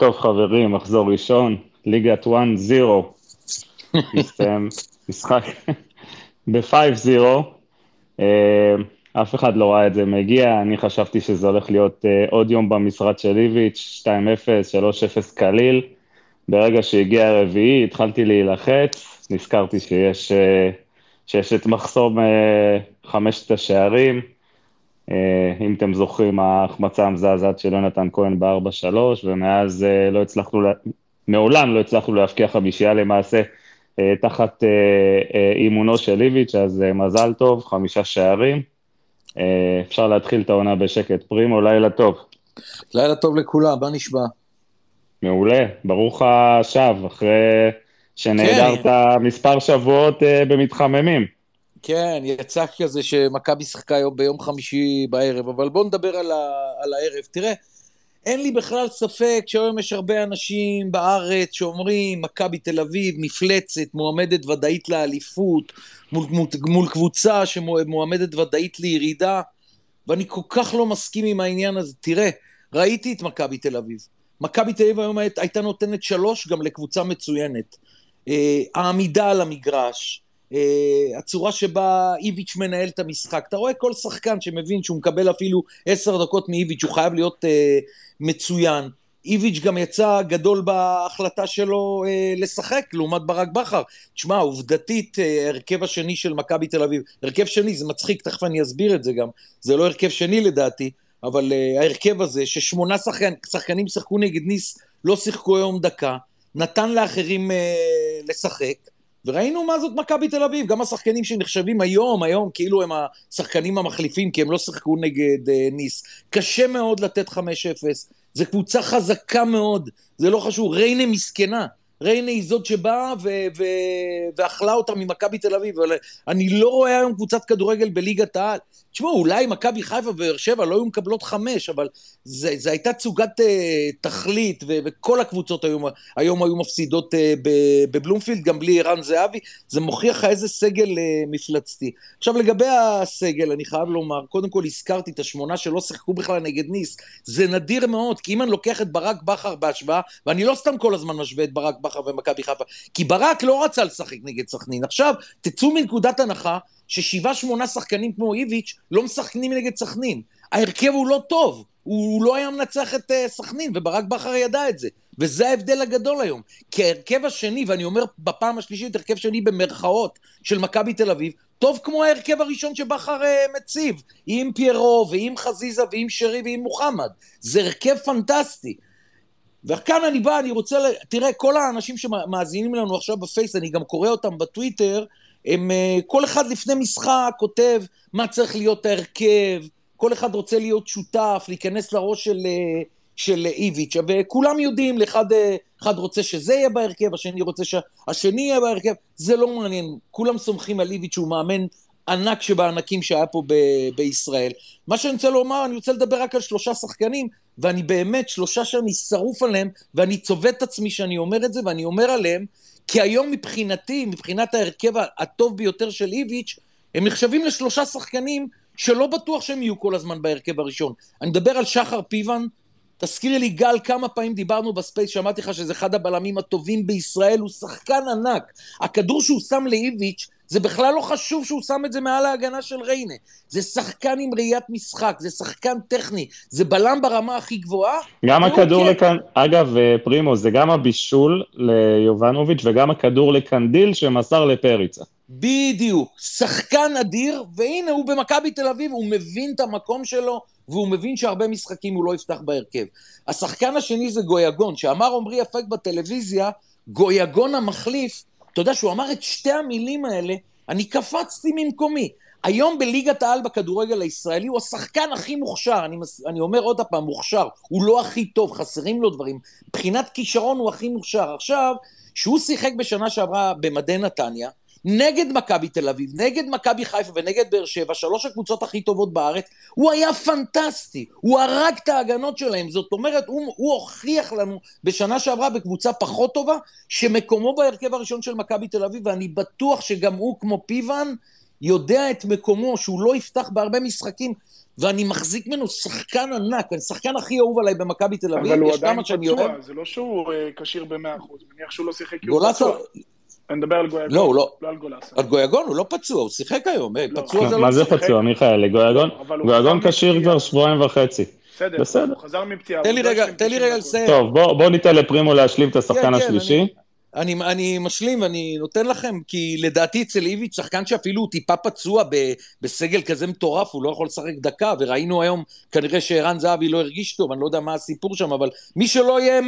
טוב חברים, מחזור ראשון, ליגת 1-0. מסתיים משחק ב-5-0. אה, אף אחד לא ראה את זה מגיע, אני חשבתי שזה הולך להיות אה, עוד יום במשרד של איביץ', 2-0, 3-0 קליל. ברגע שהגיע הרביעי התחלתי להילחץ, נזכרתי שיש, אה, שיש את מחסום חמשת השערים. אם אתם זוכרים, ההחמצה המזעזעת של יונתן כהן ב-4-3, ומאז לא הצלחנו, מעולם לא הצלחנו להבקיע חמישייה למעשה תחת אימונו של איביץ', אז מזל טוב, חמישה שערים. אה, אפשר להתחיל את העונה בשקט. פרימו, לילה טוב. לילה טוב לכולם, מה נשמע? מעולה, ברוך השב, אחרי שנעדרת כן. מספר שבועות במתחממים. כן, יצא כזה שמכבי שיחקה ביום חמישי בערב, אבל בואו נדבר על, ה, על הערב. תראה, אין לי בכלל ספק שהיום יש הרבה אנשים בארץ שאומרים, מכבי תל אביב, מפלצת, מועמדת ודאית לאליפות, מול, מול, מול קבוצה שמועמדת ודאית לירידה, ואני כל כך לא מסכים עם העניין הזה. תראה, ראיתי את מכבי תל אביב. מכבי תל אביב היום הייתה נותנת שלוש גם לקבוצה מצוינת. אה, העמידה על המגרש, הצורה שבה איביץ' מנהל את המשחק. אתה רואה כל שחקן שמבין שהוא מקבל אפילו עשר דקות מאיביץ', הוא חייב להיות אה, מצוין. איביץ' גם יצא גדול בהחלטה שלו אה, לשחק, לעומת ברק בכר. תשמע, עובדתית, אה, הרכב השני של מכבי תל אביב, הרכב שני, זה מצחיק, תכף אני אסביר את זה גם, זה לא הרכב שני לדעתי, אבל אה, ההרכב הזה, ששמונה שחקן, שחקנים שיחקו נגד ניס, לא שיחקו היום דקה, נתן לאחרים אה, לשחק, וראינו מה זאת מכבי תל אביב, גם השחקנים שנחשבים היום, היום כאילו הם השחקנים המחליפים, כי הם לא שיחקו נגד אה, ניס. קשה מאוד לתת 5-0, זו קבוצה חזקה מאוד, זה לא חשוב, ריינה מסכנה. ריינה היא זאת שבאה ואכלה אותה ממכבי תל אביב, אבל אני לא רואה היום קבוצת כדורגל בליגת העל. תשמעו, אולי מכבי חיפה ובאר שבע לא היו מקבלות חמש, אבל זו הייתה תצוגת uh, תכלית, ו- וכל הקבוצות היום, היום היו מפסידות uh, בבלומפילד, גם בלי ערן זהבי, זה מוכיח לך איזה סגל uh, מפלצתי. עכשיו, לגבי הסגל, אני חייב לומר, קודם כל הזכרתי את השמונה שלא שיחקו בכלל נגד ניס, זה נדיר מאוד, כי אם אני לוקח את ברק בכר בהשוואה, ואני לא סתם כל הזמן משווה את ברק בכר ומכבי חיפה, כי ברק לא רצה לשחק נגד סכנין. עכשיו, תצאו מנקודת הנחה ששבעה שמונה שחקנים כמו איביץ' לא משחקנים נגד סכנין. ההרכב הוא לא טוב, הוא לא היה מנצח את uh, סכנין, וברק בכר ידע את זה. וזה ההבדל הגדול היום. כי ההרכב השני, ואני אומר בפעם השלישית, הרכב שני במרכאות של מכבי תל אביב, טוב כמו ההרכב הראשון שבכר uh, מציב, עם פיירו, ועם חזיזה, ועם שרי, ועם מוחמד. זה הרכב פנטסטי. וכאן אני בא, אני רוצה. תראה, כל האנשים שמאזינים לנו עכשיו בפייס, אני גם קורא אותם בטוויטר, הם, אה, כל אחד לפני משחק כותב מה צריך להיות ההרכב, כל אחד רוצה להיות שותף, להיכנס לראש של, אה, של איביץ', וכולם יודעים, אחד, אה, אחד רוצה שזה יהיה בהרכב, השני רוצה שהשני יהיה בהרכב, זה לא מעניין, כולם סומכים על איביץ', הוא מאמן ענק שבענקים שהיה פה ב- בישראל. מה שאני רוצה לומר, אני רוצה לדבר רק על שלושה שחקנים, ואני באמת, שלושה שאני שרוף עליהם, ואני צובט את עצמי שאני אומר את זה, ואני אומר עליהם, כי היום מבחינתי, מבחינת ההרכב הטוב ביותר של איביץ', הם נחשבים לשלושה שחקנים שלא בטוח שהם יהיו כל הזמן בהרכב הראשון. אני מדבר על שחר פיבן, תזכירי לי גל כמה פעמים דיברנו בספייס, שמעתי לך שזה אחד הבלמים הטובים בישראל, הוא שחקן ענק. הכדור שהוא שם לאיביץ' זה בכלל לא חשוב שהוא שם את זה מעל ההגנה של ריינה. זה שחקן עם ראיית משחק, זה שחקן טכני, זה בלם ברמה הכי גבוהה. גם הכדור כן. לכאן, אגב, אה, פרימו, זה גם הבישול ליובנוביץ' וגם הכדור לקנדיל שמסר לפריצה. בדיוק, שחקן אדיר, והנה הוא במכבי תל אביב, הוא מבין את המקום שלו, והוא מבין שהרבה משחקים הוא לא יפתח בהרכב. השחקן השני זה גויגון, שאמר עמרי אפק בטלוויזיה, גויגון המחליף, אתה יודע שהוא אמר את שתי המילים האלה, אני קפצתי ממקומי. היום בליגת העל בכדורגל הישראלי הוא השחקן הכי מוכשר, אני, מס... אני אומר עוד פעם, מוכשר, הוא לא הכי טוב, חסרים לו דברים. מבחינת כישרון הוא הכי מוכשר. עכשיו, שהוא שיחק בשנה שעברה במדי נתניה, נגד מכבי תל אביב, נגד מכבי חיפה ונגד באר שבע, שלוש הקבוצות הכי טובות בארץ, הוא היה פנטסטי, הוא הרג את ההגנות שלהם, זאת אומרת, הוא, הוא הוכיח לנו בשנה שעברה בקבוצה פחות טובה, שמקומו בהרכב הראשון של מכבי תל אביב, ואני בטוח שגם הוא כמו פיוון, יודע את מקומו, שהוא לא יפתח בהרבה משחקים, ואני מחזיק ממנו שחקן ענק, השחקן הכי אהוב עליי במכבי תל אביב, אבל הוא עדיין פצוע, זה לא שהוא אה, כשיר ב-100%, מניח שהוא לא שיחק כי הוא פצוע. אני מדבר על גויגון, לא, לא, לא על גולאסה. על גויגון הוא לא פצוע, הוא שיחק היום, אה, לא. פצוע זה לא מה זה פצוע, מיכאל? גויגון כשיר כבר שבועיים וחצי. בסדר, הוא חזר מפציעה. תן לי רגע, תן לי רגע לסיים. טוב, בוא ניתן לפרימו להשלים את השחקן כן, כן, השלישי. אני, אני משלים ואני נותן לכם, כי לדעתי אצל איביץ', שחקן שאפילו הוא טיפה פצוע ב, בסגל כזה מטורף, הוא לא יכול לשחק דקה, וראינו היום כנראה שערן זהבי לא הרגיש טוב, אני לא יודע מה הסיפור שם, אבל מי שלא יהיה 100%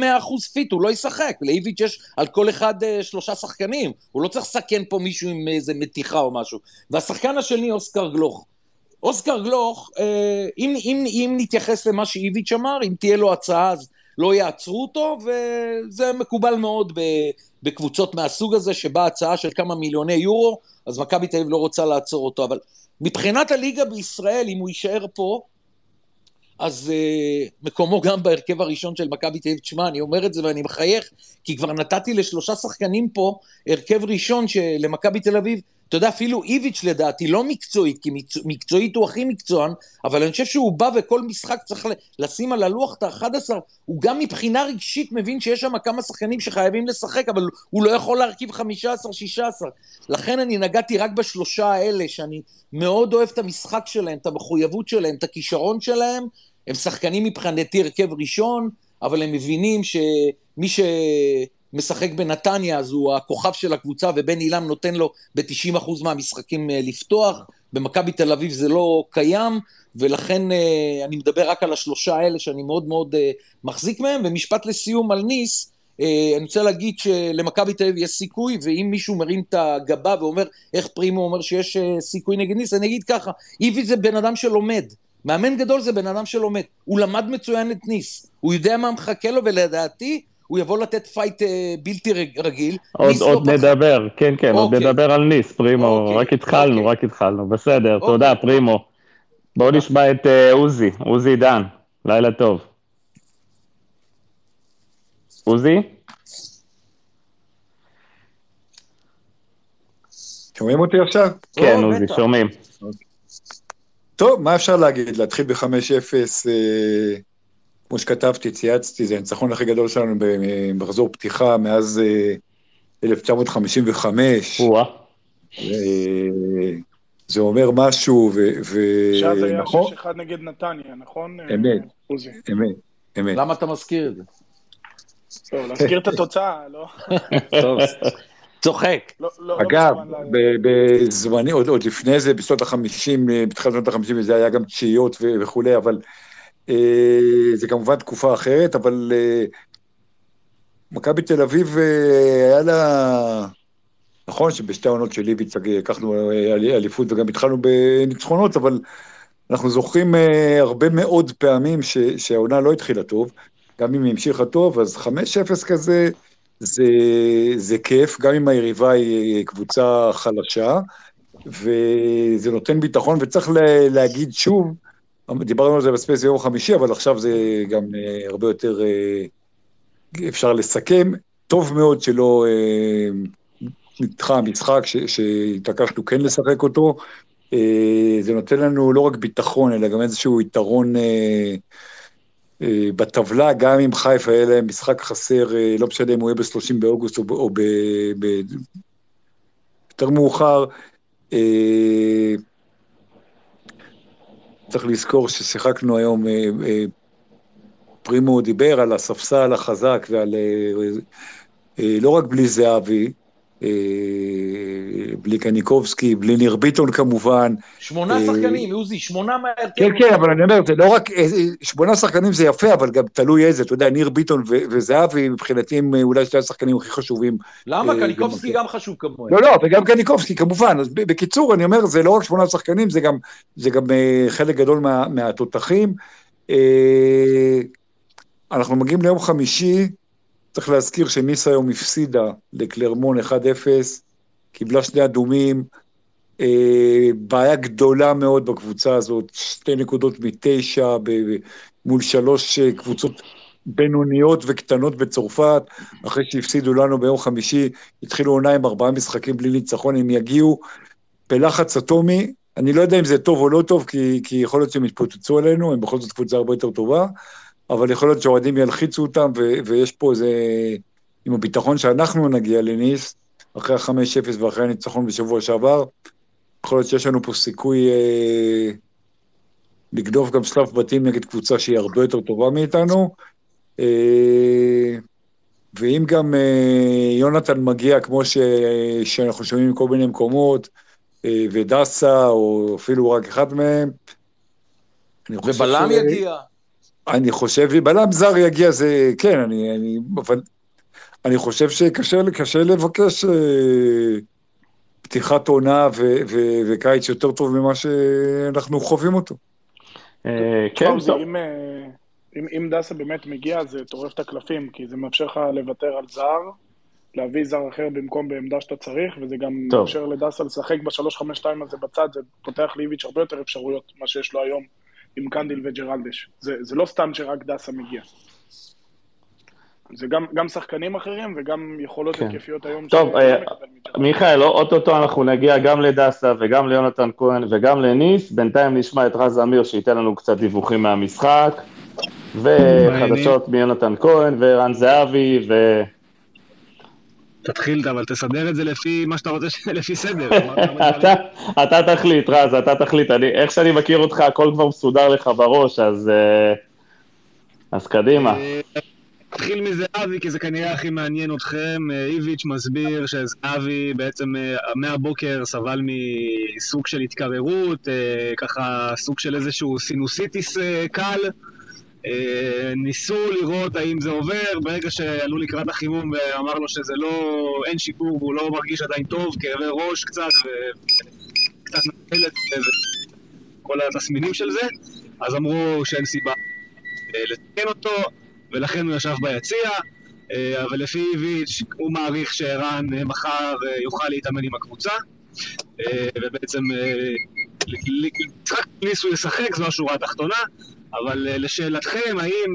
fit, הוא לא ישחק. לאיביץ' יש על כל אחד אה, שלושה שחקנים, הוא לא צריך לסכן פה מישהו עם איזה מתיחה או משהו. והשחקן השני, אוסקר גלוך. אוסקר גלוך, אה, אם, אם, אם נתייחס למה שאיביץ' אמר, אם תהיה לו הצעה אז לא יעצרו אותו, וזה מקובל מאוד בקבוצות מהסוג הזה, שבה הצעה של כמה מיליוני יורו, אז מכבי תל אביב לא רוצה לעצור אותו. אבל מבחינת הליגה בישראל, אם הוא יישאר פה, אז uh, מקומו גם בהרכב הראשון של מכבי תל אביב. תשמע, אני אומר את זה ואני מחייך, כי כבר נתתי לשלושה שחקנים פה הרכב ראשון למכבי תל אביב, אתה יודע, אפילו איביץ' לדעתי, לא מקצועית, כי מקצועית הוא הכי מקצוען, אבל אני חושב שהוא בא וכל משחק צריך לשים על הלוח את ה-11, הוא גם מבחינה רגשית מבין שיש שם כמה שחקנים שחייבים לשחק, אבל הוא לא יכול להרכיב 15-16. לכן אני נגעתי רק בשלושה האלה, שאני מאוד אוהב את המשחק שלהם, את המחויבות שלהם, את הכישרון שלהם. הם שחקנים מבחינתי הרכב ראשון, אבל הם מבינים שמי ש... משחק בנתניה, אז הוא הכוכב של הקבוצה, ובן אילם נותן לו ב-90% מהמשחקים אה, לפתוח. במכבי תל אביב זה לא קיים, ולכן אה, אני מדבר רק על השלושה האלה שאני מאוד מאוד אה, מחזיק מהם. ומשפט לסיום על ניס, אני רוצה להגיד שלמכבי תל אביב יש סיכוי, ואם מישהו מרים את הגבה ואומר איך פרימו אומר שיש סיכוי נגד ניס, אני אגיד ככה, איביץ' זה בן אדם שלומד. מאמן גדול זה בן אדם שלומד. הוא למד מצוין את ניס. הוא יודע מה מחכה לו, ולדעתי הוא יבוא לתת fight אה, בלתי רגיל. עוד, עוד לא נדבר, פח... כן, כן, אוקיי. עוד נדבר על ניס, פרימו, אוקיי. רק התחלנו, אוקיי. רק התחלנו, בסדר, אוקיי. תודה, פרימו. בואו נשמע את אה, עוזי, עוזי עידן, לילה טוב. עוזי? שומעים אותי עכשיו? כן, עוזי, שומעים. טוב, מה אפשר להגיד? להתחיל ב-5-0, אה, כמו שכתבתי, צייצתי, זה הניצחון הכי גדול שלנו במחזור פתיחה מאז 1955. אה, זה אומר משהו, ו... שאז היה 6-1 נגד נתניה, נכון? אמת, אמת, אמת. למה אתה מזכיר את זה? טוב, להזכיר את התוצאה, לא? טוב, צוחק. לא, לא, לא אגב, בזמני, עוד לפני זה, בשנות ה-50, בתחילת שנות ה-50, זה היה גם תשיעיות וכולי, אבל אה, זה כמובן תקופה אחרת, אבל אה, מכבי תל אביב אה, היה לה... נכון שבשתי העונות של איביץ' לקחנו אליפות וגם התחלנו בניצחונות, אבל אנחנו זוכרים הרבה מאוד פעמים שהעונה לא התחילה טוב, גם אם היא המשיכה טוב, אז 5-0 כזה, זה, זה כיף, גם אם היריבה היא קבוצה חלשה, וזה נותן ביטחון, וצריך להגיד שוב, דיברנו על זה בספייס יום חמישי, אבל עכשיו זה גם uh, הרבה יותר uh, אפשר לסכם. טוב מאוד שלא uh, נדחה המשחק, שהתעקשנו כן לשחק אותו. Uh, זה נותן לנו לא רק ביטחון, אלא גם איזשהו יתרון uh, uh, בטבלה, גם אם חיפה יהיה להם משחק חסר, uh, לא משנה אם הוא יהיה ב-30 באוגוסט או, ב, ב, יותר מאוחר. צריך לזכור ששיחקנו היום, אה, אה, פרימו דיבר על הספסל החזק ועל... אה, לא רק בלי זהבי, בלי קניקובסקי, בלי ניר ביטון כמובן. שמונה שחקנים, עוזי, שמונה מההרכב. כן, כן, אבל אני אומר, זה לא רק, שמונה שחקנים זה יפה, אבל גם תלוי איזה, אתה יודע, ניר ביטון וזהבי מבחינתי הם אולי שני השחקנים הכי חשובים. למה? קניקובסקי גם חשוב כמוהם. לא, לא, וגם קניקובסקי כמובן. אז בקיצור, אני אומר, זה לא רק שמונה שחקנים, זה גם, זה גם חלק גדול מה, מהתותחים. אנחנו מגיעים ליום חמישי, צריך להזכיר שניס היום הפסידה לקלרמון 1-0, קיבלה שני אדומים, אה, בעיה גדולה מאוד בקבוצה הזאת, שתי נקודות מתשע ב- מול שלוש אה, קבוצות בינוניות וקטנות בצרפת, אחרי שהפסידו לנו ביום חמישי, התחילו עונה עם ארבעה משחקים בלי ניצחון, הם יגיעו. בלחץ אטומי, אני לא יודע אם זה טוב או לא טוב, כי, כי יכול להיות שהם יתפוצצו עלינו, הם בכל זאת קבוצה הרבה יותר טובה, אבל יכול להיות שהאוהדים ילחיצו אותם, ו, ויש פה איזה... עם הביטחון שאנחנו נגיע לניס, אחרי ה-5-0 ואחרי הניצחון בשבוע שעבר, יכול להיות שיש לנו פה סיכוי אה, לגדוף גם שלב בתים נגד קבוצה שהיא הרבה יותר טובה מאיתנו. אה, ואם גם אה, יונתן מגיע, כמו ש, שאנחנו שומעים מכל מיני מקומות, אה, ודסה, או אפילו רק אחד מהם, ובלם ש... יגיע. אני חושב, בלם זר יגיע, זה, כן, אני, אני, אבל אני חושב שקשה לבקש אה, פתיחת עונה ו, ו, וקיץ יותר טוב ממה שאנחנו חווים אותו. אה, כן, טוב. אם, אה, אם, אם דסה באמת מגיע, זה טורף את הקלפים, כי זה מאפשר לך לוותר על זר, להביא זר אחר במקום בעמדה שאתה צריך, וזה גם טוב. מאפשר לדסה לשחק ב-352 הזה בצד, זה פותח לאיביץ' הרבה יותר אפשרויות, מה שיש לו היום עם קנדיל וג'רלדש. זה, זה לא סתם שרק דסה מגיע. זה גם, גם שחקנים אחרים וגם יכולות כן. התקפיות היום. טוב, אה, מיכאל, אוטוטו אנחנו נגיע גם לדסה וגם ליונתן כהן וגם לניס, בינתיים נשמע את רז אמיר שייתן לנו קצת דיווחים מהמשחק, וחדשות מיונתן כהן ורן זהבי ו... תתחיל, אבל תסדר את זה לפי מה שאתה רוצה, לפי סדר. אתה תחליט, רז, אתה תחליט. איך שאני מכיר אותך, הכל כבר מסודר לך בראש, אז אה, קדימה. אה, נתחיל מזהבי, כי זה כנראה הכי מעניין אתכם. אה, איביץ' מסביר שזהבי בעצם מהבוקר סבל מסוג של התקררות, ככה סוג של איזשהו סינוסיטיס קל. ניסו לראות האם זה עובר, ברגע שעלו לקראת החימום ואמר לו שזה לא, אין שיפור והוא לא מרגיש עדיין טוב, כאבי ראש קצת וקצת נפלת וכל התסמינים של זה, אז אמרו שאין סיבה לתקן אותו. ולכן הוא ישב ביציע, אה, אבל לפי איביץ' הוא מעריך שערן אה, מחר אה, יוכל להתאמן עם הקבוצה, ובעצם משחק ניס הוא ישחק, זו השורה התחתונה, אבל לשאלתכם, האם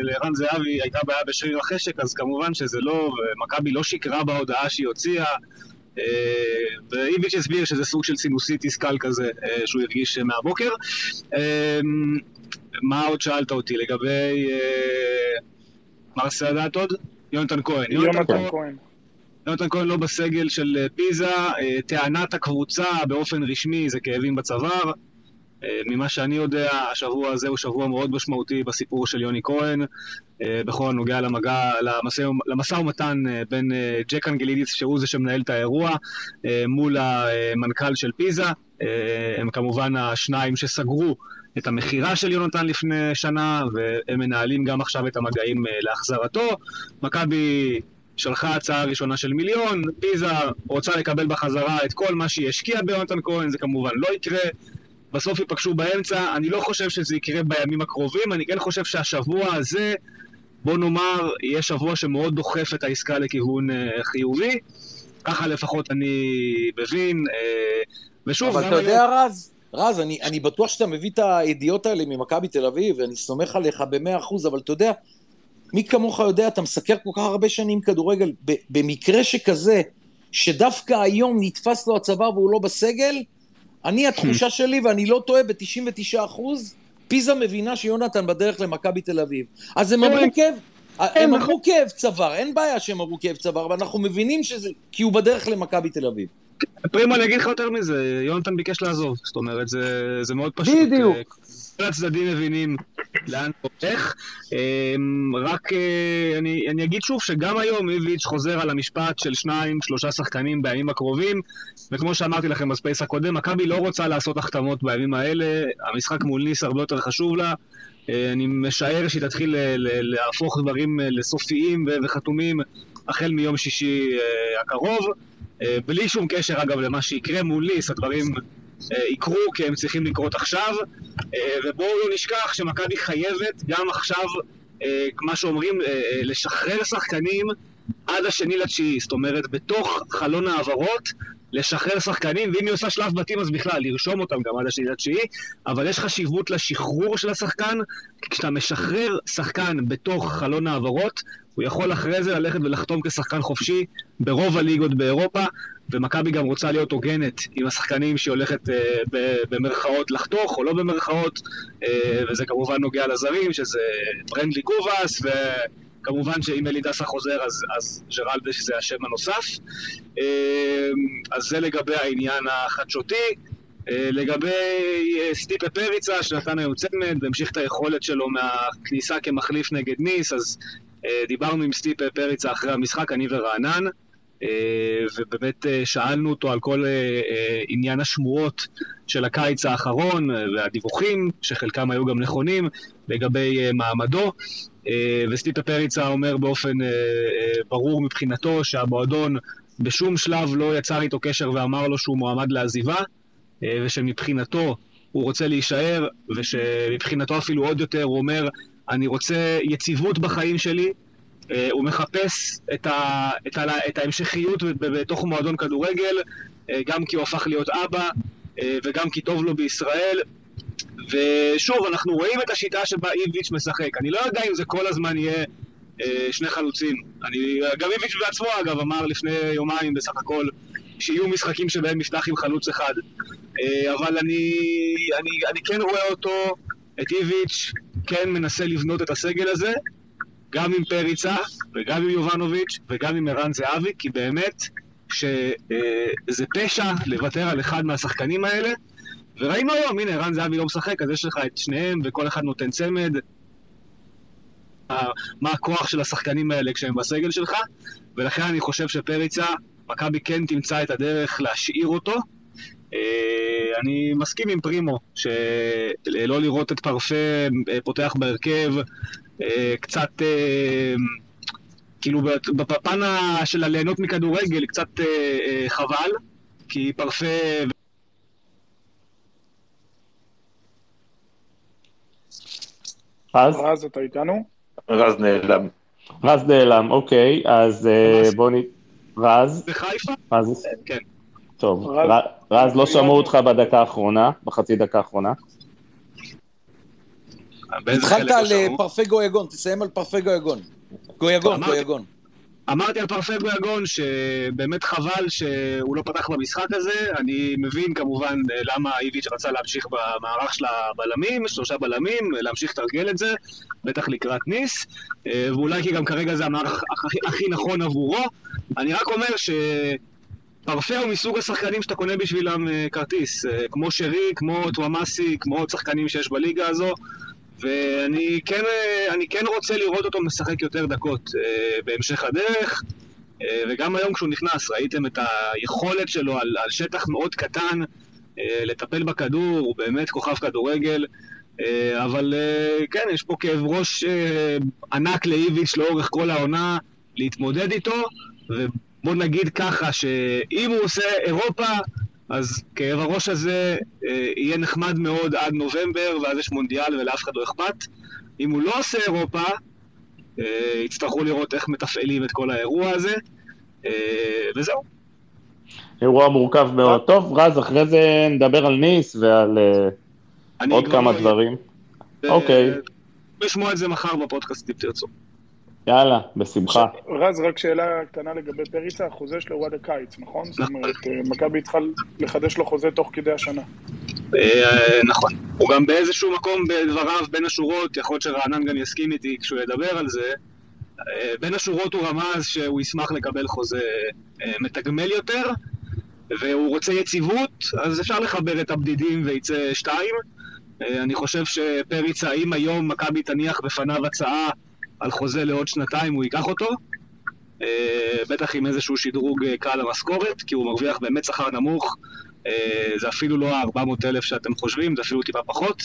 לערן זהבי הייתה בעיה בשריר החשק, אז כמובן שזה לא, ומכבי לא שיקרה בהודעה שהיא הוציאה. ואיביץ' הסביר שזה סוג של סינוסיטיס קל כזה שהוא הרגיש מהבוקר. מה עוד שאלת אותי לגבי... אה, מר סאדאת עוד? יונתן כהן. יונתן כהן. יונתן כהן לא בסגל של אה, פיזה, אה, טענת הקבוצה באופן רשמי זה כאבים בצוואר. ממה שאני יודע, השבוע הזה הוא שבוע מאוד משמעותי בסיפור של יוני כהן, בכל הנוגע למגע, למשא ומתן בין ג'ק אנגלידיס, שהוא זה שמנהל את האירוע, מול המנכ"ל של פיזה. הם כמובן השניים שסגרו את המכירה של יונתן לפני שנה, והם מנהלים גם עכשיו את המגעים אה, להחזרתו. מכבי שלחה הצעה ראשונה של מיליון, פיזה רוצה לקבל בחזרה את כל מה שהיא השקיעה ביונתן כהן, זה כמובן לא יקרה. בסוף ייפגשו באמצע, אני לא חושב שזה יקרה בימים הקרובים, אני כן חושב שהשבוע הזה, בוא נאמר, יהיה שבוע שמאוד דוחף את העסקה לכיוון uh, חיובי. ככה לפחות אני מבין. Uh, ושוב, אבל אתה יודע, רז, רז, אני, אני בטוח שאתה מביא את הידיעות האלה ממכבי תל אביב, ואני סומך עליך במאה אחוז, אבל אתה יודע, מי כמוך יודע, אתה מסקר כל כך הרבה שנים כדורגל, במקרה שכזה, שדווקא היום נתפס לו הצוואר והוא לא בסגל, אני, התחושה שלי, ואני לא טועה, ב-99 אחוז, פיזה מבינה שיונתן בדרך למכבי תל אביב. אז הם אמרו כאב, הם אמרו כאב צוואר, אין בעיה שהם אמרו כאב צוואר, ואנחנו מבינים שזה, כי הוא בדרך למכבי תל אביב. פרימו, אני אגיד לך יותר מזה, יונתן ביקש לעזוב, זאת אומרת, זה, זה מאוד פשוט. בדיוק. כל הצדדים מבינים לאן הוא הולך. אמ, רק אה, אני, אני אגיד שוב שגם היום איביץ' חוזר על המשפט של שניים, שלושה שחקנים בימים הקרובים, וכמו שאמרתי לכם בספייס הקודם, מכבי לא רוצה לעשות החתמות בימים האלה, המשחק מול ניס הרבה יותר חשוב לה. אה, אני משער שהיא תתחיל להפוך דברים אה, לסופיים וחתומים החל מיום שישי הקרוב. אה, בלי שום קשר אגב למה שיקרה מול ניס, הדברים אה, יקרו כי הם צריכים לקרות עכשיו, אה, ובואו לא נשכח שמכבי חייבת גם עכשיו, מה שאומרים, לשחרר שחקנים עד השני לתשיעי, זאת אומרת בתוך חלון העברות לשחרר שחקנים, ואם היא עושה שלב בתים אז בכלל, לרשום אותם גם עד השני לתשיעי, אבל יש חשיבות לשחרור של השחקן, כי כשאתה משחרר שחקן בתוך חלון העברות, הוא יכול אחרי זה ללכת ולחתום כשחקן חופשי ברוב הליגות באירופה, ומכבי גם רוצה להיות הוגנת עם השחקנים שהיא הולכת אה, במרכאות לחתוך או לא במרכאות, אה, וזה כמובן נוגע לזרים, שזה ברנדלי גובס, וכמובן שאם אלי דסה חוזר אז, אז ג'רלדש זה השם הנוסף. אה, אז זה לגבי העניין החדשותי. אה, לגבי אה, סטיפה פריצה, שנתן היום צמד והמשיך את היכולת שלו מהכניסה כמחליף נגד ניס, אז אה, דיברנו עם סטיפה פריצה אחרי המשחק, אני ורענן. ובאמת שאלנו אותו על כל עניין השמועות של הקיץ האחרון והדיווחים, שחלקם היו גם נכונים, לגבי מעמדו. וסטיטה פריצה אומר באופן ברור מבחינתו שהמועדון בשום שלב לא יצר איתו קשר ואמר לו שהוא מועמד לעזיבה, ושמבחינתו הוא רוצה להישאר, ושמבחינתו אפילו עוד יותר הוא אומר, אני רוצה יציבות בחיים שלי, אה, הוא מחפש את, ה, את, ה, את ההמשכיות בתוך מועדון כדורגל, אה, גם כי הוא הפך להיות אבא אה, וגם כי טוב לו בישראל. ושוב, אנחנו רואים את השיטה שבה איביץ' משחק. אני לא יודע אם זה כל הזמן יהיה שני חלוצים. אני, גם איביץ' בעצמו, אגב, אמר לפני יומיים בסך הכל שיהיו משחקים שבהם נפתח עם חלוץ אחד. אבל אני, אני, אני כן רואה אותו, את איביץ', כן מנסה לבנות את הסגל הזה, גם עם פריצה, וגם עם יובנוביץ', וגם עם ערן זהבי, כי באמת שזה פשע לוותר על אחד מהשחקנים האלה. וראינו היום, הנה, ערן זהבי לא משחק, אז יש לך את שניהם, וכל אחד נותן צמד. מה הכוח של השחקנים האלה כשהם בסגל שלך, ולכן אני חושב שפריצה, מכבי כן תמצא את הדרך להשאיר אותו. אה, אני מסכים עם פרימו, שלא לראות את פרפה אה, פותח בהרכב אה, קצת, כאילו בפן של הליהנות מכדורגל קצת חבל, כי פרפה... רז? רז, אתה איתנו? רז נעלם. רז נעלם, אוקיי, אז בוא נ... רז? בחיפה? רז? כן. טוב, רז, לא שמעו אותך בדקה האחרונה, בחצי דקה האחרונה. התחלת על אה, פרפה גויגון, תסיים על פרפה גויגון. גויגון, גויגון. אמרתי על פרפה גויגון שבאמת חבל שהוא לא פתח במשחק הזה. אני מבין כמובן אה, למה איביץ' רצה להמשיך במערך של הבלמים, שלושה בלמים, להמשיך לתרגל את זה, בטח לקראת ניס, אה, ואולי כי גם כרגע זה המערך הכי נכון עבורו. אני רק אומר ש... פרפה הוא מסוג השחקנים שאתה קונה בשבילם כרטיס, כמו שרי, כמו טוואמאסי, כמו עוד שחקנים שיש בליגה הזו. ואני כן, כן רוצה לראות אותו משחק יותר דקות אה, בהמשך הדרך, אה, וגם היום כשהוא נכנס, ראיתם את היכולת שלו על, על שטח מאוד קטן אה, לטפל בכדור, הוא באמת כוכב כדורגל. אבל כן, יש פה כאב ראש ענק לאיביץ' לאורך כל העונה להתמודד איתו, ובוא נגיד ככה, שאם הוא עושה אירופה, אז כאב הראש הזה אה, יהיה נחמד מאוד עד נובמבר, ואז יש מונדיאל ולאף אחד לא אכפת. אם הוא לא עושה אירופה, אה, יצטרכו לראות איך מתפעלים את כל האירוע הזה, אה, וזהו. אירוע מורכב מאוד. טוב, רז, אחרי זה נדבר על ניס ועל אה, עוד כמה לא דברים. אוקיי. לשמוע את זה מחר בפודקאסט, אם תרצו. יאללה, בשמחה. רז, רק שאלה קטנה לגבי פריצה, החוזה שלו הוא עד הקיץ, נכון? זאת. אומרת, אה, מכבי צריכה לחדש לו חוזה תוך כדי השנה. אה, נכון. הוא גם באיזשהו מקום בדבריו, בין השורות, יכול להיות שרענן גם יסכים איתי כשהוא ידבר על זה, אה, בין השורות הוא רמז שהוא ישמח לקבל חוזה מתגמל יותר, והוא רוצה יציבות, אז אפשר לחבר את הבדידים וייצא שתיים. אני חושב שפריצה, אם היום מכבי תניח בפניו הצעה על חוזה לעוד שנתיים, הוא ייקח אותו. אה, בטח עם איזשהו שדרוג אה, קל למשכורת, כי הוא מרוויח באמת שכר נמוך. אה, זה אפילו לא ה-400 אלף שאתם חושבים, זה אפילו טיפה פחות.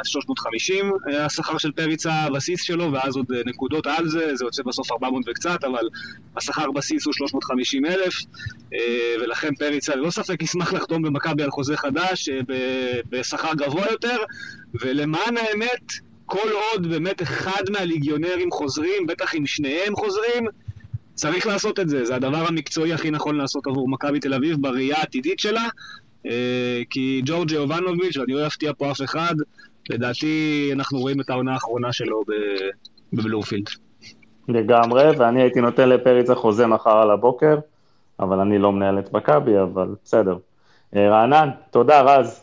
אז 350 השכר של פריצה, הבסיס שלו, ואז עוד נקודות על זה, זה יוצא בסוף 400 וקצת, אבל השכר בסיס הוא 350 אלף, ולכן פריצה ללא ספק ישמח לחתום במכבי על חוזה חדש בשכר גבוה יותר, ולמען האמת, כל עוד באמת אחד מהליגיונרים חוזרים, בטח אם שניהם חוזרים, צריך לעשות את זה, זה הדבר המקצועי הכי נכון לעשות עבור מכבי תל אביב בראייה העתידית שלה, אה, כי ג'ורג'י יובנוביץ', ואני לא אפתיע פה אף אחד, לדעתי אנחנו רואים את העונה האחרונה שלו בבלומפילד. לגמרי, ואני הייתי נותן לפריץ החוזה מחר על הבוקר, אבל אני לא מנהל את מכבי, אבל בסדר. אה, רענן, תודה, רז.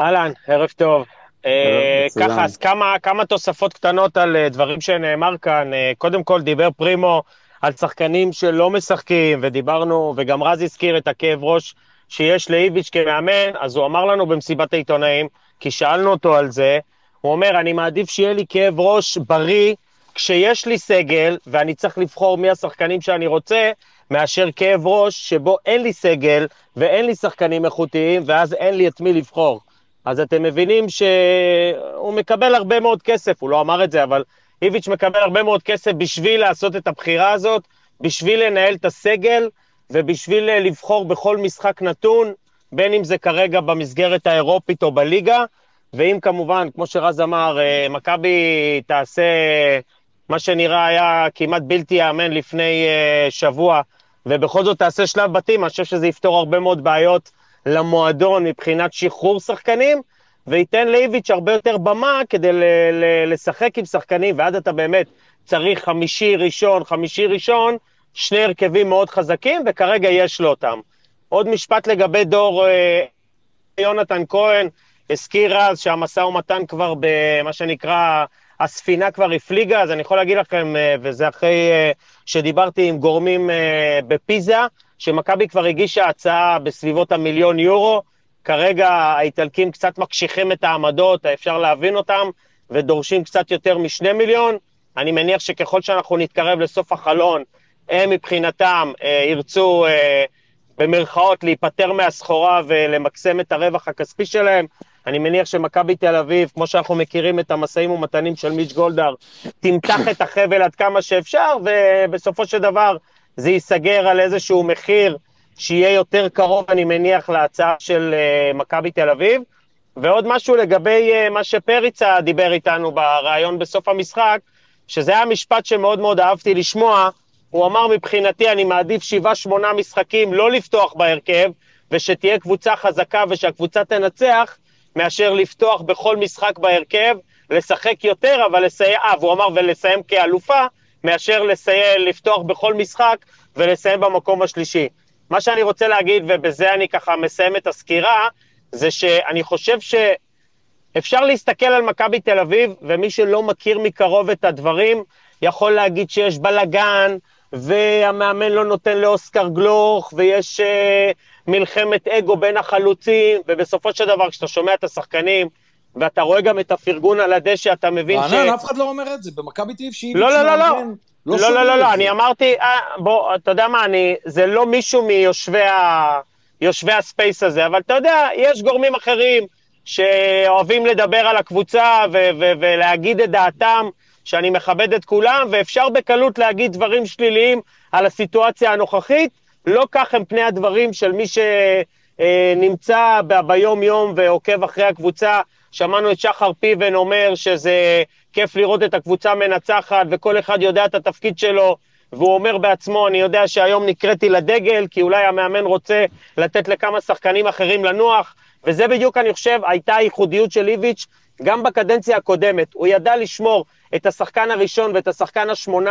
אהלן, ערב טוב. אה, ככה, אז כמה, כמה תוספות קטנות על אה, דברים שנאמר כאן. קודם כל, דיבר פרימו על שחקנים שלא משחקים, ודיברנו, וגם רז הזכיר את הכאב ראש שיש לאיביץ' כמאמן, אז הוא אמר לנו במסיבת העיתונאים, כי שאלנו אותו על זה, הוא אומר, אני מעדיף שיהיה לי כאב ראש בריא כשיש לי סגל, ואני צריך לבחור מי השחקנים שאני רוצה, מאשר כאב ראש שבו אין לי סגל ואין לי שחקנים איכותיים, ואז אין לי את מי לבחור. אז אתם מבינים שהוא מקבל הרבה מאוד כסף, הוא לא אמר את זה, אבל איביץ' מקבל הרבה מאוד כסף בשביל לעשות את הבחירה הזאת, בשביל לנהל את הסגל ובשביל לבחור בכל משחק נתון, בין אם זה כרגע במסגרת האירופית או בליגה, ואם כמובן, כמו שרז אמר, אה, מכבי תעשה מה שנראה היה כמעט בלתי ייאמן לפני uh, שבוע, ובכל זאת תעשה שלב בתים, אני חושב שזה יפתור הרבה מאוד בעיות למועדון מבחינת שחרור שחקנים, וייתן לאיביץ' הרבה יותר במה כדי ל- ל- לשחק עם שחקנים, ואז אתה באמת צריך חמישי ראשון, חמישי ראשון, שני הרכבים מאוד חזקים, וכרגע יש לו אותם. עוד משפט לגבי דור, אה, יונתן כהן הזכיר אז שהמשא ומתן כבר במה שנקרא הספינה כבר הפליגה, אז אני יכול להגיד לכם, אה, וזה אחרי אה, שדיברתי עם גורמים בפיזה, שמכבי כבר הגישה הצעה בסביבות המיליון יורו. כרגע האיטלקים קצת מקשיחים את העמדות, אפשר להבין אותם, ודורשים קצת יותר משני מיליון. אני מניח שככל שאנחנו נתקרב לסוף החלון, הם מבחינתם אה, ירצו אה, במרכאות להיפטר מהסחורה ולמקסם את הרווח הכספי שלהם. אני מניח שמכבי תל אביב, כמו שאנחנו מכירים את המשאים ומתנים של מיץ' גולדהר, תמתח את החבל עד כמה שאפשר, ובסופו של דבר זה ייסגר על איזשהו מחיר שיהיה יותר קרוב, אני מניח, להצעה של uh, מכבי תל אביב. ועוד משהו לגבי uh, מה שפריצה דיבר איתנו בריאיון בסוף המשחק, שזה היה משפט שמאוד מאוד אהבתי לשמוע, הוא אמר מבחינתי אני מעדיף שבעה שמונה משחקים לא לפתוח בהרכב, ושתהיה קבוצה חזקה ושהקבוצה תנצח, מאשר לפתוח בכל משחק בהרכב, לשחק יותר, אבל לסיים, אה, והוא אמר ולסיים כאלופה, מאשר לסיים, לפתוח בכל משחק ולסיים במקום השלישי. מה שאני רוצה להגיד, ובזה אני ככה מסיים את הסקירה, זה שאני חושב שאפשר להסתכל על מכבי תל אביב, ומי שלא מכיר מקרוב את הדברים, יכול להגיד שיש בלאגן, והמאמן לא נותן לאוסקר גלוך, ויש uh, מלחמת אגו בין החלוצים, ובסופו של דבר, כשאתה שומע את השחקנים, ואתה רואה גם את הפרגון על הדשא, אתה מבין ש... רענן, אף אחד לא אומר את זה, במכבי תל אביב שהיא... לא, לא, לא, לא. לא, לא, לא, לא, לא, אני אמרתי, אה, בוא, אתה יודע מה, אני, זה לא מישהו מיושבי הספייס הזה, אבל אתה יודע, יש גורמים אחרים שאוהבים לדבר על הקבוצה ולהגיד את דעתם, שאני מכבד את כולם, ואפשר בקלות להגיד דברים שליליים על הסיטואציה הנוכחית. לא כך הם פני הדברים של מי שנמצא ביום-יום ועוקב אחרי הקבוצה. שמענו את שחר פיבן אומר שזה כיף לראות את הקבוצה מנצחת, וכל אחד יודע את התפקיד שלו. והוא אומר בעצמו, אני יודע שהיום נקראתי לדגל, כי אולי המאמן רוצה לתת לכמה שחקנים אחרים לנוח, וזה בדיוק, אני חושב, הייתה הייחודיות של איביץ' גם בקדנציה הקודמת. הוא ידע לשמור את השחקן הראשון ואת השחקן השמונה,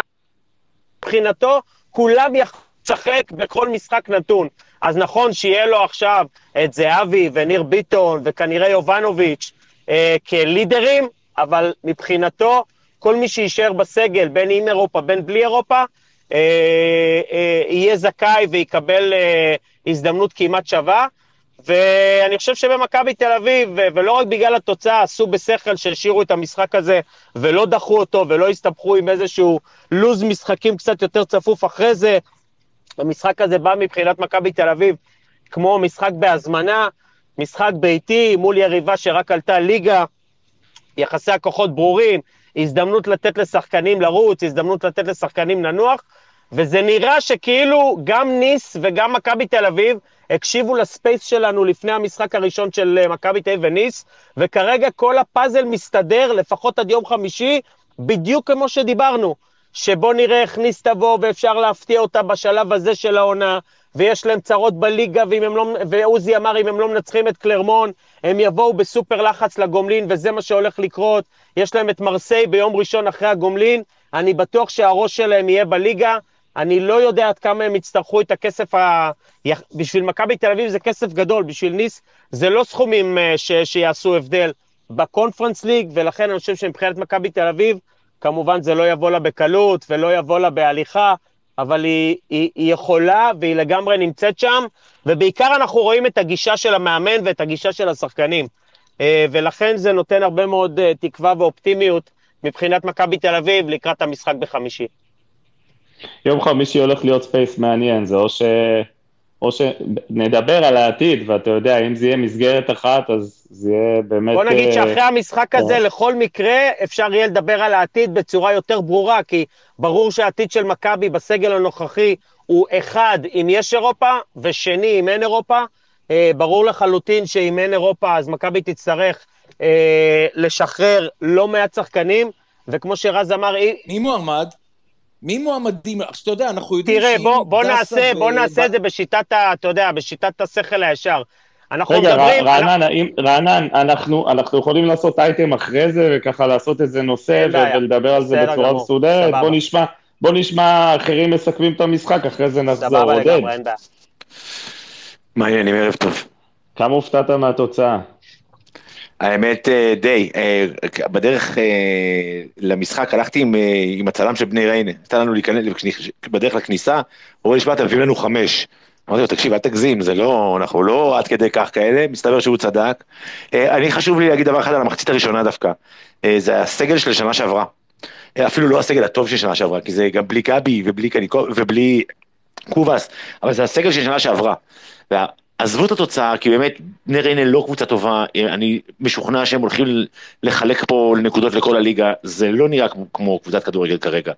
מבחינתו, כולם יכולים בכל משחק נתון. אז נכון שיהיה לו עכשיו את זהבי וניר ביטון וכנראה יובנוביץ' אה, כלידרים, אבל מבחינתו, כל מי שיישאר בסגל, בין עם אירופה, בין בלי אירופה, אה, אה, יהיה זכאי ויקבל אה, הזדמנות כמעט שווה. ואני חושב שבמכבי תל אביב, ולא רק בגלל התוצאה, עשו בשכל שהשאירו את המשחק הזה ולא דחו אותו ולא הסתבכו עם איזשהו לוז משחקים קצת יותר צפוף אחרי זה. המשחק הזה בא מבחינת מכבי תל אביב כמו משחק בהזמנה, משחק ביתי מול יריבה שרק עלתה ליגה, יחסי הכוחות ברורים, הזדמנות לתת לשחקנים לרוץ, הזדמנות לתת לשחקנים לנוח, וזה נראה שכאילו גם ניס וגם מכבי תל אביב הקשיבו לספייס שלנו לפני המשחק הראשון של אה, מכבי תל אביב וניס, וכרגע כל הפאזל מסתדר, לפחות עד יום חמישי, בדיוק כמו שדיברנו. שבוא נראה איך ניס תבוא ואפשר להפתיע אותה בשלב הזה של העונה, ויש להם צרות בליגה, לא, ועוזי אמר, אם הם לא מנצחים את קלרמון, הם יבואו בסופר לחץ לגומלין, וזה מה שהולך לקרות. יש להם את מרסיי ביום ראשון אחרי הגומלין, אני בטוח שהראש שלהם יהיה בליגה. אני לא יודע עד כמה הם יצטרכו את הכסף ה... בשביל מכבי תל אביב זה כסף גדול, בשביל ניס זה לא סכומים אה, ש... שיעשו הבדל בקונפרנס ליג, ולכן אני חושב שמבחינת מכבי תל אביב, כמובן זה לא יבוא לה בקלות ולא יבוא לה בהליכה, אבל היא, היא, היא יכולה והיא לגמרי נמצאת שם, ובעיקר אנחנו רואים את הגישה של המאמן ואת הגישה של השחקנים. אה, ולכן זה נותן הרבה מאוד אה, תקווה ואופטימיות מבחינת מכבי תל אביב לקראת המשחק בחמישי. יום חמישי הולך להיות ספייס מעניין, זה או ש... או שנדבר על העתיד, ואתה יודע, אם זה יהיה מסגרת אחת, אז זה יהיה באמת... בוא נגיד אה, שאחרי המשחק הזה, לכל מקרה, אפשר יהיה לדבר על העתיד בצורה יותר ברורה, כי ברור שהעתיד של מכבי בסגל הנוכחי הוא אחד, אם יש אירופה, ושני, אם אין אירופה. אה, ברור לחלוטין שאם אין אירופה, אז מכבי תצטרך אה, לשחרר לא מעט שחקנים, וכמו שרז אמר... מי מועמד? מי מועמדים? אתה יודע, אנחנו יודעים תראה, בוא, בוא נעשה, ו... בוא נעשה את זה בשיטת ה... אתה יודע, בשיטת השכל הישר. אנחנו רגע, מדברים... רגע, רענן, על... רענן, אנחנו, אנחנו יכולים לעשות אייטם אחרי זה, וככה לעשות איזה נושא, ו- ולדבר על זה בצורה מסודרת. בוא נשמע, בוא נשמע אחרים מסכמים את המשחק, אחרי זה נחזור. סבבה לגמרי, אין בעיה. מעניין, ערב טוב. כמה הופתעת מהתוצאה? האמת אה, די, אה, בדרך אה, למשחק הלכתי עם, עם הצלם של בני ריינה, נתן לנו להיכנס, בדרך לכניסה, הוא אומר לי, שמע, אתה מביא לנו חמש. אמרתי לו, תקשיב, אל תגזים, זה לא, אנחנו לא עד כדי כך כאלה, מסתבר שהוא צדק. אני חשוב לי להגיד דבר אחד על המחצית הראשונה דווקא, זה הסגל של שנה שעברה. אפילו לא הסגל הטוב של שנה שעברה, כי זה גם בלי גבי ובלי קניקו ובלי קובאס, אבל זה הסגל של שנה שעברה. עזבו את התוצאה, כי באמת בני ריינה לא קבוצה טובה, אני משוכנע שהם הולכים לחלק פה נקודות לכל הליגה, זה לא נראה כמו, קבוצת כדורגל כרגע.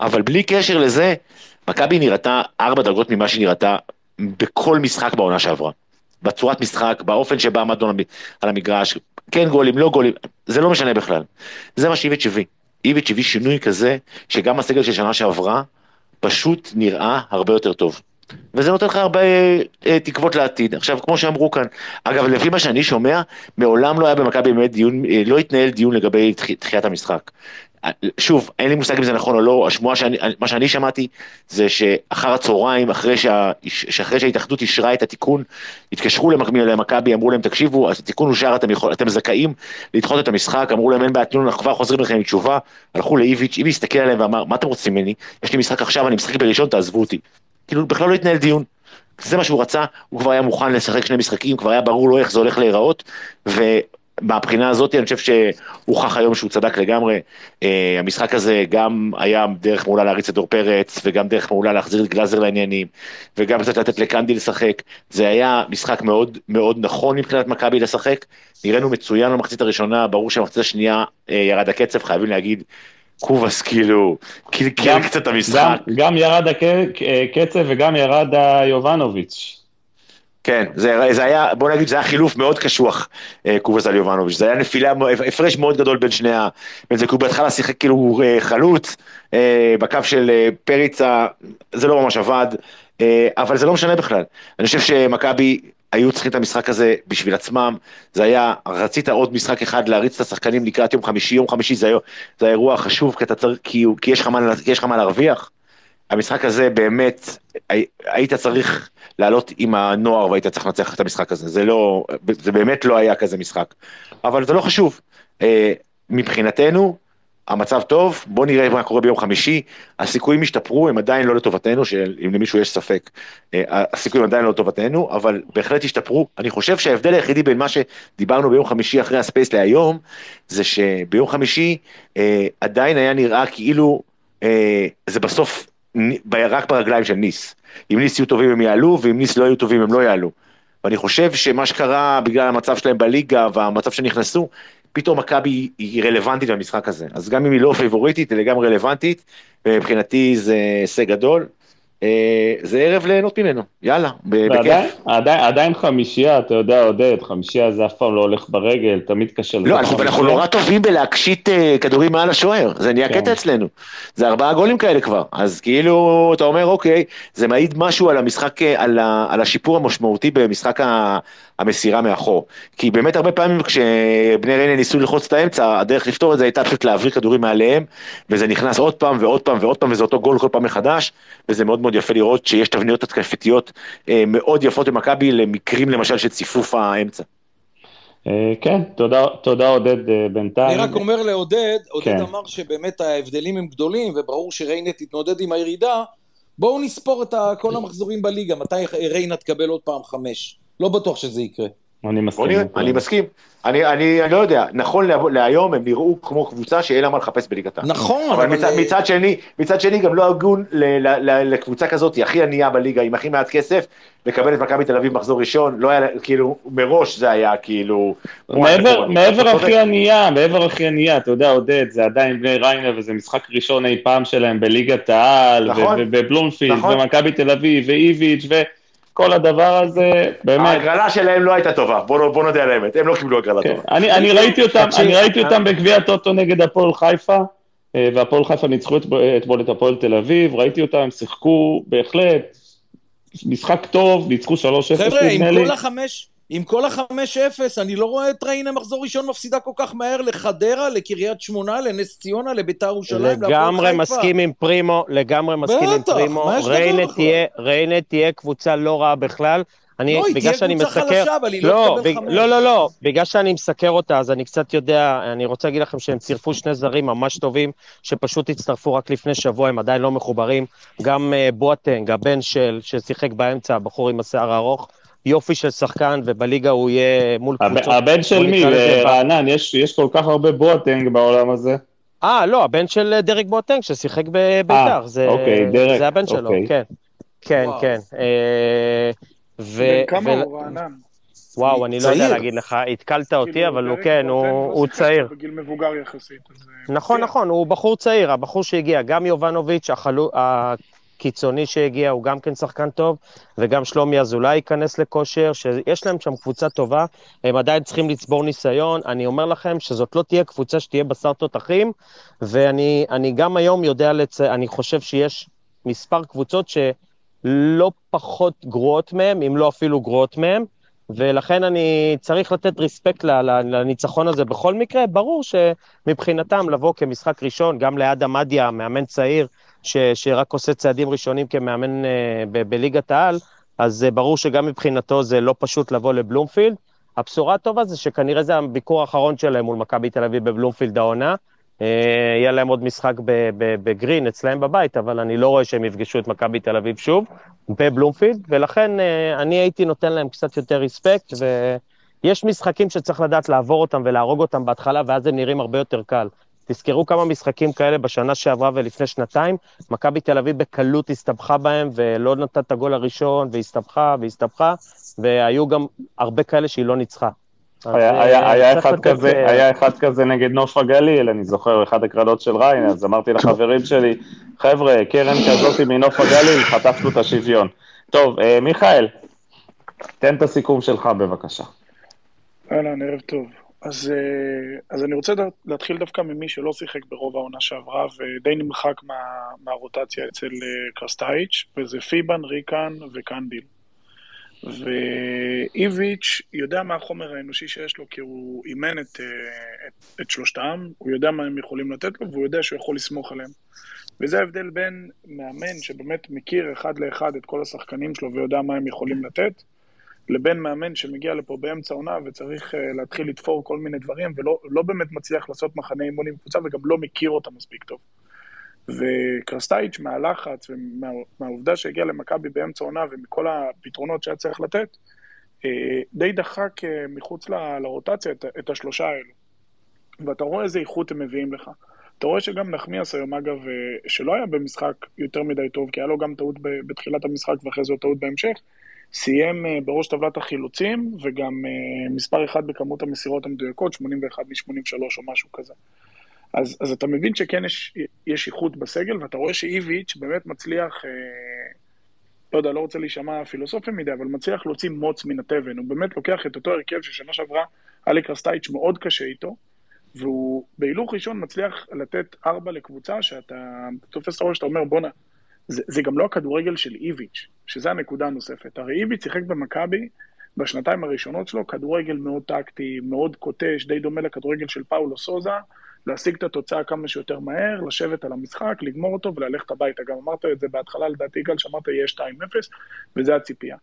אבל בלי קשר לזה, מכבי נראתה ארבע דרגות ממה שהיא נראתה בכל משחק בעונה שעברה. בצורת משחק, באופן שבה עמדנו על המגרש, כן גולים, לא גולים, זה לא משנה בכלל. זה מה שאיביץ' הביא. איביץ' הביא שינוי כזה, שגם הסגל של שנה שעברה, פשוט נראה הרבה יותר טוב. וזה נותן לך הרבה אה, תקוות לעתיד. עכשיו, כמו שאמרו כאן, אגב, לפי מה שאני שומע, מעולם לא היה במכבי באמת דיון, אה, לא התנהל דיון לגבי דחיית המשחק. שוב, אין לי מושג אם זה נכון או לא, השמועה שאני, מה שאני שמעתי זה שאחר הצהריים, אחרי, שה, שאחרי שההתאחדות אישרה את התיקון, התקשרו למכבי, אמרו להם, תקשיבו, התיקון אושר, אתם, אתם זכאים לדחות את המשחק, אמרו להם, אין בעיה, תנו אנחנו כבר חוזרים לכם עם תשובה, הלכו לאיביץ', איביץ' הסתכל עליהם ואמר, מה אתם רוצים ממני? יש לי משחק עכשיו, אני משחק בראשון, תעזבו אותי. כאילו בכלל לא התנהל דיון. זה מה שהוא רצה, הוא כבר היה מוכן לשחק שני משחקים, כבר היה ברור לו איך זה הולך להיראות, ומהבחינה הזאת אני חושב שהוכח היום שהוא צדק לגמרי. Uh, המשחק הזה גם היה דרך מעולה להריץ את דור פרץ, וגם דרך מעולה להחזיר את גלאזר לעניינים, וגם קצת לתת לקנדי לשחק. זה היה משחק מאוד מאוד נכון מבחינת מכבי לשחק. נראינו מצוין במחצית הראשונה, ברור שהמחצית השנייה uh, ירד הקצב, חייבים להגיד. קובאס כאילו קלקל קצת את המשחק. גם, גם ירד הקצב וגם ירד היובנוביץ'. כן, זה, זה היה, בוא נגיד, זה היה חילוף מאוד קשוח, אה, קובאס על יובנוביץ', זה היה נפילה, הפרש מאוד גדול בין שני ה... בין זה, כי הוא בהתחלה שיחק כאילו אה, חלוץ, אה, בקו של פריצה, זה לא ממש עבד, אבל זה לא משנה בכלל. אני חושב שמכבי היו צריכים את המשחק הזה בשביל עצמם, זה היה, רצית עוד משחק אחד להריץ את השחקנים לקראת יום חמישי, יום חמישי זה, זה האירוע החשוב, כי, צריך, כי, כי יש, מה, יש לך מה להרוויח. המשחק הזה באמת, היית צריך לעלות עם הנוער והיית צריך לנצח את המשחק הזה, זה לא, זה באמת לא היה כזה משחק, אבל זה לא חשוב. אה, מבחינתנו, המצב טוב, בוא נראה מה קורה ביום חמישי, הסיכויים השתפרו, הם עדיין לא לטובתנו, שאם למישהו יש ספק, אה, הסיכויים עדיין לא לטובתנו, אבל בהחלט השתפרו. אני חושב שההבדל היחידי בין מה שדיברנו ביום חמישי אחרי הספייס להיום, זה שביום חמישי אה, עדיין היה נראה כאילו אה, זה בסוף רק ברגליים של ניס. אם ניס יהיו טובים הם יעלו, ואם ניס לא יהיו טובים הם לא יעלו. ואני חושב שמה שקרה בגלל המצב שלהם בליגה והמצב שנכנסו, פתאום מכבי היא רלוונטית במשחק הזה. אז גם אם היא לא פייבוריטית, היא לגמרי רלוונטית, ומבחינתי זה הישג גדול. אה, זה ערב ליהנות ממנו, יאללה, בכיף. עדיין, עדיין חמישייה, אתה יודע, עודד, חמישייה זה אף פעם לא הולך ברגל, תמיד קשה לא, אנחנו, אנחנו נורא טובים בלהקשיט uh, כדורים מעל השוער, זה נהיה כן. קטע אצלנו. זה ארבעה גולים כאלה כבר, אז כאילו, אתה אומר, אוקיי, זה מעיד משהו על המשחק, אה, על, ה, על השיפור המשמעותי במשחק המסירה מאחור. כי באמת הרבה פעמים כשבני ריינה ניסו ללחוץ את האמצע, הדרך לפתור את זה הייתה פשוט להעביר כדורים מעליהם, וזה נכנס עוד פעם ועוד פעם ועוד פעם, וזה אותו גול כל פעם מחדש, וזה מאוד מאוד יפה לראות שיש תבניות התקפתיות אה, מאוד יפות במכבי למקרים למשל של ציפוף האמצע. אה, כן, תודה, תודה עודד אה, בינתיים. אני רק אומר לעודד, עודד כן. אמר שבאמת ההבדלים הם גדולים, וברור שריינה תתנודד עם הירידה, בואו נספור את כל המחזורים בליגה, מתי ריינה תקבל עוד פעם חמש? לא בטוח שזה יקרה. אני מסכים. אני מסכים. אני, אני, אני לא יודע, נכון להיום הם נראו כמו קבוצה שאין לה מה לחפש בליגת העל. נכון, אבל... אבל מצד, מצד, שני, מצד שני גם לא הגון לקבוצה כזאת, הכי ענייה בליגה, עם הכי מעט כסף, לקבל את מכבי תל אביב מחזור ראשון, לא היה, כאילו, מראש זה היה כאילו... מעבר, מעבר הכי ענייה, מעבר הכי ענייה, אתה יודע, עודד, זה עדיין בני ריינה, וזה משחק ראשון אי פעם שלהם בליגת העל, נכון, ובבלומפילד, נכון. ומכבי תל אביב, ואיביץ', ו... כל הדבר הזה, באמת... ההגרלה שלהם לא הייתה טובה, בוא, בוא נודה על האמת, הם לא קיבלו הגרלה כן. טובה. אני, אני ראיתי אותם, אני ראיתי אותם בגביע הטוטו נגד הפועל חיפה, אה, והפועל חיפה ניצחו אתמול את הפועל תל אביב, ראיתי אותם, שיחקו בהחלט, משחק טוב, ניצחו 3-0 נדמה לי. חבר'ה, עם כל החמש... עם כל החמש אפס, אני לא רואה את ריינה מחזור ראשון מפסידה כל כך מהר לחדרה, לקריית שמונה, לנס ציונה, לביתר ירושלים, לגמרי מסכים עם פרימו, לגמרי מסכים עם פרימו. ריינה תהיה, ריינה תהיה קבוצה לא רעה בכלל. אני, לא, בגלל שאני מסקר... חלשה, אבל היא לא, לא תקבל חמש. לא, לא, לא, בגלל שאני מסקר אותה, אז אני קצת יודע, אני רוצה להגיד לכם שהם צירפו שני זרים ממש טובים, שפשוט הצטרפו רק לפני שבוע, הם עדיין לא מחוברים. גם uh, בואטנג, הבן של, ששיחק באמצע, הבחור עם השיער הארוך, יופי של שחקן, ובליגה הוא יהיה מול קבוצות. הבן של מי? רענן, יש, יש כל כך הרבה בואטנג בעולם הזה. אה, לא, הבן של אה, דרק בואטנג ששיחק בביתר. זה, אוקיי, דרק. זה הבן שלו, אוקיי. כן. כן, וואו. כן. אה, ו... כמה הוא רענן? וואו, אני צעיר. לא יודע להגיד לך, התקלת אותי, כאילו, אבל הוא כן, הוא, הוא צעיר. בגיל מבוגר יחסית. נכון, נכון, הוא בחור צעיר, הבחור שהגיע, גם יובנוביץ', החלו, קיצוני שהגיע, הוא גם כן שחקן טוב, וגם שלומי אזולאי ייכנס לכושר, שיש להם שם קבוצה טובה, הם עדיין צריכים לצבור ניסיון. אני אומר לכם שזאת לא תהיה קבוצה שתהיה בשר תותחים, ואני גם היום יודע, לצ... אני חושב שיש מספר קבוצות שלא פחות גרועות מהם, אם לא אפילו גרועות מהם, ולכן אני צריך לתת ריספקט לניצחון הזה בכל מקרה. ברור שמבחינתם לבוא כמשחק ראשון, גם ליד עמדיה, מאמן צעיר, ש, שרק עושה צעדים ראשונים כמאמן uh, ב- בליגת העל, אז uh, ברור שגם מבחינתו זה לא פשוט לבוא לבלומפילד. הבשורה הטובה זה שכנראה זה הביקור האחרון שלהם מול מכבי תל אביב בבלומפילד העונה. Uh, יהיה להם עוד משחק בגרין אצלהם בבית, אבל אני לא רואה שהם יפגשו את מכבי תל אביב שוב בבלומפילד, ולכן אני הייתי נותן להם קצת יותר ריספקט, ויש משחקים שצריך לדעת לעבור אותם ולהרוג אותם בהתחלה, ואז הם נראים הרבה יותר קל. תזכרו כמה משחקים כאלה בשנה שעברה ולפני שנתיים, מכבי תל אביב בקלות הסתבכה בהם ולא נתת את הגול הראשון והסתבכה והסתבכה, והיו גם הרבה כאלה שהיא לא ניצחה. היה, היה, היה, אחד כזה. היה אחד כזה נגד נוף הגליל, אני זוכר, אחד הקרנות של ריין, אז אמרתי לחברים שלי, חבר'ה, קרן כזאת מנוף הגליל, חטפנו את השוויון. טוב, אה, מיכאל, תן את הסיכום שלך בבקשה. אהלן, ערב טוב. אז, אה, אז אני רוצה להתחיל דווקא ממי שלא שיחק ברוב העונה שעברה ודי נמחק מה, מהרוטציה אצל אה, קרסטייץ', וזה פיבן, ריקן וקנדיל. ואיביץ' יודע מה החומר האנושי שיש לו, כי הוא אימן את, אה, את, את שלושתם, הוא יודע מה הם יכולים לתת לו, והוא יודע שהוא יכול לסמוך עליהם. וזה ההבדל בין מאמן שבאמת מכיר אחד לאחד את כל השחקנים שלו ויודע מה הם יכולים לתת, לבין מאמן שמגיע לפה באמצע עונה וצריך uh, להתחיל לתפור כל מיני דברים, ולא לא באמת מצליח לעשות מחנה אימון עם קבוצה וגם לא מכיר אותה מספיק טוב. וקרסטייץ' מהלחץ ומהעובדה שהגיע למכבי באמצע עונה ומכל הפתרונות שהיה צריך לתת, uh, די דחק uh, מחוץ לרוטציה את, את השלושה האלו. ואתה רואה איזה איכות הם מביאים לך. אתה רואה שגם נחמיאס היום, אגב, שלא היה במשחק יותר מדי טוב, כי היה לו גם טעות בתחילת המשחק ואחרי זה טעות בהמשך, סיים אה, בראש טבלת החילוצים, וגם אה, מספר אחד בכמות המסירות המדויקות, 81 מ-83 או משהו כזה. אז, אז אתה מבין שכן יש, יש איכות בסגל, ואתה רואה שאיביץ' באמת מצליח אה, לא יודע, לא רוצה להישמע פילוסופי מדי, אבל מצליח להוציא מוץ מן התבן. הוא באמת לוקח את אותו הרכב ששנה שעברה אליק רסטייץ' מאוד קשה איתו, והוא בהילוך ראשון מצליח לתת ארבע לקבוצה שאתה תופס את הראש, שאתה אומר, בואנה, זה, זה גם לא הכדורגל של איביץ', שזה הנקודה הנוספת. הרי איביץ' שיחק במכבי בשנתיים הראשונות שלו, כדורגל מאוד טקטי, מאוד קוטש, די דומה לכדורגל של פאולו סוזה, להשיג את התוצאה כמה שיותר מהר, לשבת על המשחק, לגמור אותו וללכת הביתה. גם אמרת את זה בהתחלה, לדעתי, גל, שאמרת יהיה 2-0, וזה הציפייה.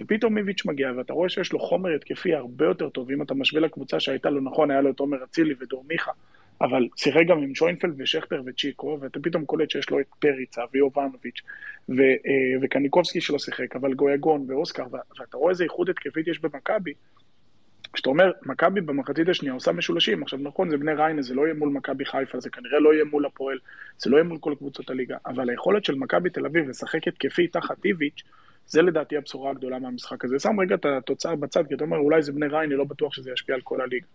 ופתאום איביץ' מגיע, ואתה רואה שיש לו חומר התקפי הרבה יותר טוב, אם אתה משווה לקבוצה שהייתה לו, נכון, היה לו את עומר אצילי ודור מיכה, אבל שיחק גם עם שוינפלד ושכטר וצ'יקו, ואתה פתאום קולט שיש לו את פריצה ויובנוביץ' ו, אה, וקניקובסקי שלא שיחק, אבל גויגון ואוסקר, ואתה רואה איזה איכות התקפית יש במכבי, כשאתה אומר, מכבי במחצית השנייה עושה משולשים, עכשיו נכון, זה בני ריינה, זה לא יהיה מול מכבי חיפה, זה כנראה לא יהיה מול הפועל, זה לא יהיה מול כל קבוצות הליגה, אבל היכולת של מכבי תל אביב לשחק התקפי תחת איביץ', זה לדעתי הבשורה הגדולה מהמשחק הזה. שם רגע את התוצאה בצד, כי אתה אומר, אולי זה בני ריינה, לא בטוח שזה ישפיע על כל הליגה.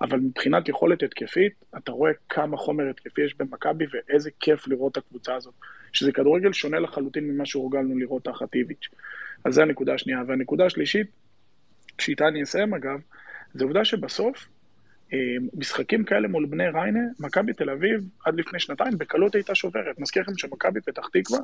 אבל מבחינת יכולת התקפית, אתה רואה כמה חומר התקפי יש במכבי ואיזה כיף לראות את הקבוצה הזאת. שזה כדורגל שונה לחלוטין ממה שהורגלנו לראות תחת איביץ'. אז זו הנקודה השנייה. והנקודה השלישית, שאיתה אני אסיים אגב, זה עובדה שבסוף, אה, משחקים כאלה מול בני ריינה, מכבי תל אביב עד לפני שנתיים בקלות הייתה שוברת. מזכיר לכם שמכבי פתח תקווה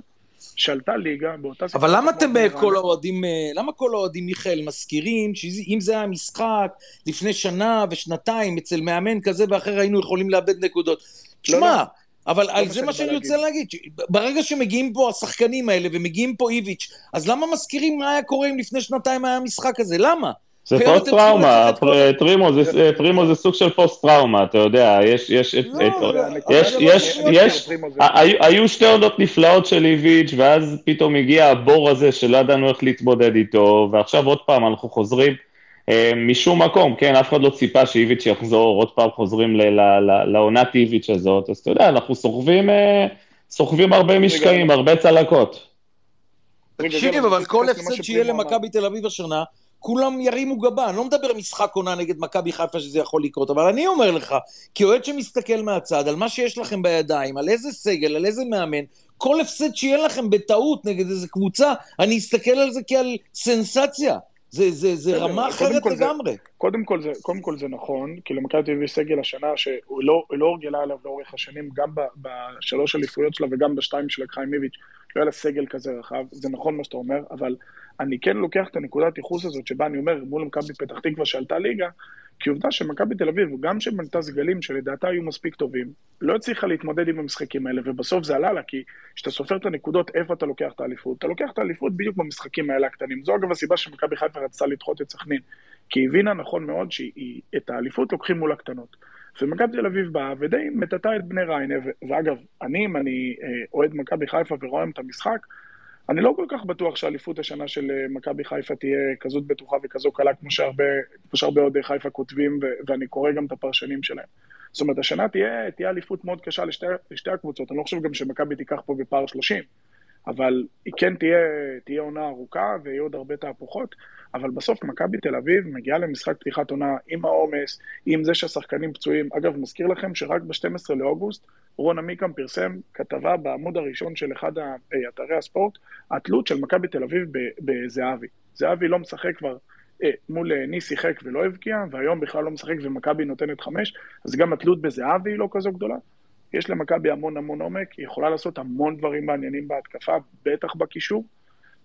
שלטה ליגה באותה סיטואציה. אבל למה אתם כל האוהדים, אה, למה כל האוהדים, מיכאל, מזכירים שאם זה היה משחק לפני שנה ושנתיים אצל מאמן כזה ואחר היינו יכולים לאבד נקודות? תשמע, לא, לא. אבל לא זה מה שאני רוצה להגיד, ברגע שמגיעים פה השחקנים האלה ומגיעים פה איביץ', אז למה מזכירים מה היה קורה אם לפני שנתיים היה המשחק הזה? למה? זה פוסט טראומה, פרימו זה סוג של פוסט טראומה, אתה יודע, יש, יש, לא, יש, יש, יש, היו שתי עונות נפלאות של איביץ', ואז פתאום הגיע הבור הזה שלא ידענו איך להתמודד איתו, ועכשיו עוד פעם אנחנו חוזרים אה, משום מקום, כן, אף אחד לא ציפה שאיביץ' יחזור, עוד פעם חוזרים לעונת איביץ' הזאת, אז אתה יודע, אנחנו סוחבים, אה, סוחבים הרבה משקעים, הרבה צלקות. תקשיב, אבל כל הפסד שיהיה למכבי תל אביב השנה, כולם ירימו גבה, אני לא מדבר משחק עונה נגד מכבי חיפה שזה יכול לקרות, אבל אני אומר לך, כאוהד שמסתכל מהצד על מה שיש לכם בידיים, על איזה סגל, על איזה מאמן, כל הפסד שיהיה לכם בטעות נגד איזה קבוצה, אני אסתכל על זה כעל סנסציה. זה, זה, זה רמה אחרת לגמרי. זה, קודם, כל זה, קודם כל זה נכון, כי למכבי תל אביב יש סגל השנה שהוא לא, לא הורגלה עליו לאורך השנים, גם בשלוש אליפויות שלה וגם בשתיים של לקחה איביץ', לא היה לה סגל כזה רחב, זה נכון מה שאתה אומר, אבל אני כן לוקח את הנקודת ייחוס הזאת שבה אני אומר מול מכבי פתח תקווה שעלתה ליגה, כי עובדה שמכבי תל אביב, גם שבנתה סגלים שלדעתה היו מספיק טובים, לא הצליחה להתמודד עם המשחקים האלה, ובסוף זה עלה לה, כי כשאתה סופר את הנקודות, איפה אתה לוקח את האליפות? אתה לוקח את האליפות בדיוק במשחקים האלה הקטנים. זו אגב הסיבה שמכבי חיפה רצתה לדחות את סכנין, כי היא הבינה נכון מאוד שאת האליפות לוקחים מול הקטנות. ומכבי תל אביב באה ודי מטאטה את בני ריינה, ואגב, אני, אם אני אה, אוהד מכבי חיפה ורואה את המשחק, אני לא כל כך בטוח שהאליפות השנה של אה, מכבי חיפה תהיה כזאת בטוחה וכזו קלה כמו שהרבה, כמו שהרבה אוהדי חיפה כותבים, ו- ואני קורא גם את הפרשנים שלהם. זאת אומרת, השנה תהיה, תהיה אליפות מאוד קשה לשתי, לשתי הקבוצות. אני לא חושב גם שמכבי תיקח פה בפער 30, אבל היא כן תהיה, תהיה עונה ארוכה ויהיו עוד הרבה תהפוכות, אבל בסוף מכבי תל אביב מגיעה למשחק פתיחת עונה עם העומס, עם זה שהשחקנים פצועים. אגב, מזכיר לכם שרק ב-12 לאוגוסט רון עמיקם פרסם כתבה בעמוד הראשון של אחד אתרי הספורט, התלות של מכבי תל אביב בזהבי. זהבי לא משחק כבר אה, מול אה, ניס שיחק ולא הבקיע, והיום בכלל לא משחק ומכבי נותנת חמש, אז גם התלות בזהבי היא לא כזו גדולה. יש למכבי המון המון עומק, היא יכולה לעשות המון דברים מעניינים בהתקפה, בטח בקישור.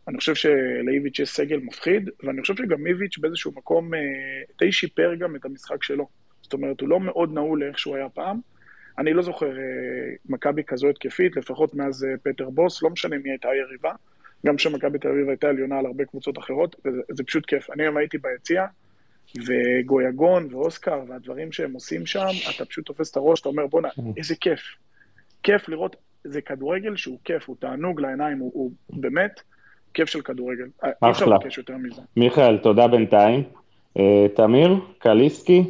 אני חושב שלאיביץ' יש סגל מפחיד, ואני חושב שגם איביץ' באיזשהו מקום אה, די שיפר גם את המשחק שלו. זאת אומרת, הוא לא מאוד נעול לאיך שהוא היה פעם. אני לא זוכר אה, מכבי כזו התקפית, לפחות מאז אה, פטר בוס, לא משנה מי הייתה היריבה. גם כשמכבי תל אביב הייתה עליונה על הרבה קבוצות אחרות, וזה פשוט כיף. אני היום הייתי ביציע, וגויגון ואוסקר והדברים שהם עושים שם, אתה פשוט תופס את הראש, אתה אומר, בואנה, איזה כיף. כיף לראות, זה כדורגל שהוא כיף, הוא תענוג לעיניים, הוא, הוא באמת כיף של כדורגל. אי אפשר לבקש יותר מזה. מיכאל, תודה בינתיים. Uh, תמיר, קליסקי.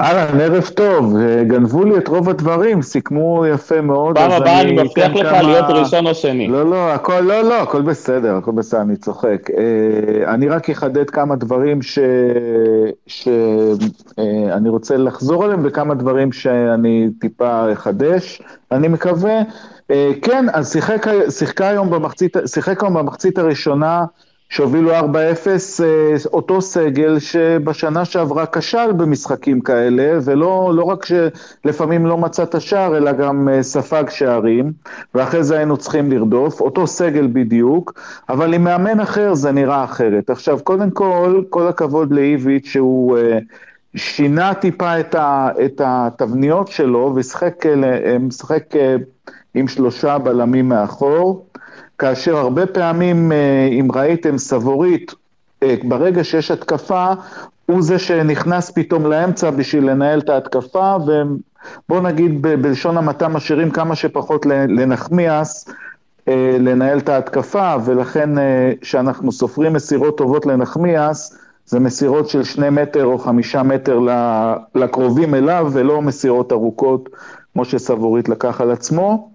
אהלן, ערב טוב, גנבו לי את רוב הדברים, סיכמו יפה מאוד. פעם הבאה אני מבטיח לך כמה... להיות ראשון או שני. לא, לא, הכל, לא, לא, הכל בסדר, הכל בסדר, אני צוחק. אה, אני רק אחדד כמה דברים שאני אה, רוצה לחזור עליהם, וכמה דברים שאני טיפה אחדש, אני מקווה. אה, כן, אז שיחק, שיחקה היום במחצית, שיחק היום במחצית הראשונה, שהובילו 4-0, אה, אותו סגל שבשנה שעברה כשל במשחקים כאלה, ולא לא רק שלפעמים לא מצא את השער, אלא גם אה, ספג שערים, ואחרי זה היינו צריכים לרדוף, אותו סגל בדיוק, אבל עם מאמן אחר זה נראה אחרת. עכשיו, קודם כל, כל הכבוד לאיביץ' שהוא... אה, שינה טיפה את, ה, את התבניות שלו ומשחק עם שלושה בלמים מאחור. כאשר הרבה פעמים, אה, אם ראיתם, סבורית, אה, ברגע שיש התקפה, הוא זה שנכנס פתאום לאמצע בשביל לנהל את ההתקפה, ובוא נגיד בלשון המעטה משאירים כמה שפחות לנחמיאס אה, לנהל את ההתקפה, ולכן כשאנחנו סופרים מסירות טובות לנחמיאס, זה מסירות של שני מטר או חמישה מטר לקרובים אליו, ולא מסירות ארוכות, כמו שסבורית לקח על עצמו.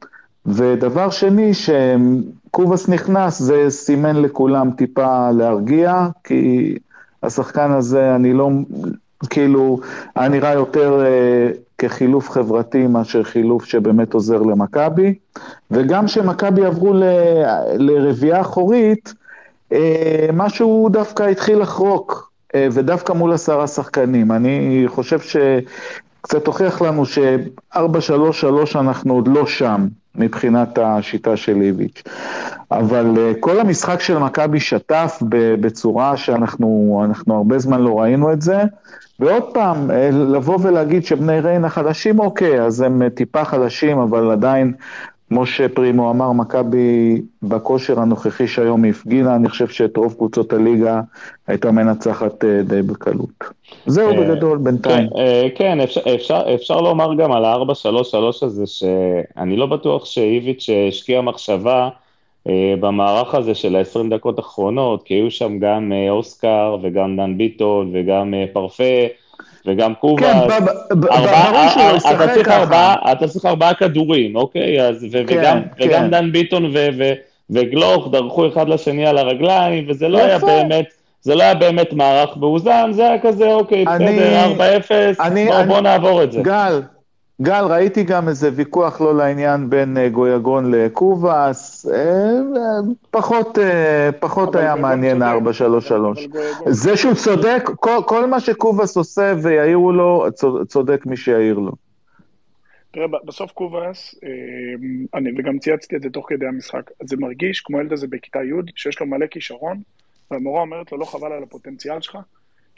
ודבר שני, שקובאס נכנס, זה סימן לכולם טיפה להרגיע, כי השחקן הזה, אני לא, כאילו, היה נראה יותר אה, כחילוף חברתי מאשר חילוף שבאמת עוזר למכבי. וגם כשמכבי עברו ל, לרביעייה אחורית, אה, משהו דווקא התחיל לחרוק. אה, ודווקא מול עשרה שחקנים. אני חושב שקצת הוכיח לנו ש-4-3-3 אנחנו עוד לא שם. מבחינת השיטה של איביץ'. אבל אה, כל המשחק של מכבי שטף בצורה שאנחנו הרבה זמן לא ראינו את זה. ועוד פעם, אה, לבוא ולהגיד שבני ריינה חלשים, אוקיי, אז הם אה, טיפה חלשים, אבל עדיין, כמו שפרימו אמר, מכבי בכושר הנוכחי שהיום הפגינה, אני חושב שאת רוב קבוצות הליגה הייתה מנצחת די בקלות. זהו אה, בגדול בינתיים. כן, אה, כן אפשר, לומר גם על ה-4-3-3 הזה, שאני לא בטוח שאיביץ' השקיע מחשבה אה, במערך הזה של ה-20 דקות האחרונות, כי היו שם גם אוסקר וגם דן ביטון וגם פרפה. וגם קובה, כן, ברור שהוא ישחק ככה. אתה צריך ארבעה כדורים, אוקיי? אז, ו- כן, וגם, כן. וגם דן ביטון ו- ו- וגלוך דרכו אחד לשני על הרגליים, וזה לא היה באמת, זה לא היה באמת מערך מאוזן, זה היה כזה, אוקיי, בסדר, 4-0, בוא, בוא נעבור את זה. גל, גל, ראיתי גם איזה ויכוח לא לעניין בין אה, גויגון לקובאס, אה, אה, פחות, פחות היה מעניין ה-4-3-3. זה שהוא צודק, כל, כל מה שקובאס עושה ויעירו לו, צודק מי שיעיר לו. תראה, בסוף קובאס, אני, וגם צייצתי את זה תוך כדי המשחק, זה מרגיש כמו הילד הזה בכיתה י', שיש לו מלא כישרון, והמורה אומרת לו, לא חבל על הפוטנציאל שלך?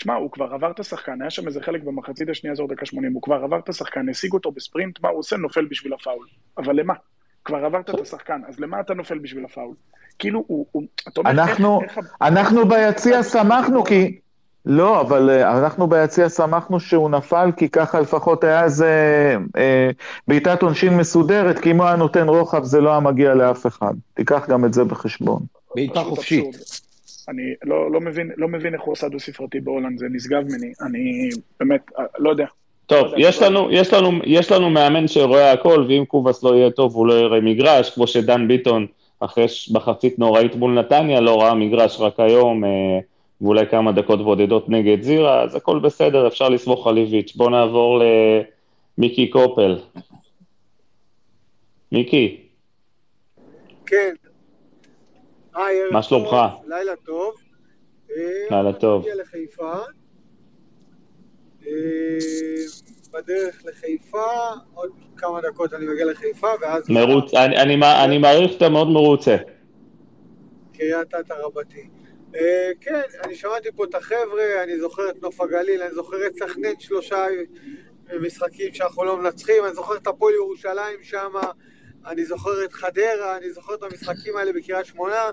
תשמע, הוא כבר עבר את השחקן, היה שם איזה חלק במחצית השנייה זו דקה 80, הוא כבר עבר את השחקן, השיג אותו בספרינט, מה הוא עושה? נופל בשביל הפאול. אבל למה? כבר עברת את השחקן, אז למה אתה נופל בשביל הפאול? כאילו, הוא, הוא אתה אומר, אנחנו, איך... אנחנו ביציע שמחנו כי... לא, אבל אה, אנחנו ביציע שמחנו שהוא נפל, כי ככה לפחות היה איזה אה, בעיטת עונשין מסודרת, כי אם הוא היה נותן רוחב זה לא היה מגיע לאף אחד. תיקח גם את זה בחשבון. בעיטה חופשית. אני לא, לא, מבין, לא מבין איך הוא עושה דו-ספרתי בהולנד, זה נשגב ממני, אני באמת, לא יודע. טוב, לא יש, לנו, יש, לנו, יש לנו מאמן שרואה הכל, ואם קובאס לא יהיה טוב, הוא לא יראה מגרש, כמו שדן ביטון, אחרי מחצית נוראית מול נתניה, לא ראה מגרש רק היום, אה, ואולי כמה דקות בודדות נגד זירה, אז הכל בסדר, אפשר לסמוך על איביץ'. בואו נעבור למיקי קופל. מיקי. כן, מה שלומך? לילה טוב. לילה טוב. מגיע לחיפה. אה, בדרך לחיפה, עוד כמה דקות אני מגיע לחיפה, ואז... מרוץ, אני, אני, אני מעריך שאתה מאוד מרוצה. קריית אתא רבתי. Uh, כן, אני שמעתי פה את החבר'ה, אני זוכר את נוף הגליל, אני זוכר את סכנין שלושה משחקים שאנחנו לא מנצחים, אני זוכר את הפועל ירושלים שם, אני זוכר את חדרה, אני זוכר את המשחקים האלה בקריית שמונה.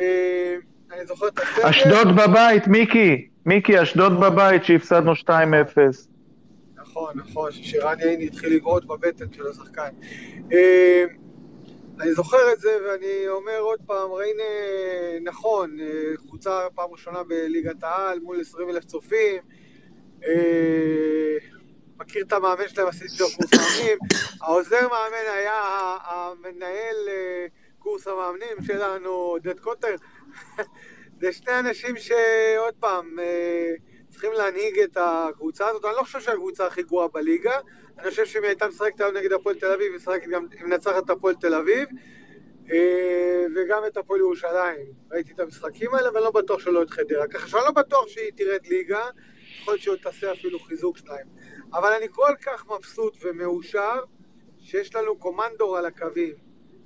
אה, אני זוכר את הסגל. אשדוד בבית, מיקי. מיקי, אשדוד בבית, שהפסדנו 2-0. נכון, נכון, שרן יעיני התחיל לבעוט בבטן של השחקן. אה, אני זוכר את זה, ואני אומר עוד פעם, ריינה, נכון, אה, חוצה פעם ראשונה בליגת העל מול 20 אלף צופים, מכיר את המאמן שלהם, עשיתי לו קורס מאמנים. העוזר מאמן היה המנהל אה, קורס המאמנים שלנו, עודד קוטר. זה שני אנשים שעוד פעם, אה, צריכים להנהיג את הקבוצה הזאת. אני לא חושב שהקבוצה הכי גרועה בליגה. אני חושב שאם היא הייתה משחקת היום נגד הפועל תל אביב, היא גם, היא מנצחת את הפועל תל אביב. אה, וגם את הפועל ירושלים. ראיתי את המשחקים האלה, ואני לא בטוח שלא את חדרה. ככה שאני לא בטוח שהיא תרד ליגה, יכול להיות שהיא תעשה אפילו חיזוק שניים. אבל אני כל כך מבסוט ומאושר שיש לנו קומנדור על הקווים,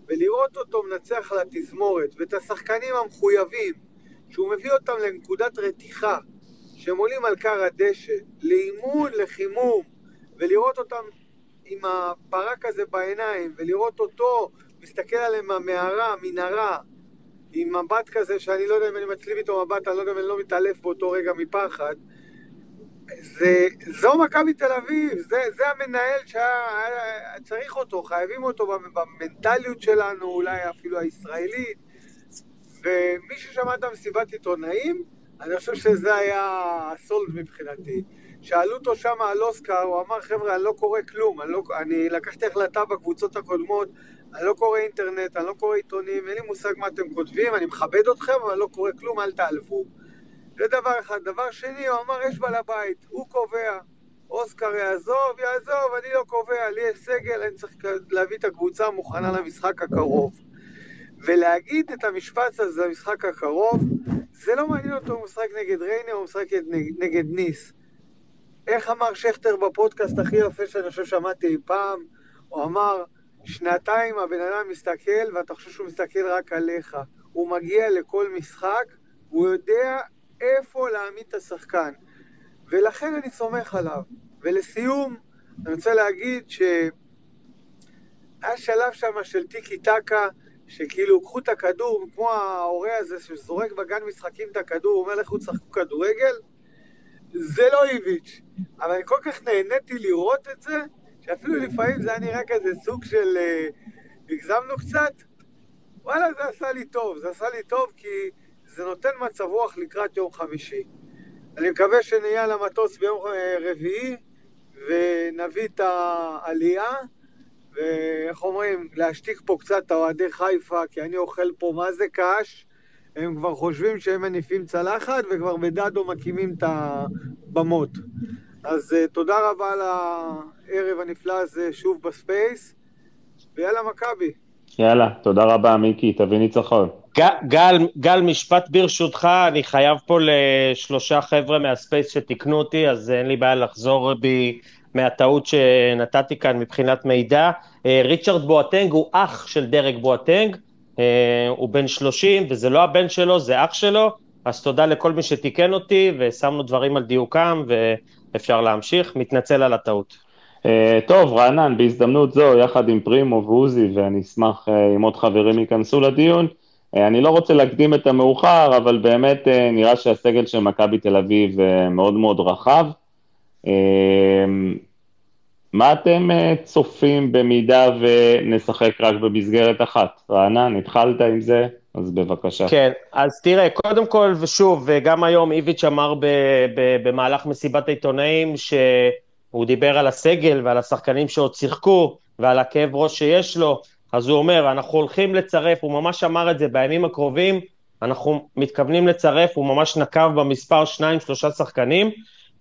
ולראות אותו מנצח על התזמורת, ואת השחקנים המחויבים, שהוא מביא אותם לנקודת רתיחה, שהם עולים על קר הדשא, לאימון, לחימום, ולראות אותם עם הברק הזה בעיניים, ולראות אותו מסתכל עליהם מהמערה, מנהרה, עם מבט כזה שאני לא יודע אם אני מצליב איתו מבט, אני לא יודע אם אני לא מתעלף באותו רגע מפחד. זה, זו מכבי תל אביב, זה, זה המנהל שהיה צריך אותו, חייבים אותו במנטליות שלנו, אולי אפילו הישראלית. ומי ששמע את המסיבת עיתונאים, אני חושב שזה היה הסולד מבחינתי. שאלו אותו שם על אוסקר, הוא אמר, חבר'ה, אני לא קורא כלום, אני, לא, אני לקחתי החלטה בקבוצות הקודמות, אני לא קורא אינטרנט, אני לא קורא עיתונים, אין לי מושג מה אתם כותבים, אני מכבד אתכם, אבל אני לא קורא כלום, אל תעלבו. זה דבר אחד. דבר שני, הוא אמר, יש בעל הבית, הוא קובע. אוסקר יעזוב, יעזוב, אני לא קובע, לי יש סגל, אני צריך להביא את הקבוצה מוכנה למשחק הקרוב. ולהגיד את המשפט הזה למשחק הקרוב, זה לא מעניין אותו אם הוא משחק נגד ריינה או משחק נגד, ניס. איך אמר שכטר בפודקאסט הכי יפה שאני חושב שמעתי אי פעם? הוא אמר, שנתיים הבן אדם מסתכל ואתה חושב שהוא מסתכל רק עליך. הוא מגיע לכל משחק, הוא יודע איפה להעמיד את השחקן. ולכן אני סומך עליו. ולסיום, אני רוצה להגיד שהיה שלב שם של טיקי טקה, שכאילו קחו את הכדור, כמו ההורה הזה שזורק בגן משחקים את הכדור, אומר לכו תשחקו כדורגל, זה לא איביץ'. אבל אני כל כך נהניתי לראות את זה, שאפילו לפעמים זה היה נראה כזה סוג של... אה, הגזמנו קצת, וואלה, זה עשה לי טוב. זה עשה לי טוב כי זה נותן מצב רוח לקראת יום חמישי. אני מקווה שנהיה על המטוס ביום אה, רביעי ונביא את העלייה, ואיך אומרים, להשתיק פה קצת את אוהדי חיפה, כי אני אוכל פה מה זה קש. הם כבר חושבים שהם מניפים צלחת וכבר בדדו מקימים את הבמות. אז אה, תודה רבה על הערב הנפלא הזה שוב בספייס, ויאללה מכבי. יאללה, תודה רבה מיקי, תביא ניצחון. גל, גל, משפט ברשותך, אני חייב פה לשלושה חבר'ה מהספייס שתיקנו אותי, אז אין לי בעיה לחזור בי מהטעות שנתתי כאן מבחינת מידע. אה, ריצ'רד בואטנג הוא אח של דרק בואטנג, אה, הוא בן 30 וזה לא הבן שלו, זה אח שלו, אז תודה לכל מי שתיקן אותי ושמנו דברים על דיוקם ואפשר להמשיך, מתנצל על הטעות. אה, טוב, רענן, בהזדמנות זו, יחד עם פרימו ועוזי, ואני אשמח אם עוד חברים ייכנסו לדיון, אני לא רוצה להקדים את המאוחר, אבל באמת נראה שהסגל של מכבי תל אביב מאוד מאוד רחב. מה אתם אה, צופים במידה ונשחק רק במסגרת אחת? רענן, התחלת עם זה? אז בבקשה. כן, אז תראה, קודם כל, ושוב, וגם היום איביץ' אמר ב, ב, במהלך מסיבת העיתונאים, שהוא דיבר על הסגל ועל השחקנים שעוד שיחקו, ועל הכאב ראש שיש לו, אז הוא אומר, אנחנו הולכים לצרף, הוא ממש אמר את זה בימים הקרובים, אנחנו מתכוונים לצרף, הוא ממש נקב במספר שניים, שלושה שחקנים,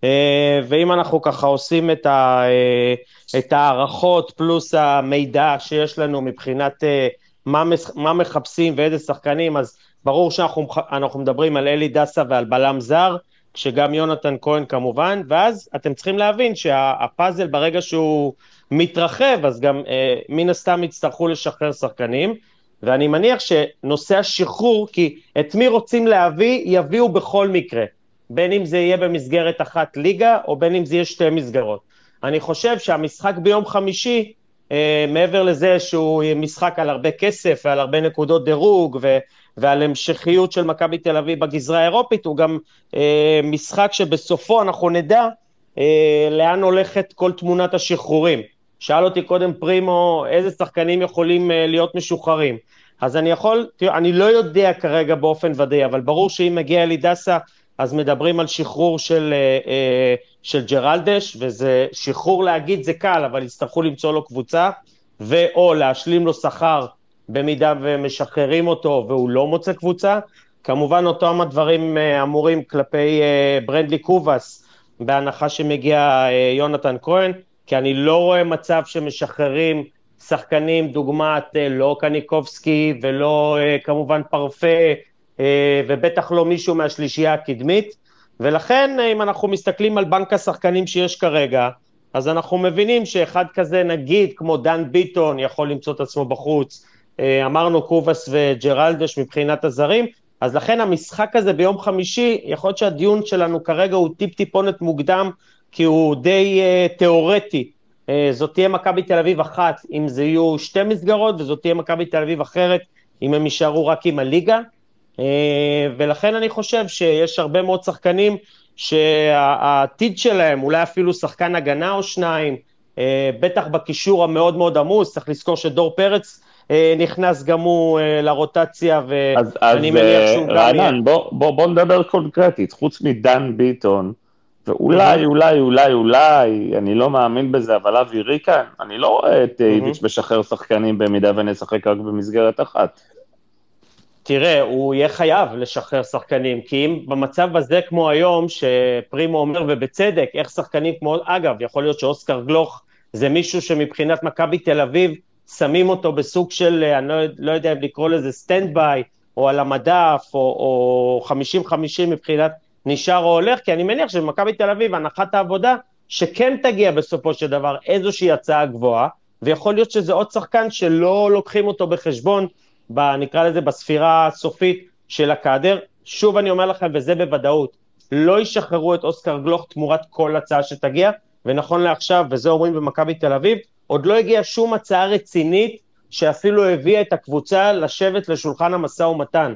אה, ואם אנחנו ככה עושים את, ה, אה, את ההערכות פלוס המידע שיש לנו מבחינת אה, מה, מה מחפשים ואיזה שחקנים, אז ברור שאנחנו מדברים על אלי דסה ועל בלם זר, שגם יונתן כהן כמובן, ואז אתם צריכים להבין שהפאזל ברגע שהוא מתרחב, אז גם אה, מן הסתם יצטרכו לשחרר שחקנים, ואני מניח שנושא השחרור, כי את מי רוצים להביא, יביאו בכל מקרה. בין אם זה יהיה במסגרת אחת ליגה, או בין אם זה יהיה שתי מסגרות. אני חושב שהמשחק ביום חמישי, מעבר לזה שהוא משחק על הרבה כסף ועל הרבה נקודות דירוג ו, ועל המשכיות של מכבי תל אביב בגזרה האירופית, הוא גם אה, משחק שבסופו אנחנו נדע אה, לאן הולכת כל תמונת השחרורים. שאל אותי קודם פרימו איזה שחקנים יכולים אה, להיות משוחררים. אז אני יכול, תראו, אני לא יודע כרגע באופן ודאי, אבל ברור שאם מגיע אלי דסה אז מדברים על שחרור של, של ג'רלדש, וזה שחרור להגיד זה קל, אבל יצטרכו למצוא לו קבוצה, ואו להשלים לו שכר במידה ומשחררים אותו והוא לא מוצא קבוצה. כמובן אותם הדברים אמורים כלפי ברנדלי קובאס, בהנחה שמגיע יונתן כהן, כי אני לא רואה מצב שמשחררים שחקנים דוגמת אה, לא קניקובסקי ולא אה, כמובן פרפה אה, ובטח לא מישהו מהשלישייה הקדמית ולכן אם אנחנו מסתכלים על בנק השחקנים שיש כרגע אז אנחנו מבינים שאחד כזה נגיד כמו דן ביטון יכול למצוא את עצמו בחוץ אמרנו קובאס וג'רלדש מבחינת הזרים אז לכן המשחק הזה ביום חמישי יכול להיות שהדיון שלנו כרגע הוא טיפ טיפונת מוקדם כי הוא די uh, תיאורטי. Uh, זאת תהיה מכבי תל אביב אחת אם זה יהיו שתי מסגרות, וזאת תהיה מכבי תל אביב אחרת אם הם יישארו רק עם הליגה. Uh, ולכן אני חושב שיש הרבה מאוד שחקנים שהעתיד שלהם, אולי אפילו שחקן הגנה או שניים, uh, בטח בקישור המאוד מאוד עמוס, צריך לזכור שדור פרץ uh, נכנס גם הוא לרוטציה, ואני מניח שהוא גם... אז רענן, בוא, בוא, בוא נדבר קונקרטית, חוץ מדן ביטון, ואולי, אולי, אולי, אולי, אני לא מאמין בזה, אבל אבי ריקן, אני לא רואה את איביץ' משחרר שחקנים במידה ונשחק רק במסגרת אחת. תראה, הוא יהיה חייב לשחרר שחקנים, כי אם במצב הזה כמו היום, שפרימו אומר ובצדק, איך שחקנים כמו, אגב, יכול להיות שאוסקר גלוך זה מישהו שמבחינת מכבי תל אביב, שמים אותו בסוג של, אני לא, לא יודע אם לקרוא לזה stand by, או על המדף, או 50-50 מבחינת נשאר או הולך, כי אני מניח שבמכבי תל אביב הנחת העבודה שכן תגיע בסופו של דבר איזושהי הצעה גבוהה, ויכול להיות שזה עוד שחקן שלא לוקחים אותו בחשבון, ב, נקרא לזה בספירה הסופית של הקאדר. שוב אני אומר לכם, וזה בוודאות, לא ישחררו את אוסקר גלוך תמורת כל הצעה שתגיע, ונכון לעכשיו, וזה אומרים במכבי תל אביב, עוד לא הגיעה שום הצעה רצינית שאפילו הביאה את הקבוצה לשבת לשולחן המשא ומתן.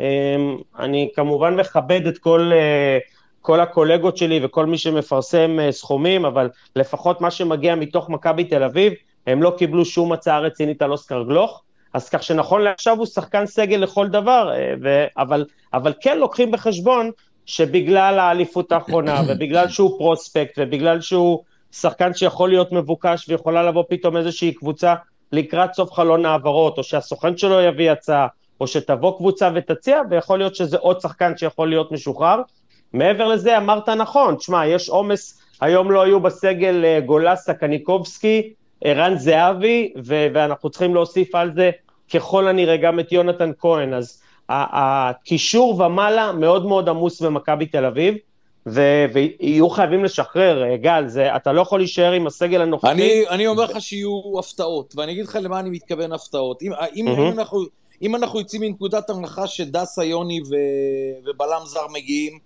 אמ, אני כמובן מכבד את כל, אה, כל הקולגות שלי וכל מי שמפרסם אה, סכומים, אבל לפחות מה שמגיע מתוך מכבי תל אביב, הם לא קיבלו שום הצעה רצינית על אוסקר גלוך, אז כך שנכון לעכשיו הוא שחקן סגל לכל דבר, אה, ו, אבל, אבל כן לוקחים בחשבון שבגלל האליפות האחרונה, ובגלל שהוא פרוספקט, ובגלל שהוא שחקן שיכול להיות מבוקש ויכולה לבוא פתאום איזושהי קבוצה לקראת סוף חלון העברות, או שהסוכן שלו יביא הצעה, או שתבוא קבוצה ותציע, ויכול להיות שזה עוד שחקן שיכול להיות משוחרר. מעבר לזה, אמרת נכון, תשמע, יש עומס, היום לא היו בסגל אה, גולסה, קניקובסקי, ערן זהבי, ו- ואנחנו צריכים להוסיף על זה ככל הנראה גם את יונתן כהן, אז הקישור ומעלה מאוד מאוד עמוס במכבי תל אביב, ו- ויהיו חייבים לשחרר, אה, גל, זה, אתה לא יכול להישאר עם הסגל הנוכחי. אני, אני אומר לך שיהיו הפתעות, ואני אגיד לך למה אני מתכוון הפתעות. אם, אם, mm-hmm. אם אנחנו... אם אנחנו יוצאים מנקודת הנחה שדסה, יוני ו... ובלם זר מגיעים,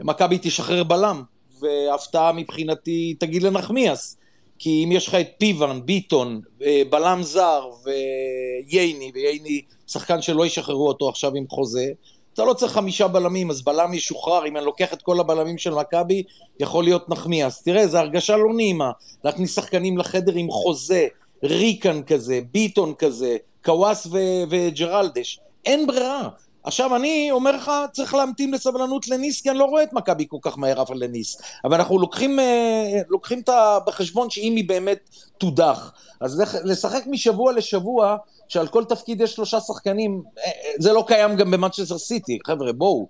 מכבי תשחרר בלם, והפתעה מבחינתי תגיד לנחמיאס. כי אם יש לך את פיוון, ביטון, אה, בלם זר וייני, וייני שחקן שלא ישחררו אותו עכשיו עם חוזה, אתה לא צריך חמישה בלמים, אז בלם ישוחרר, אם אני לוקח את כל הבלמים של מכבי, יכול להיות נחמיאס. תראה, זו הרגשה לא נעימה, להכניס שחקנים לחדר עם חוזה, ריקן כזה, ביטון כזה, קוואס וג'רלדש. אין ברירה. עכשיו אני אומר לך, צריך להמתין בסבלנות לניס, כי אני לא רואה את מכבי כל כך מהר אבל לניס. אבל אנחנו לוקחים, אה, לוקחים את בחשבון שאם היא באמת תודח. אז לשחק משבוע לשבוע, שעל כל תפקיד יש שלושה שחקנים, אה, אה, זה לא קיים גם במנצ'סטר סיטי, חבר'ה, בואו.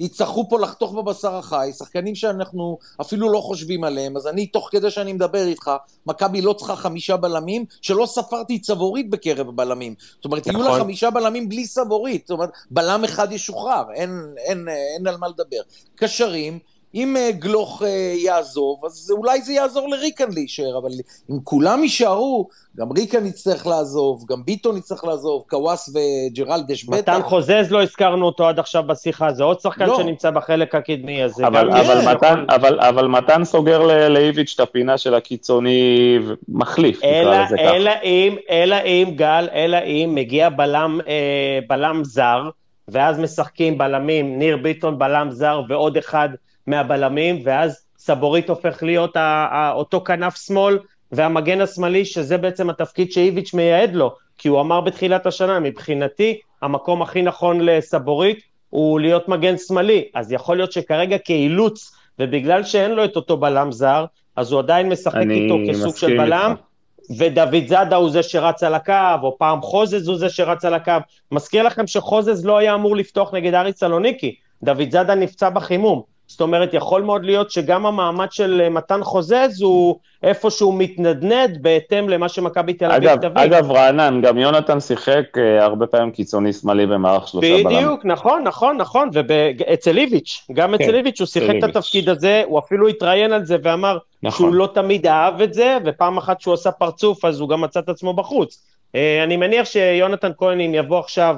יצטרכו פה לחתוך בבשר החי, שחקנים שאנחנו אפילו לא חושבים עליהם, אז אני, תוך כדי שאני מדבר איתך, מכבי לא צריכה חמישה בלמים, שלא ספרתי צבורית בקרב הבלמים. זאת אומרת. יהיו לה נכון. חמישה בלמים בלי צבורית, זאת אומרת, בלם אחד ישוחרר, אין, אין, אין, אין על מה לדבר. קשרים, אם uh, גלוך uh, יעזוב, אז אולי זה יעזור לריקן להישאר, אבל אם כולם יישארו, גם ריקן יצטרך לעזוב, גם ביטון יצטרך לעזוב, קוואס וג'רלדש בטח. מתן חוזז לא הזכרנו אותו עד עכשיו בשיחה, זה עוד שחקן לא. שנמצא בחלק הקדמי הזה. אבל, אבל, yeah, מתן, אבל, אבל מתן סוגר לאיביץ' את הפינה של הקיצוני מחליף, נקרא לזה ככה. אלא אם, אלא אם, גל, אלא אם מגיע בלם, אה, בלם זר, ואז משחקים בלמים, ניר ביטון בלם זר ועוד אחד מהבלמים, ואז סבורית הופך להיות אותו כנף שמאל, והמגן השמאלי, שזה בעצם התפקיד שאיביץ' מייעד לו, כי הוא אמר בתחילת השנה, מבחינתי, המקום הכי נכון לסבורית הוא להיות מגן שמאלי, אז יכול להיות שכרגע כאילוץ, ובגלל שאין לו את אותו בלם זר, אז הוא עדיין משחק איתו כסוג של בלם, ודוד זאדה הוא זה שרץ על הקו, או פעם חוזז הוא זה שרץ על הקו. מזכיר לכם שחוזז לא היה אמור לפתוח נגד אריס סלוניקי, דוד זאדה נפצע בחימום. זאת אומרת, יכול מאוד להיות שגם המעמד של אה, מתן חוזז הוא איפשהו מתנדנד בהתאם למה שמכבי תל אביב תביא. אגב, רענן, גם יונתן שיחק אה, הרבה פעמים קיצוני שמאלי במערך שלושה בלמים. בדיוק, נכון, נכון, נכון, ואצל איביץ', גם אצל כן, איביץ' הוא שיחק את התפקיד הזה, הוא אפילו התראיין על זה ואמר נכון. שהוא לא תמיד אהב את זה, ופעם אחת שהוא עשה פרצוף אז הוא גם מצא את עצמו בחוץ. אה, אני מניח שיונתן כהן, אם יבוא עכשיו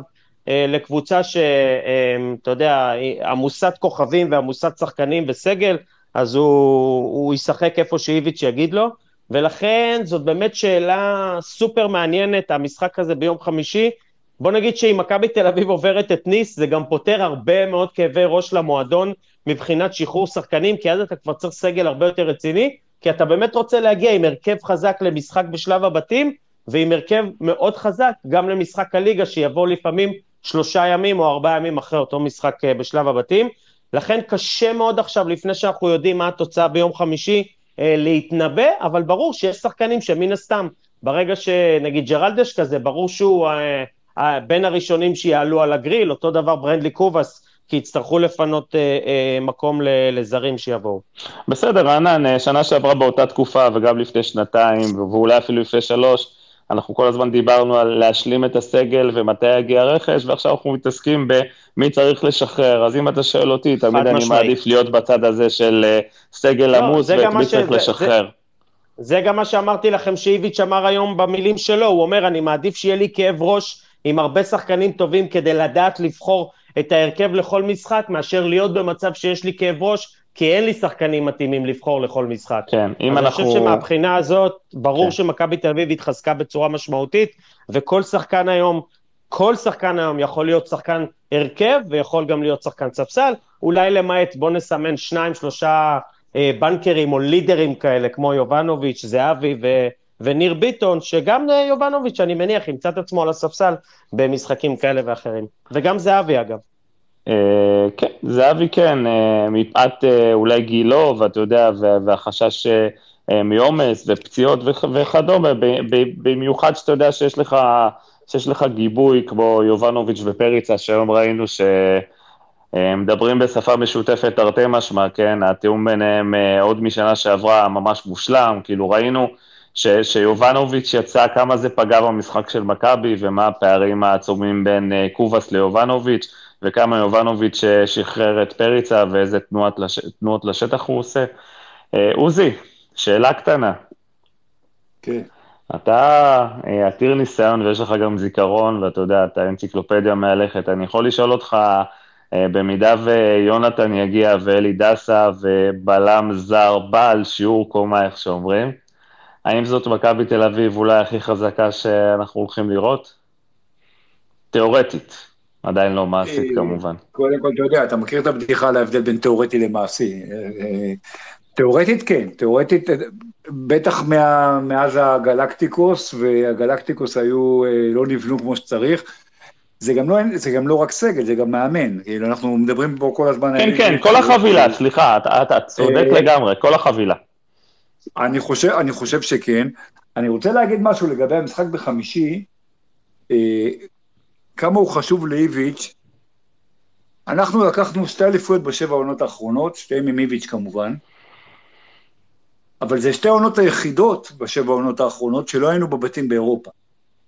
לקבוצה שאתה אה, יודע, עמוסת כוכבים ועמוסת שחקנים וסגל, אז הוא, הוא ישחק איפה שאיביץ' יגיד לו, ולכן זאת באמת שאלה סופר מעניינת, המשחק הזה ביום חמישי. בוא נגיד שאם מכבי תל אביב עוברת את ניס, זה גם פותר הרבה מאוד כאבי ראש למועדון מבחינת שחרור שחקנים, כי אז אתה כבר צריך סגל הרבה יותר רציני, כי אתה באמת רוצה להגיע עם הרכב חזק למשחק בשלב הבתים, ועם הרכב מאוד חזק גם למשחק הליגה, שיבוא לפעמים שלושה ימים או ארבעה ימים אחרי אותו משחק אה, בשלב הבתים. לכן קשה מאוד עכשיו, לפני שאנחנו יודעים מה התוצאה ביום חמישי, אה, להתנבא, אבל ברור שיש שחקנים שמן הסתם, ברגע שנגיד ג'רלדש כזה, ברור שהוא אה, בין הראשונים שיעלו על הגריל, אותו דבר ברנדלי קובאס, כי יצטרכו לפנות אה, אה, מקום לזרים שיבואו. בסדר, רענן, שנה שעברה באותה תקופה וגם לפני שנתיים, ואולי אפילו לפני שלוש, אנחנו כל הזמן דיברנו על להשלים את הסגל ומתי יגיע הרכש, ועכשיו אנחנו מתעסקים במי צריך לשחרר. אז אם אתה שואל אותי, תמיד אני משמעית. מעדיף להיות בצד הזה של אה, סגל לא, עמוס ואת מי צריך לשחרר. זה, זה גם מה שאמרתי לכם שאיביץ' אמר היום במילים שלו, הוא אומר, אני מעדיף שיהיה לי כאב ראש עם הרבה שחקנים טובים כדי לדעת לבחור את ההרכב לכל משחק, מאשר להיות במצב שיש לי כאב ראש כי אין לי שחקנים מתאימים לבחור לכל משחק. כן, אם אנחנו... אני חושב שמבחינה הזאת, ברור כן. שמכבי תל אביב התחזקה בצורה משמעותית, וכל שחקן היום, כל שחקן היום יכול להיות שחקן הרכב, ויכול גם להיות שחקן ספסל, אולי למעט, בוא נסמן שניים, שלושה אה, בנקרים או לידרים כאלה, כמו יובנוביץ', זהבי ו... וניר ביטון, שגם אה, יובנוביץ', אני מניח, ימצא את עצמו על הספסל במשחקים כאלה ואחרים. וגם זהבי, אגב. אה, כן, זהבי כן, אה, מפאת אה, אולי גילו, ואתה יודע, והחשש מעומס ופציעות וכדומה, במיוחד שאתה יודע שיש לך, שיש לך גיבוי כמו יובנוביץ' ופריצה, שהיום ראינו שמדברים בשפה משותפת תרתי משמע, כן, התיאום ביניהם עוד משנה שעברה ממש מושלם, כאילו ראינו ש, שיובנוביץ' יצא כמה זה פגע במשחק של מכבי ומה הפערים העצומים בין קובאס ליובנוביץ'. וכמה יובנוביץ' אה, שחרר את פריצה ואיזה תנועות, לש... תנועות לשטח הוא עושה. אה, עוזי, שאלה קטנה. כן. אתה אה, עתיר ניסיון ויש לך גם זיכרון, ואתה יודע, אתה אנציקלופדיה מהלכת. אני יכול לשאול אותך, במידה ויונתן יגיע ואלי דסה ובלם זר בעל שיעור קומה, איך שאומרים, האם זאת מכבי תל אביב אולי הכי חזקה שאנחנו הולכים לראות? תיאורטית. עדיין לא מעשית כמובן. קודם כל, אתה יודע, אתה מכיר את הבדיחה על ההבדל בין תיאורטי למעשי. תיאורטית כן, תיאורטית, בטח מה, מאז הגלקטיקוס, והגלקטיקוס היו, לא נבנו כמו שצריך. זה גם, לא, זה גם לא רק סגל, זה גם מאמן. כאילו, אנחנו מדברים פה כל הזמן... כן, כן, כל החבילה, סליחה, אתה, אתה צודק לגמרי, כל החבילה. אני חושב, אני חושב שכן. אני רוצה להגיד משהו לגבי המשחק בחמישי. כמה הוא חשוב לאיביץ', אנחנו לקחנו שתי אליפויות בשבע העונות האחרונות, שתיהן עם איביץ' כמובן, אבל זה שתי העונות היחידות בשבע העונות האחרונות שלא היינו בבתים באירופה.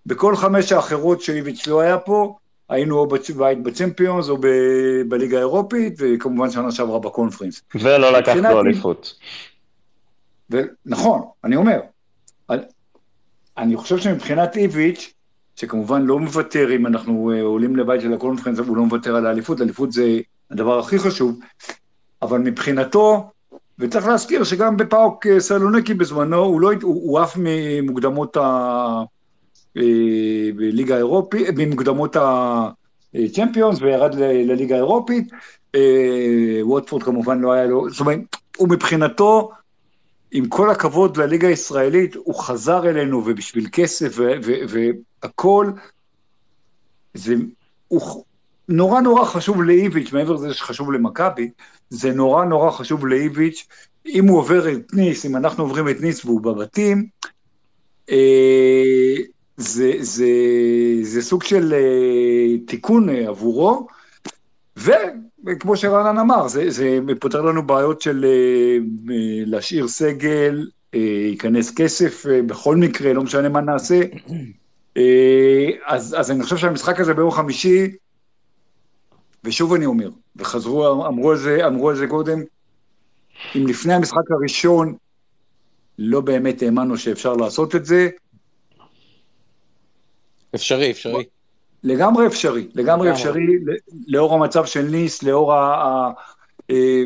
בכל חמש האחרות שאיביץ' לא היה פה, היינו או בבית בצמפיונס או ב- בליגה האירופית, וכמובן שנה שעברה בקונפרנס. ולא לקחנו אליפות. נכון, אני אומר. אני חושב שמבחינת איביץ', שכמובן לא מוותר אם אנחנו אה, עולים לבית של הקונפרנס, הוא לא מוותר על האליפות, האליפות זה הדבר הכי חשוב, אבל מבחינתו, וצריך להזכיר שגם בפאוק אה, סלוניקי בזמנו, הוא, לא, הוא, הוא עף ממוקדמות ה... אה, בליגה האירופית, ממוקדמות הצ'מפיונס וירד לליגה האירופית, ווטפורד כמובן לא היה לו, זאת אומרת, הוא מבחינתו, עם כל הכבוד לליגה הישראלית, הוא חזר אלינו ובשביל כסף והכל, זה, הוא, נורא נורא חשוב לאיביץ', מעבר לזה שחשוב למכבי, זה נורא נורא חשוב לאיביץ', אם הוא עובר את ניס, אם אנחנו עוברים את ניס והוא בבתים, אה, זה, זה, זה סוג של אה, תיקון אה, עבורו, וכמו שרענן אמר, זה, זה פותר לנו בעיות של אה, אה להשאיר סגל, אה, ייכנס כסף בכל מקרה, לא משנה מה נעשה. אז, אז אני חושב שהמשחק הזה ביום חמישי, ושוב אני אומר, וחזרו, אמרו על זה, אמרו על זה קודם, אם לפני המשחק הראשון לא באמת האמנו שאפשר לעשות את זה. אפשרי, אפשרי. לגמרי אפשרי, לגמרי אפשרי, לאור המצב של ניס, לאור ה... אה,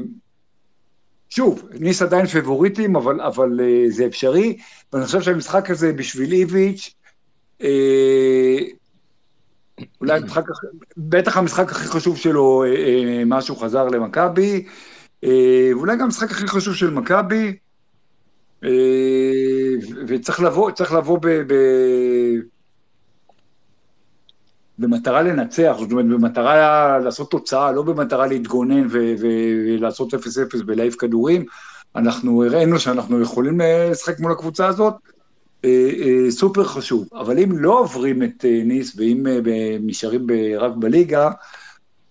שוב, ניס עדיין פיבוריטים, אבל, אבל אה, זה אפשרי, ואני חושב שהמשחק הזה בשביל איביץ', אה, אולי המשחק, בטח המשחק הכי חשוב שלו, מאז שהוא חזר למכבי, ואולי גם המשחק הכי חשוב של מכבי, וצריך לבוא, צריך לבוא ב... ב במטרה לנצח, זאת אומרת, במטרה לעשות תוצאה, לא במטרה להתגונן ולעשות 0-0 ולהעיף כדורים. אנחנו הראינו שאנחנו יכולים לשחק מול הקבוצה הזאת, אה, אה, סופר חשוב. אבל אם לא עוברים את אה, ניס ואם נשארים רק בליגה,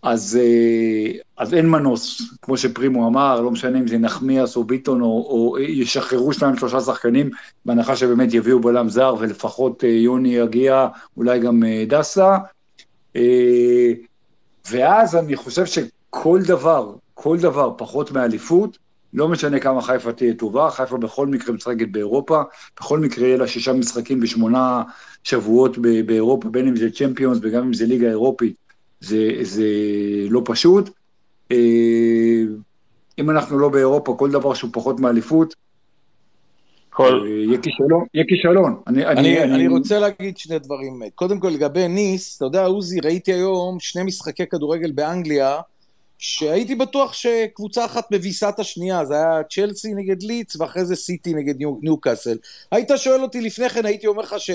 אז, אז אין מנוס, כמו שפרימו אמר, לא משנה אם זה נחמיאס או ביטון, או, או ישחררו שניים שלושה שחקנים, בהנחה שבאמת יביאו בלם זר, ולפחות יוני יגיע, אולי גם דסה. ואז אני חושב שכל דבר, כל דבר פחות מאליפות, לא משנה כמה חיפה תהיה טובה, חיפה בכל מקרה משחקת באירופה, בכל מקרה יהיה לה שישה משחקים בשמונה שבועות באירופה, בין אם זה צ'מפיונס וגם אם זה ליגה אירופית, זה, זה לא פשוט. אה, אם אנחנו לא באירופה, כל דבר שהוא פחות מאליפות, כל... אה, יהיה כישלון, יהיה כישלון. אני, אני, אני, אני... אני רוצה להגיד שני דברים. קודם כל, לגבי ניס, אתה יודע, עוזי, ראיתי היום שני משחקי כדורגל באנגליה, שהייתי בטוח שקבוצה אחת מביסה את השנייה, זה היה צ'לסי נגד ליץ, ואחרי זה סיטי נגד ניו, ניו קאסל. היית שואל אותי לפני כן, הייתי אומר לך ש...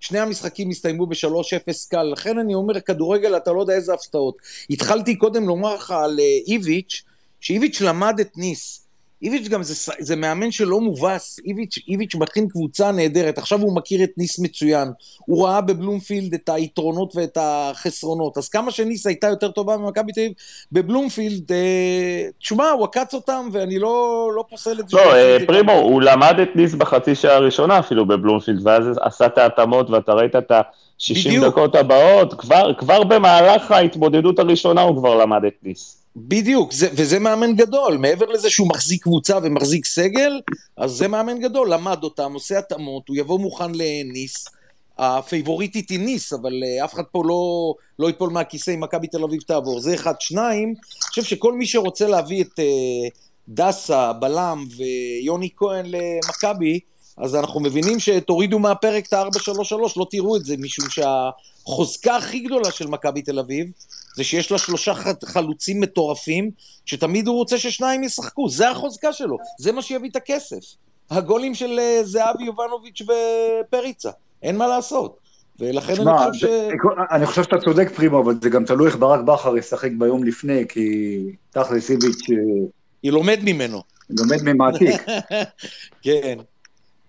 שני המשחקים הסתיימו ב-3-0 קל, לכן אני אומר, כדורגל, אתה לא יודע איזה הפתעות. התחלתי קודם לומר לך על אה, איביץ', שאיביץ' למד את ניס. איביץ' גם זה, זה מאמן שלא מובס, איביץ', איביץ' מכין קבוצה נהדרת, עכשיו הוא מכיר את ניס מצוין, הוא ראה בבלומפילד את היתרונות ואת החסרונות, אז כמה שניס הייתה יותר טובה ממכבי תל אביב, בבלומפילד, אה, תשמע, הוא עקץ אותם ואני לא, לא פוסל את זה. לא, אה, פרימו, גם... הוא למד את ניס בחצי שעה הראשונה אפילו בבלומפילד, ואז עשה את ההתאמות ואתה ראית את ה-60 דקות הבאות, כבר, כבר במהלך ההתמודדות הראשונה הוא כבר למד את ניס. בדיוק, זה, וזה מאמן גדול, מעבר לזה שהוא מחזיק קבוצה ומחזיק סגל, אז זה מאמן גדול, למד אותם, עושה התאמות, הוא יבוא מוכן לניס, הפייבוריטית היא ניס, אבל uh, אף אחד פה לא, לא ייפול מהכיסא אם מכבי תל אביב תעבור, זה אחד. שניים, אני חושב שכל מי שרוצה להביא את uh, דסה, בלם ויוני כהן למכבי, אז אנחנו מבינים שתורידו מהפרק את ה-433, לא תראו את זה, משום שהחוזקה הכי גדולה של מכבי תל אביב, זה שיש לה שלושה חלוצים מטורפים, שתמיד הוא רוצה ששניים ישחקו, זה החוזקה שלו, זה מה שיביא את הכסף. הגולים של אה, זהבי יובנוביץ' ופריצה, אין מה לעשות. ולכן שמה, אני חושב ש... אני חושב שאתה צודק פרימו, אבל זה גם תלוי איך ברק בכר ישחק ביום לפני, כי תכלס איביץ'... אה, היא לומד ממנו. היא לומד ממעתיק. כן.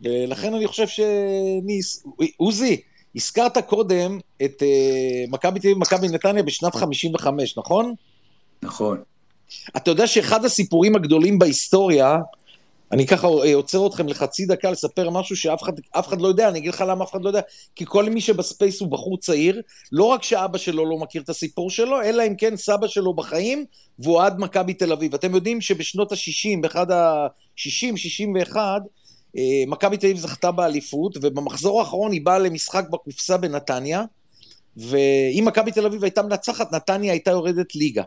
ולכן אני חושב שניס... עוזי, הזכרת קודם את uh, מכבי תל אביב ומכבי נתניה בשנת 55, נכון? נכון. אתה יודע שאחד הסיפורים הגדולים בהיסטוריה, אני ככה אה, עוצר אתכם לחצי דקה לספר משהו שאף אחד, אחד לא יודע, אני אגיד לך למה אף אחד לא יודע, כי כל מי שבספייס הוא בחור צעיר, לא רק שאבא שלו לא מכיר את הסיפור שלו, אלא אם כן סבא שלו בחיים, והוא אוהד מכבי תל אביב. אתם יודעים שבשנות ה-60, באחד ה-60, 61, אה, מכבי תל אביב זכתה באליפות, ובמחזור האחרון היא באה למשחק בקופסה בנתניה, ואם מכבי תל אביב הייתה מנצחת, נתניה הייתה יורדת ליגה.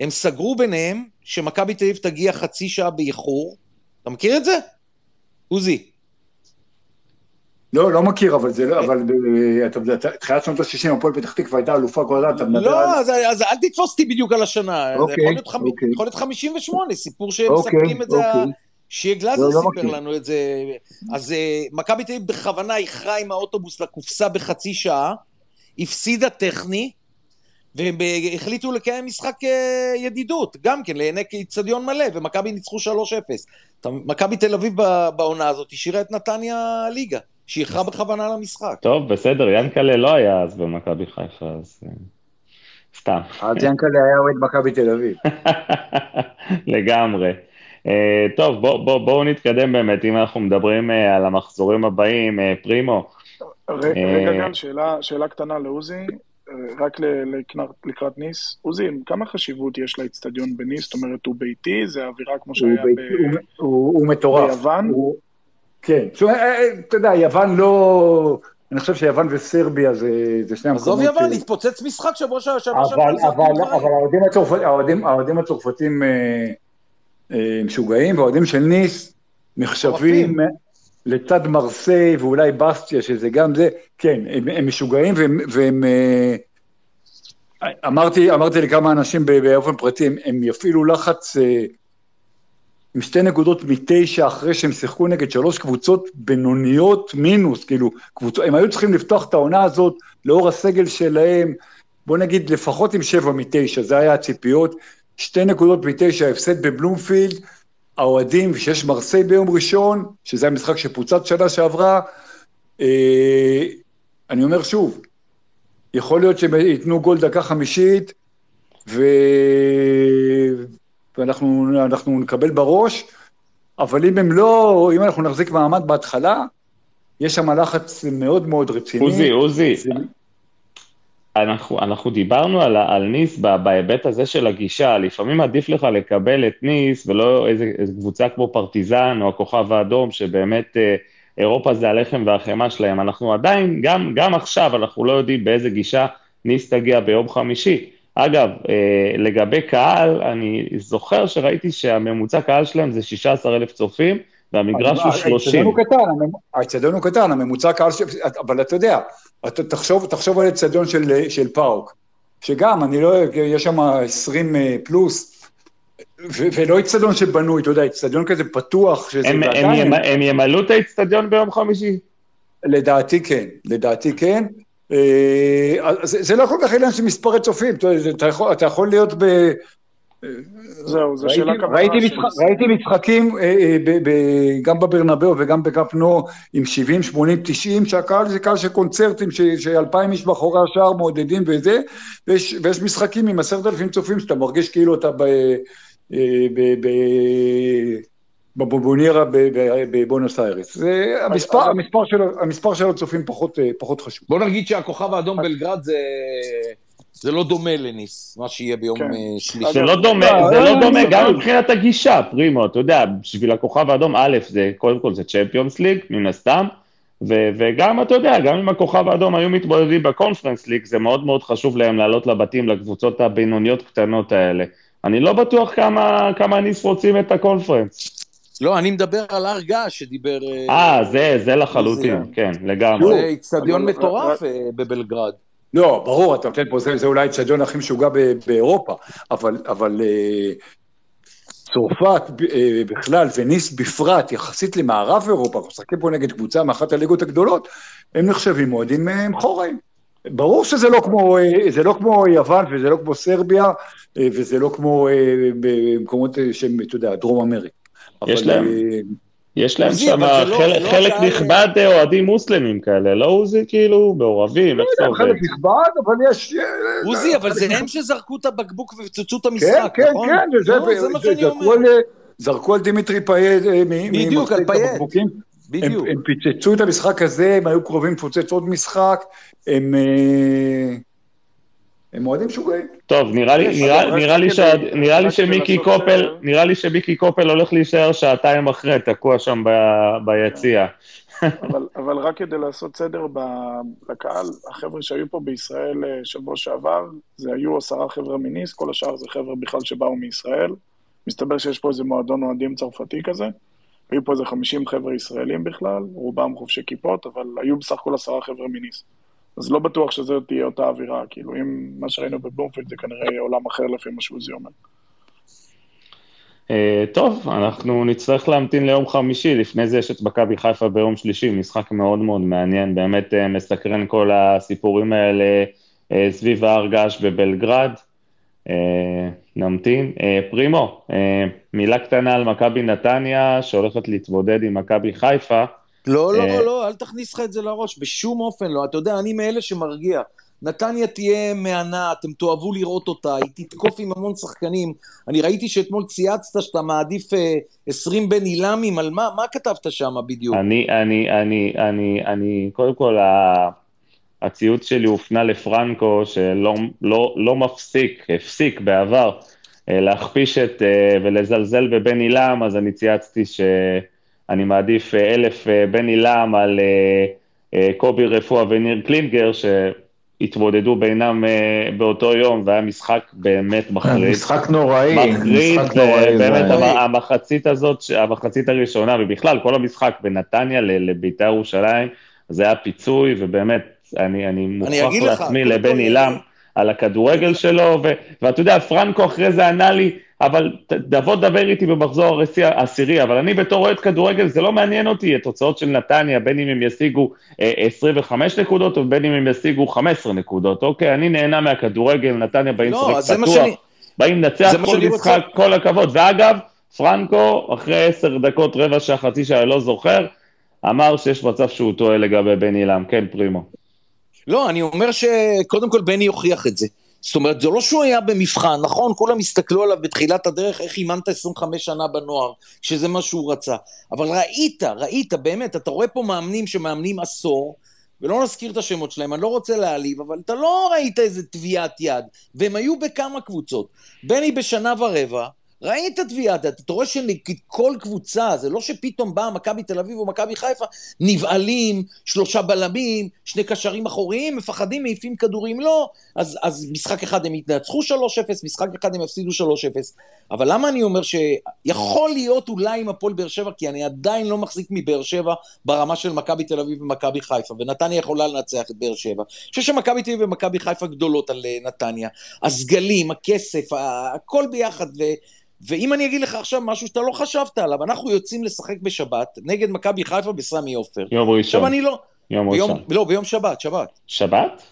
הם סגרו ביניהם שמכבי תל אביב תגיע חצי שעה באיחור. אתה מכיר את זה? עוזי. לא, לא מכיר, אבל זה לא, אבל אתה יודע, תחילת שנות ה-60, הפועל פתח תקווה הייתה אלופה כל הזמן, אתה מדבר לא, על... לא, אז אל תתפוס אותי בדיוק על השנה. אוקיי, יכול להיות 58, אוקיי. סיפור שהם אוקיי, מספרים את זה שיה גלאזר לא, לא סיפר לא לנו את זה. אז uh, מכבי תל אביב בכוונה איחרה עם האוטובוס לקופסה בחצי שעה, הפסידה טכני, והם החליטו לקיים משחק אה, ידידות, גם כן, לעיני איצטדיון מלא, ומכבי ניצחו 3-0. מכבי תל אביב בעונה הזאת השאירה את נתניה ליגה, שאיחרה בכוונה למשחק. טוב, בסדר, ינקלה לא היה אז במכבי חיפה, אז... אה, סתם. אז ינקלה היה אוהד מכבי תל אביב. לגמרי. Uh, טוב, בואו בוא, בוא נתקדם באמת, אם אנחנו מדברים uh, על המחזורים הבאים, uh, פרימו. רגע, גל, שאלה, שאלה קטנה לעוזי. רק לקראת ניס, עוזי, כמה חשיבות יש לאצטדיון בניס? זאת אומרת, הוא ביתי, זה אווירה כמו שהיה ב... הוא מטורף. ביוון? כן, אה, אה, אתה יודע, יוון לא... אני חושב שיוון וסרביה זה, זה שני המקומות... עזוב יוון, התפוצץ משחק שבוע שעבר. אבל האוהדים הצרפתים אה, משוגעים, והאוהדים של ניס נחשבים לצד מרסיי ואולי בסטיה, שזה גם זה, כן, הם, הם משוגעים והם, והם אה, אמרתי, אמרתי לכמה אנשים באופן פרטי, הם, הם יפעילו לחץ אה, עם שתי נקודות מתשע אחרי שהם שיחקו נגד שלוש קבוצות בינוניות מינוס, כאילו, קבוצות, הם היו צריכים לפתוח את העונה הזאת לאור הסגל שלהם, בוא נגיד לפחות עם שבע מתשע, זה היה הציפיות, שתי נקודות מתשע, הפסד בבלומפילד, האוהדים, שיש מרסיי ביום ראשון, שזה המשחק שפוצץ שנה שעברה, אה, אני אומר שוב, יכול להיות שהם ייתנו גול דקה חמישית, ו... ואנחנו נקבל בראש, אבל אם הם לא, אם אנחנו נחזיק מעמד בהתחלה, יש שם לחץ מאוד מאוד רציני. עוזי, עוזי. אנחנו, אנחנו דיברנו על, על ניס בהיבט הזה של הגישה, לפעמים עדיף לך לקבל את ניס ולא איזה, איזה קבוצה כמו פרטיזן או הכוכב האדום, שבאמת אה, אירופה זה הלחם והחמאה שלהם. אנחנו עדיין, גם, גם עכשיו, אנחנו לא יודעים באיזה גישה ניס תגיע ביום חמישי. אגב, אה, לגבי קהל, אני זוכר שראיתי שהממוצע קהל שלהם זה 16,000 צופים, והמגרש הוא 30. האצטדיון הוא קטן, האצטדיון הוא קטן, הממוצע קהל, אבל אתה יודע, אתה תחשוב, תחשוב על אצטדיון של, של פאוק, שגם, אני לא, יש שם 20 אה, פלוס, ו- ולא אצטדיון שבנוי, אתה יודע, אצטדיון כזה פתוח, שזה הם, הם, ימ, הם ימלאו את האצטדיון ביום חמישי? לדעתי כן, לדעתי כן. אה, זה, זה לא כל כך עניין של מספרי צופים, אתה, אתה, יכול, אתה יכול להיות ב... זהו, זו שאלה כמה... ראיתי, משחק, ראיתי משחקים אה, אה, ב, ב, גם בברנבאו וגם בקפנו עם 70, 80, 90, שהקהל זה קהל של קונצרטים, שאלפיים איש מאחורי השער מעודדים וזה, ויש, ויש משחקים עם עשרת אלפים צופים שאתה מרגיש כאילו אתה ב... אה, ב, ב בבובוניירה בבונוס איירס. המספר, המספר, של, המספר של הצופים פחות, אה, פחות חשוב. בוא נגיד שהכוכב האדום בלגרד זה... זה לא דומה לניס, מה שיהיה ביום כן. אה, שלישי. זה לא דומה, זה לא דומה גם מבחינת הגישה, פרימו, אתה יודע, בשביל הכוכב האדום, א', זה, קודם כל זה צ'מפיונס ליג, מן הסתם, ו- וגם, אתה יודע, גם אם הכוכב האדום היו מתמודדים בקונפרנס ליג, זה מאוד מאוד חשוב להם לעלות לבתים, לקבוצות הבינוניות קטנות האלה. אני לא בטוח כמה, כמה ניס רוצים את הקונפרנס. לא, אני מדבר על הר געש שדיבר... אה, אה, זה, זה לחלוטין, כן, לגמרי. זה איצטדיון מטורף אה, בבלגרד. לא, ברור, אתה נותן פה, זה, זה אולי האיצטדיון הכי משוגע באירופה, אבל, אבל אה, צרפת אה, בכלל וניס בפרט, יחסית למערב אירופה, אנחנו משחקים פה נגד קבוצה מאחת הליגות הגדולות, הם נחשבים אוהדים אה, מחוריים. ברור שזה לא כמו, אה, זה לא כמו יוון וזה לא כמו סרביה אה, וזה לא כמו במקומות שהם, אתה יודע, דרום אמריקה. יש להם, יש להם שם לא- לא חלק נכבד אוהדים מוסלמים כאלה, לא עוזי כאילו מעורבים, איך זה עובד? חלק נכבד, אבל יש... עוזי, אבל זה הם שזרקו את הבקבוק ופצצו את המשחק, כן, נכון? כן, כן, זה מה שאני אומר. זרקו על דימיטרי פייד, בדיוק, על פייד. בדיוק. הם פיצצו את המשחק הזה, הם היו קרובים לפוצץ עוד משחק, הם... הם אוהדים משוגעים. טוב, נראה לי, נראה, נראה לי, ש... נראה לי שמיקי קופל, נראה לי שמיקי קופל הולך להישאר שעתיים אחרי, תקוע שם ב... ביציע. אבל, אבל רק כדי לעשות סדר לקהל, החבר'ה שהיו פה בישראל אה, שבוע שעבר, זה היו עשרה חבר'ה מניס, כל השאר זה חבר'ה בכלל שבאו מישראל. מסתבר שיש פה איזה מועדון אוהדים צרפתי כזה. היו פה איזה חמישים חבר'ה ישראלים בכלל, רובם חובשי כיפות, אבל היו בסך הכל עשרה חבר'ה מניס. אז לא בטוח שזו תהיה אותה אווירה, כאילו, אם מה שראינו בבלומפילד זה כנראה עולם אחר לפי מה שעוזי אומר. Uh, טוב, אנחנו נצטרך להמתין ליום חמישי, לפני זה יש את מכבי חיפה ביום שלישי, משחק מאוד מאוד מעניין, באמת uh, מסקרן כל הסיפורים האלה סביב ההר געש בבלגרד. נמתין. פרימו, מילה קטנה על מכבי נתניה, שהולכת להתמודד עם מכבי חיפה. לא, לא, לא, לא, אל תכניס לך את זה לראש, בשום אופן לא. אתה יודע, אני מאלה שמרגיע. נתניה תהיה מהנה, אתם תאהבו לראות אותה, היא תתקוף עם המון שחקנים. אני ראיתי שאתמול צייצת שאתה מעדיף אה, 20 בן עילמים, על מה, מה כתבת שם בדיוק? אני, אני, אני, אני, אני, קודם כל, הציוץ שלי הופנה לפרנקו, שלא לא, לא מפסיק, הפסיק בעבר, אה, להכפיש את אה, ולזלזל בבן עילם, אז אני צייצתי שאני מעדיף אה, אלף אה, בן עילם על אה, קובי רפואה וניר קלינגר, ש... התמודדו בינם באותו יום, והיה משחק באמת מחריד. משחק נוראי, מחריד, משחק נוראי. באמת. המחצית הזאת, המחצית הראשונה, ובכלל, כל המשחק בנתניה לבית"ר ירושלים, זה היה פיצוי, ובאמת, אני, אני מוכרח להחמיא לבן עילם על הכדורגל שלו, ו, ואתה יודע, פרנקו אחרי זה ענה לי, אבל תבוא תדבר איתי במחזור העשירי, אבל אני בתור אוהד כדורגל, זה לא מעניין אותי, התוצאות של נתניה, בין אם הם ישיגו 25 אה, נקודות, או בין אם הם ישיגו 15 נקודות, אוקיי? אני נהנה מהכדורגל, נתניה באים לא, לשחק פתוח, שאני... באים לנצח כל משחק, רוצה... כל הכבוד. ואגב, פרנקו, אחרי עשר דקות, רבע שעה, חצי שעה, לא זוכר, אמר שיש מצב שהוא טועה לגבי בן עילם. כן, פרימו. לא, אני אומר שקודם כל בני הוכיח את זה. זאת אומרת, זה לא שהוא היה במבחן, נכון? כולם הסתכלו עליו בתחילת הדרך, איך אימנת 25 שנה בנוער, שזה מה שהוא רצה. אבל ראית, ראית, באמת, אתה רואה פה מאמנים שמאמנים עשור, ולא נזכיר את השמות שלהם, אני לא רוצה להעליב, אבל אתה לא ראית איזה טביעת יד, והם היו בכמה קבוצות. בני בשנה ורבע, ראית טביעת יד, אתה רואה שכל קבוצה, זה לא שפתאום באה מכבי תל אביב או מכבי חיפה, נבעלים, שלושה בלמים, שני קשרים אחוריים, מפחדים, מעיפים כדורים, לא. אז, אז משחק אחד הם יתנצחו 3-0, משחק אחד הם יפסידו 3-0. אבל למה אני אומר שיכול להיות אולי עם הפועל באר שבע, כי אני עדיין לא מחזיק מבאר שבע ברמה של מכבי תל אביב ומכבי חיפה, ונתניה יכולה לנצח את באר שבע. אני חושב שמכבי תל אביב ומכבי חיפה גדולות על אה, נתניה. הסגלים, הכסף, הכל ביחד, ו... ואם אני אגיד לך עכשיו משהו שאתה לא חשבת עליו, אנחנו יוצאים לשחק בשבת נגד מכבי חיפה בסמי עופר. יום ראשון. עכשיו אני לא... יום ביום, ראשון. לא, ביום שבת, שבת. שבת?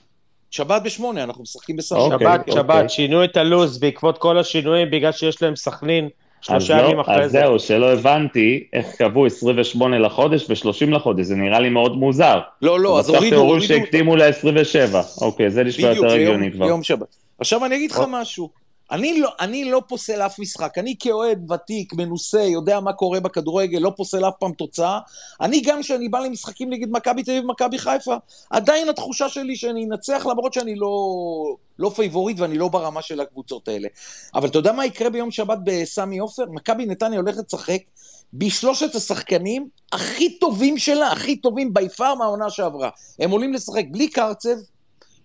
שבת בשמונה, אנחנו משחקים בסמי. אוקיי, שבת, אוקיי. שבת, שינו את הלו"ז בעקבות כל השינויים, בגלל שיש להם סכנין. שלושה לא, ימים אחרי זה. אז זהו, שלא הבנתי איך קבעו 28 לחודש ו-30 לחודש, זה נראה לי מאוד מוזר. לא, לא, אז הורידו, הורידו. שהקדימו ל-27, אוקיי, זה נשמע יותר הגיוני כבר. ביום שבת. עכשיו אני אגיד לך משהו. אני לא, אני לא פוסל אף משחק, אני כאוהד ותיק, מנוסה, יודע מה קורה בכדורגל, לא פוסל אף פעם תוצאה. אני גם כשאני בא למשחקים נגד מכבי תל אביב ומכבי חיפה, עדיין התחושה שלי שאני אנצח למרות שאני לא, לא פייבוריט ואני לא ברמה של הקבוצות האלה. אבל אתה יודע מה יקרה ביום שבת בסמי עופר? מכבי נתניה הולכת לשחק בשלושת השחקנים הכי טובים שלה, הכי טובים by far מהעונה שעברה. הם עולים לשחק בלי קרצב,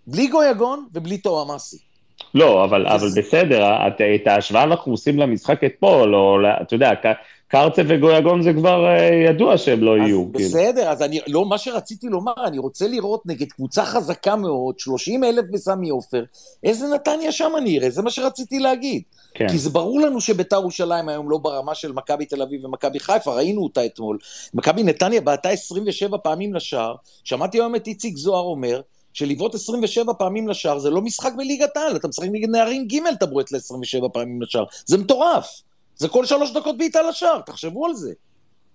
בלי גויגון ובלי טועמאסי. לא, אבל, אבל בסדר, את, את ההשוואה אנחנו עושים למשחק אתמול, או אתה יודע, קרצה וגויגון זה כבר אה, ידוע שהם לא אז יהיו. בסדר, כאילו. אז אני, לא, מה שרציתי לומר, אני רוצה לראות נגד קבוצה חזקה מאוד, 30 אלף בסמי עופר, איזה נתניה שם אני אראה, זה מה שרציתי להגיד. כן. כי זה ברור לנו שביתר ירושלים היום לא ברמה של מכבי תל אביב ומכבי חיפה, ראינו אותה אתמול. מכבי נתניה בעטה 27 פעמים לשער, שמעתי היום את איציק זוהר אומר, שלבעוט 27 פעמים לשער זה לא משחק בליגת העל, אתה משחק נגד נערים ג' אתה בועט ל-27 פעמים לשער, זה מטורף. זה כל שלוש דקות בעיטה לשער, תחשבו על זה.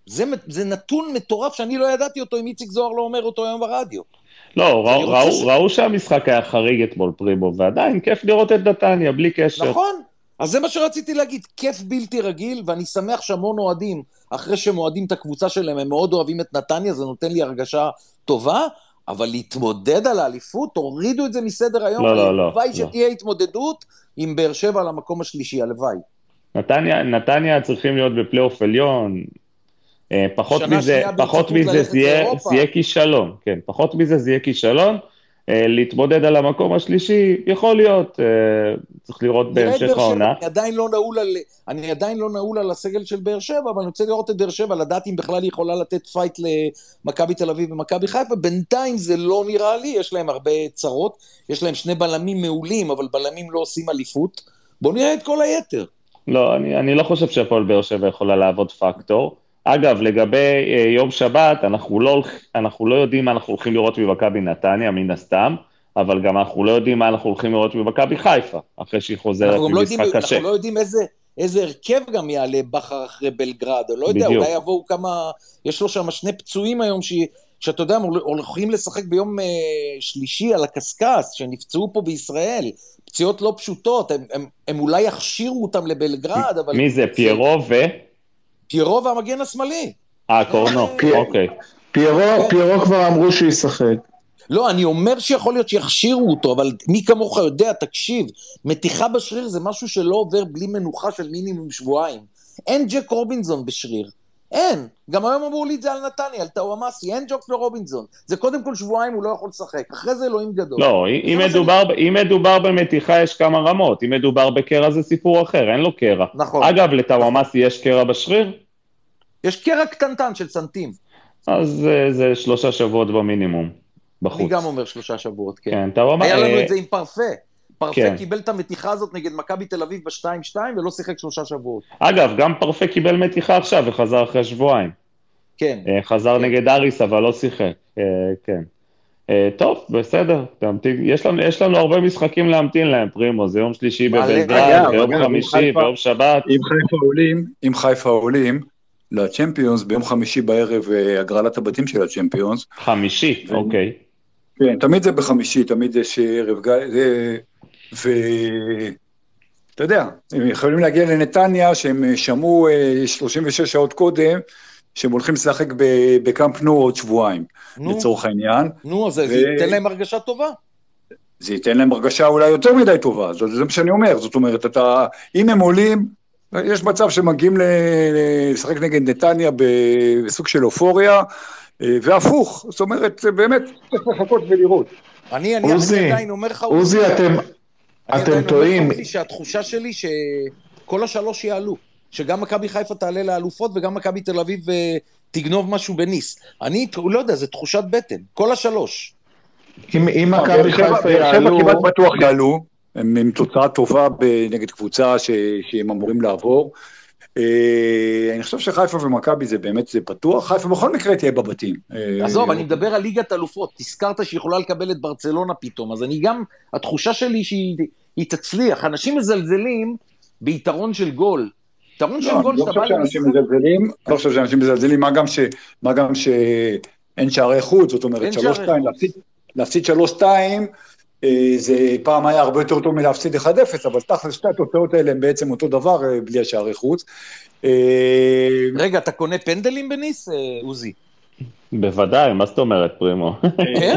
זה. זה נתון מטורף שאני לא ידעתי אותו אם איציק זוהר לא אומר אותו היום ברדיו. לא, ראו, ראו, ש... ראו שהמשחק היה חריג אתמול פריבו, ועדיין כיף לראות את נתניה, בלי קשר. נכון, אז זה מה שרציתי להגיד, כיף בלתי רגיל, ואני שמח שהמון אוהדים, אחרי שהם אוהדים את הקבוצה שלהם, הם מאוד אוהבים את נתניה, זה נותן לי הרגשה טובה, אבל להתמודד על האליפות, תורידו את זה מסדר היום, לא, לא, לא. הלוואי שתהיה התמודדות עם באר שבע על המקום השלישי, הלוואי. נתניה, נתניה צריכים להיות בפלייאוף עליון, אה, פחות מזה, פחות מזה זה יהיה כישלון, כן, פחות מזה זה יהיה כישלון. אה, להתמודד על המקום השלישי, יכול להיות, אה, צריך לראות בהמשך העונה. אני עדיין לא נעול על, אני עדיין לא נעול על הסגל של באר שבע, אבל אני רוצה לראות את באר שבע, לדעת אם בכלל היא יכולה לתת fight למכבי תל אביב ומכבי חיפה, בינתיים זה לא נראה לי, יש להם הרבה צרות, יש להם שני בלמים מעולים, אבל בלמים לא עושים אליפות. בואו נראה את כל היתר. לא, אני, אני לא חושב שהפועל באר שבע יכולה לעבוד פקטור. אגב, לגבי אה, יום שבת, אנחנו לא, אנחנו לא יודעים מה אנחנו הולכים לראות ממכבי נתניה, מן הסתם, אבל גם אנחנו לא יודעים מה אנחנו הולכים לראות ממכבי חיפה, אחרי שהיא חוזרת ממשחק לא קשה. אנחנו לא יודעים איזה, איזה הרכב גם יעלה בכר אחרי בלגרד, אני לא יודע, בדיוק. אולי יבואו כמה, יש לו שם שני פצועים היום ש... שאתה יודע, הולכים לשחק ביום אה, שלישי על הקשקש, שנפצעו פה בישראל, פציעות לא פשוטות, הם, הם, הם אולי יכשירו אותם לבלגרד, אבל... מי זה, פיירו ו... פיירו והמגן השמאלי. אה, קורנו, אוקיי. פיירו, כן. פיירו כבר אמרו שישחק. לא, אני אומר שיכול להיות שיכשירו אותו, אבל מי כמוך יודע, תקשיב, מתיחה בשריר זה משהו שלא עובר בלי מנוחה של מינימום שבועיים. אין ג'ק רובינזון בשריר. אין. גם היום אמרו לי את זה על נתניה, על טאוואמאסי, אין ג'וק ורובינזון. זה קודם כל שבועיים הוא לא יכול לשחק, אחרי זה אלוהים גדול. לא, אם מדובר, שאני... אם מדובר במתיחה יש כמה רמות, אם מדובר בקרע זה סיפור אחר, אין לו קרע. נכון. אגב, לטאוואמאסי יש קרע בשריר? יש קרע קטנטן של סנטים. אז אה, זה שלושה שבועות במינימום, בחוץ. אני גם אומר שלושה שבועות, כן. כן, טאוואמאסי... היה לנו את זה עם פרפה. פרפה כן. קיבל את המתיחה הזאת נגד מכבי תל אביב ב-2-2 ולא שיחק שלושה שבועות. אגב, גם פרפה קיבל מתיחה עכשיו וחזר אחרי שבועיים. כן. אה, חזר כן. נגד אריס, אבל לא שיחק, אה, כן. אה, טוב, בסדר, יש לנו, יש לנו הרבה משחקים להמתין להם, פרימו, זה יום שלישי בבלגרד, ביום חמישי, ביום שבת. אם חיפה עולים, אם חיפה עולים לצ'מפיונס, ביום חמישי בערב הגרלת הבתים של הצ'מפיונס. חמישי, אוקיי. כן, תמיד זה בחמישי, תמיד יש ערב, ואתה יודע, הם יכולים להגיע לנתניה, שהם שמעו 36 שעות קודם, שהם הולכים לשחק בקאמפ נו עוד שבועיים, נו, לצורך העניין. נו, אז ו... זה ייתן להם הרגשה טובה. זה ייתן להם הרגשה אולי יותר מדי טובה, זה, זה מה שאני אומר, זאת אומרת, אתה, אם הם עולים, יש מצב שמגיעים לשחק נגד נתניה בסוג של אופוריה, אה, והפוך, זאת אומרת, באמת צריך לחכות ולראות. אני, אני, עוזי, אני עדיין אומר לך, עוזי, אתם, אתם טועים. שהתחושה שלי שכל השלוש יעלו. שגם מכבי חיפה תעלה לאלופות וגם מכבי תל אביב אה, תגנוב משהו בניס. אני לא יודע, זו תחושת בטן, כל השלוש. אם לא, מכבי חיפה יעלו... כמעט בטוח יעלו, הם עם תוצאה טובה נגד קבוצה שהם אמורים לעבור. אה, אני חושב שחיפה ומכבי זה באמת, זה פתוח, חיפה בכל מקרה תהיה בבתים. אה, עזוב, אני מדבר על ליגת אלופות, תזכרת שהיא יכולה לקבל את ברצלונה פתאום, אז אני גם, התחושה שלי שהיא תצליח, אנשים מזלזלים ביתרון של גול, יתרון של גול שאתה בא למשחק... אני לא חושב שאנשים מזלזלים, מה גם שאין שערי חוץ, זאת אומרת, שלוש שתיים, להפסיד שלוש שתיים, אה, זה פעם היה הרבה יותר טוב מלהפסיד 1-0, אבל תכל'ס שתי התוצאות האלה הן בעצם אותו דבר אה, בלי השערי חוץ. אה, רגע, אתה קונה פנדלים בניס, עוזי? בוודאי, מה זאת אומרת, פרימו? כן?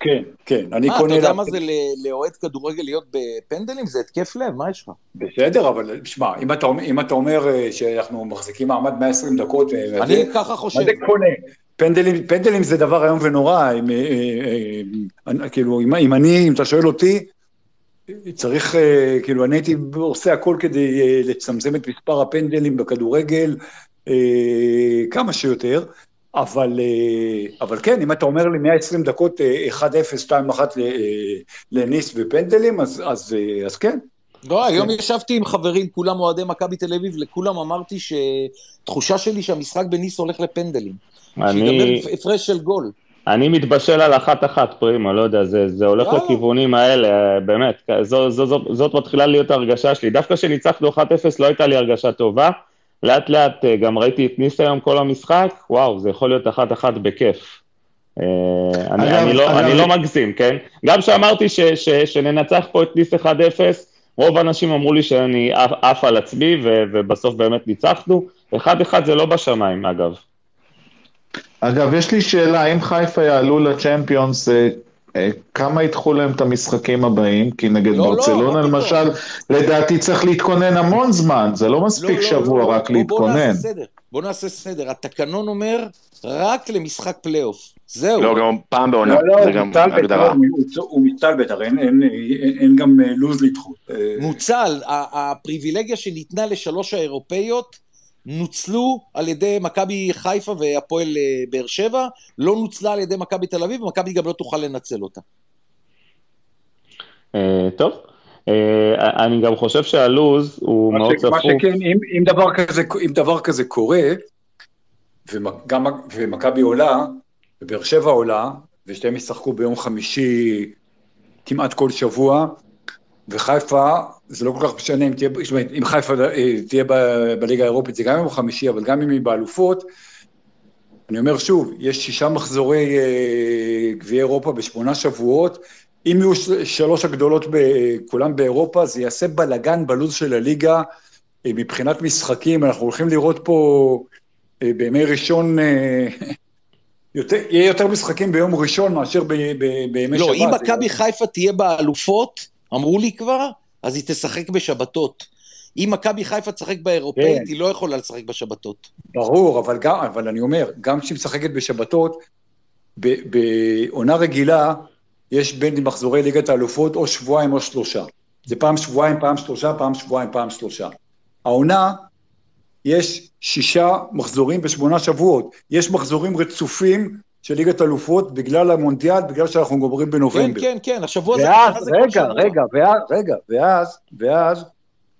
כן, כן, אני קונה... מה, אתה יודע מה זה לאוהד כדורגל להיות בפנדלים? זה התקף לב, מה יש לך? בסדר, אבל שמע, אם אתה אומר אה, שאנחנו מחזיקים מעמד 120 דקות... אה, אני ככה חושב. מה זה קונה? פנדלים, פנדלים זה דבר איום ונורא, אם, אה, כאילו, אם אני, אם אתה שואל אותי, צריך, כאילו, אני הייתי עושה הכל כדי לצמצם את מספר הפנדלים בכדורגל כמה שיותר. אבל, אה, אבל כן, אם אתה אומר לי 120 דקות 1-0, אה, 2-1 אה, לניס ופנדלים, אז, אז, אז כן. לא, היום כן. ישבתי עם חברים, כולם אוהדי מכבי תל אביב, לכולם אמרתי שתחושה שלי שהמשחק בניס הולך לפנדלים. אני... שידבר הפרש של גול. אני מתבשל על אחת-אחת פרימה, לא יודע, זה, זה הולך לא. לכיוונים האלה, באמת, זו, זו, זו, זאת מתחילה להיות הרגשה שלי. דווקא כשניצחנו 1-0 לא הייתה לי הרגשה טובה. לאט לאט אה, גם ראיתי את ניס היום כל המשחק, וואו, זה יכול להיות אחת-אחת בכיף. אה, אני, אני, לא, אני לא מגזים, כן? גם כשאמרתי שננצח פה את ניס 1-0, רוב האנשים אמרו לי שאני עף על עצמי, ובסוף באמת ניצחנו. 1-1 זה לא בשמיים, אגב. אגב, יש לי שאלה, אם חיפה יעלו לצ'מפיונס, אה, אה, כמה ידחו להם את המשחקים הבאים? כי נגד לא, לא ברצלונה לא, למשל, לא. לדעתי צריך להתכונן המון זמן, זה לא מספיק לא, לא, שבוע לא, רק בוא, להתכונן. בוא נעשה סדר, בוא נעשה סדר. התקנון אומר רק למשחק פלייאוף. זהו. לא, גם פעם בעונה, לא, לא, זה גם הגדרה. הוא מוצל בטח, אין, אין, אין, אין גם אה, לו"ז לדחות. מוצל, הפריבילגיה שניתנה לשלוש האירופאיות, נוצלו על ידי מכבי חיפה והפועל אה, באר שבע, לא נוצלה על ידי מכבי תל אביב, ומכבי גם לא תוכל לנצל אותה. אה, טוב, אה, אני גם חושב שהלו"ז הוא מאוד צפוף. מה שכן, אם דבר כזה קורה, ומכבי עולה, ובאר שבע עולה, ושתיהם ישחקו ביום חמישי כמעט כל שבוע, וחיפה, זה לא כל כך משנה אם תהיה, זאת אומרת, אם חיפה אה, תהיה בליגה האירופית, זה גם יום חמישי, אבל גם אם היא באלופות, אני אומר שוב, יש שישה מחזורי אה, גביעי אירופה בשמונה שבועות, אם יהיו שלוש הגדולות כולם באירופה, זה יעשה בלאגן בלו"ז של הליגה אה, מבחינת משחקים, אנחנו הולכים לראות פה בימי ראשון יותר, יהיה יותר משחקים ביום ראשון מאשר ב, ב, בימי לא, שבת. לא, אם מכבי חיפה תהיה באלופות, אמרו לי כבר, אז היא תשחק בשבתות. אם מכבי חיפה תשחק באירופאית, כן. היא לא יכולה לשחק בשבתות. ברור, אבל, גם, אבל אני אומר, גם כשהיא משחקת בשבתות, בעונה רגילה, יש בין מחזורי ליגת האלופות או שבועיים או שלושה. זה פעם שבועיים, פעם שלושה, פעם שבועיים, פעם שלושה. העונה, יש שישה מחזורים בשמונה שבועות. יש מחזורים רצופים של ליגת אלופות בגלל המונדיאל, בגלל שאנחנו גומרים בנובמבר. כן, כן, כן, השבוע זה... ואז, רגע, רגע, ואז, רגע, ואז, ואז,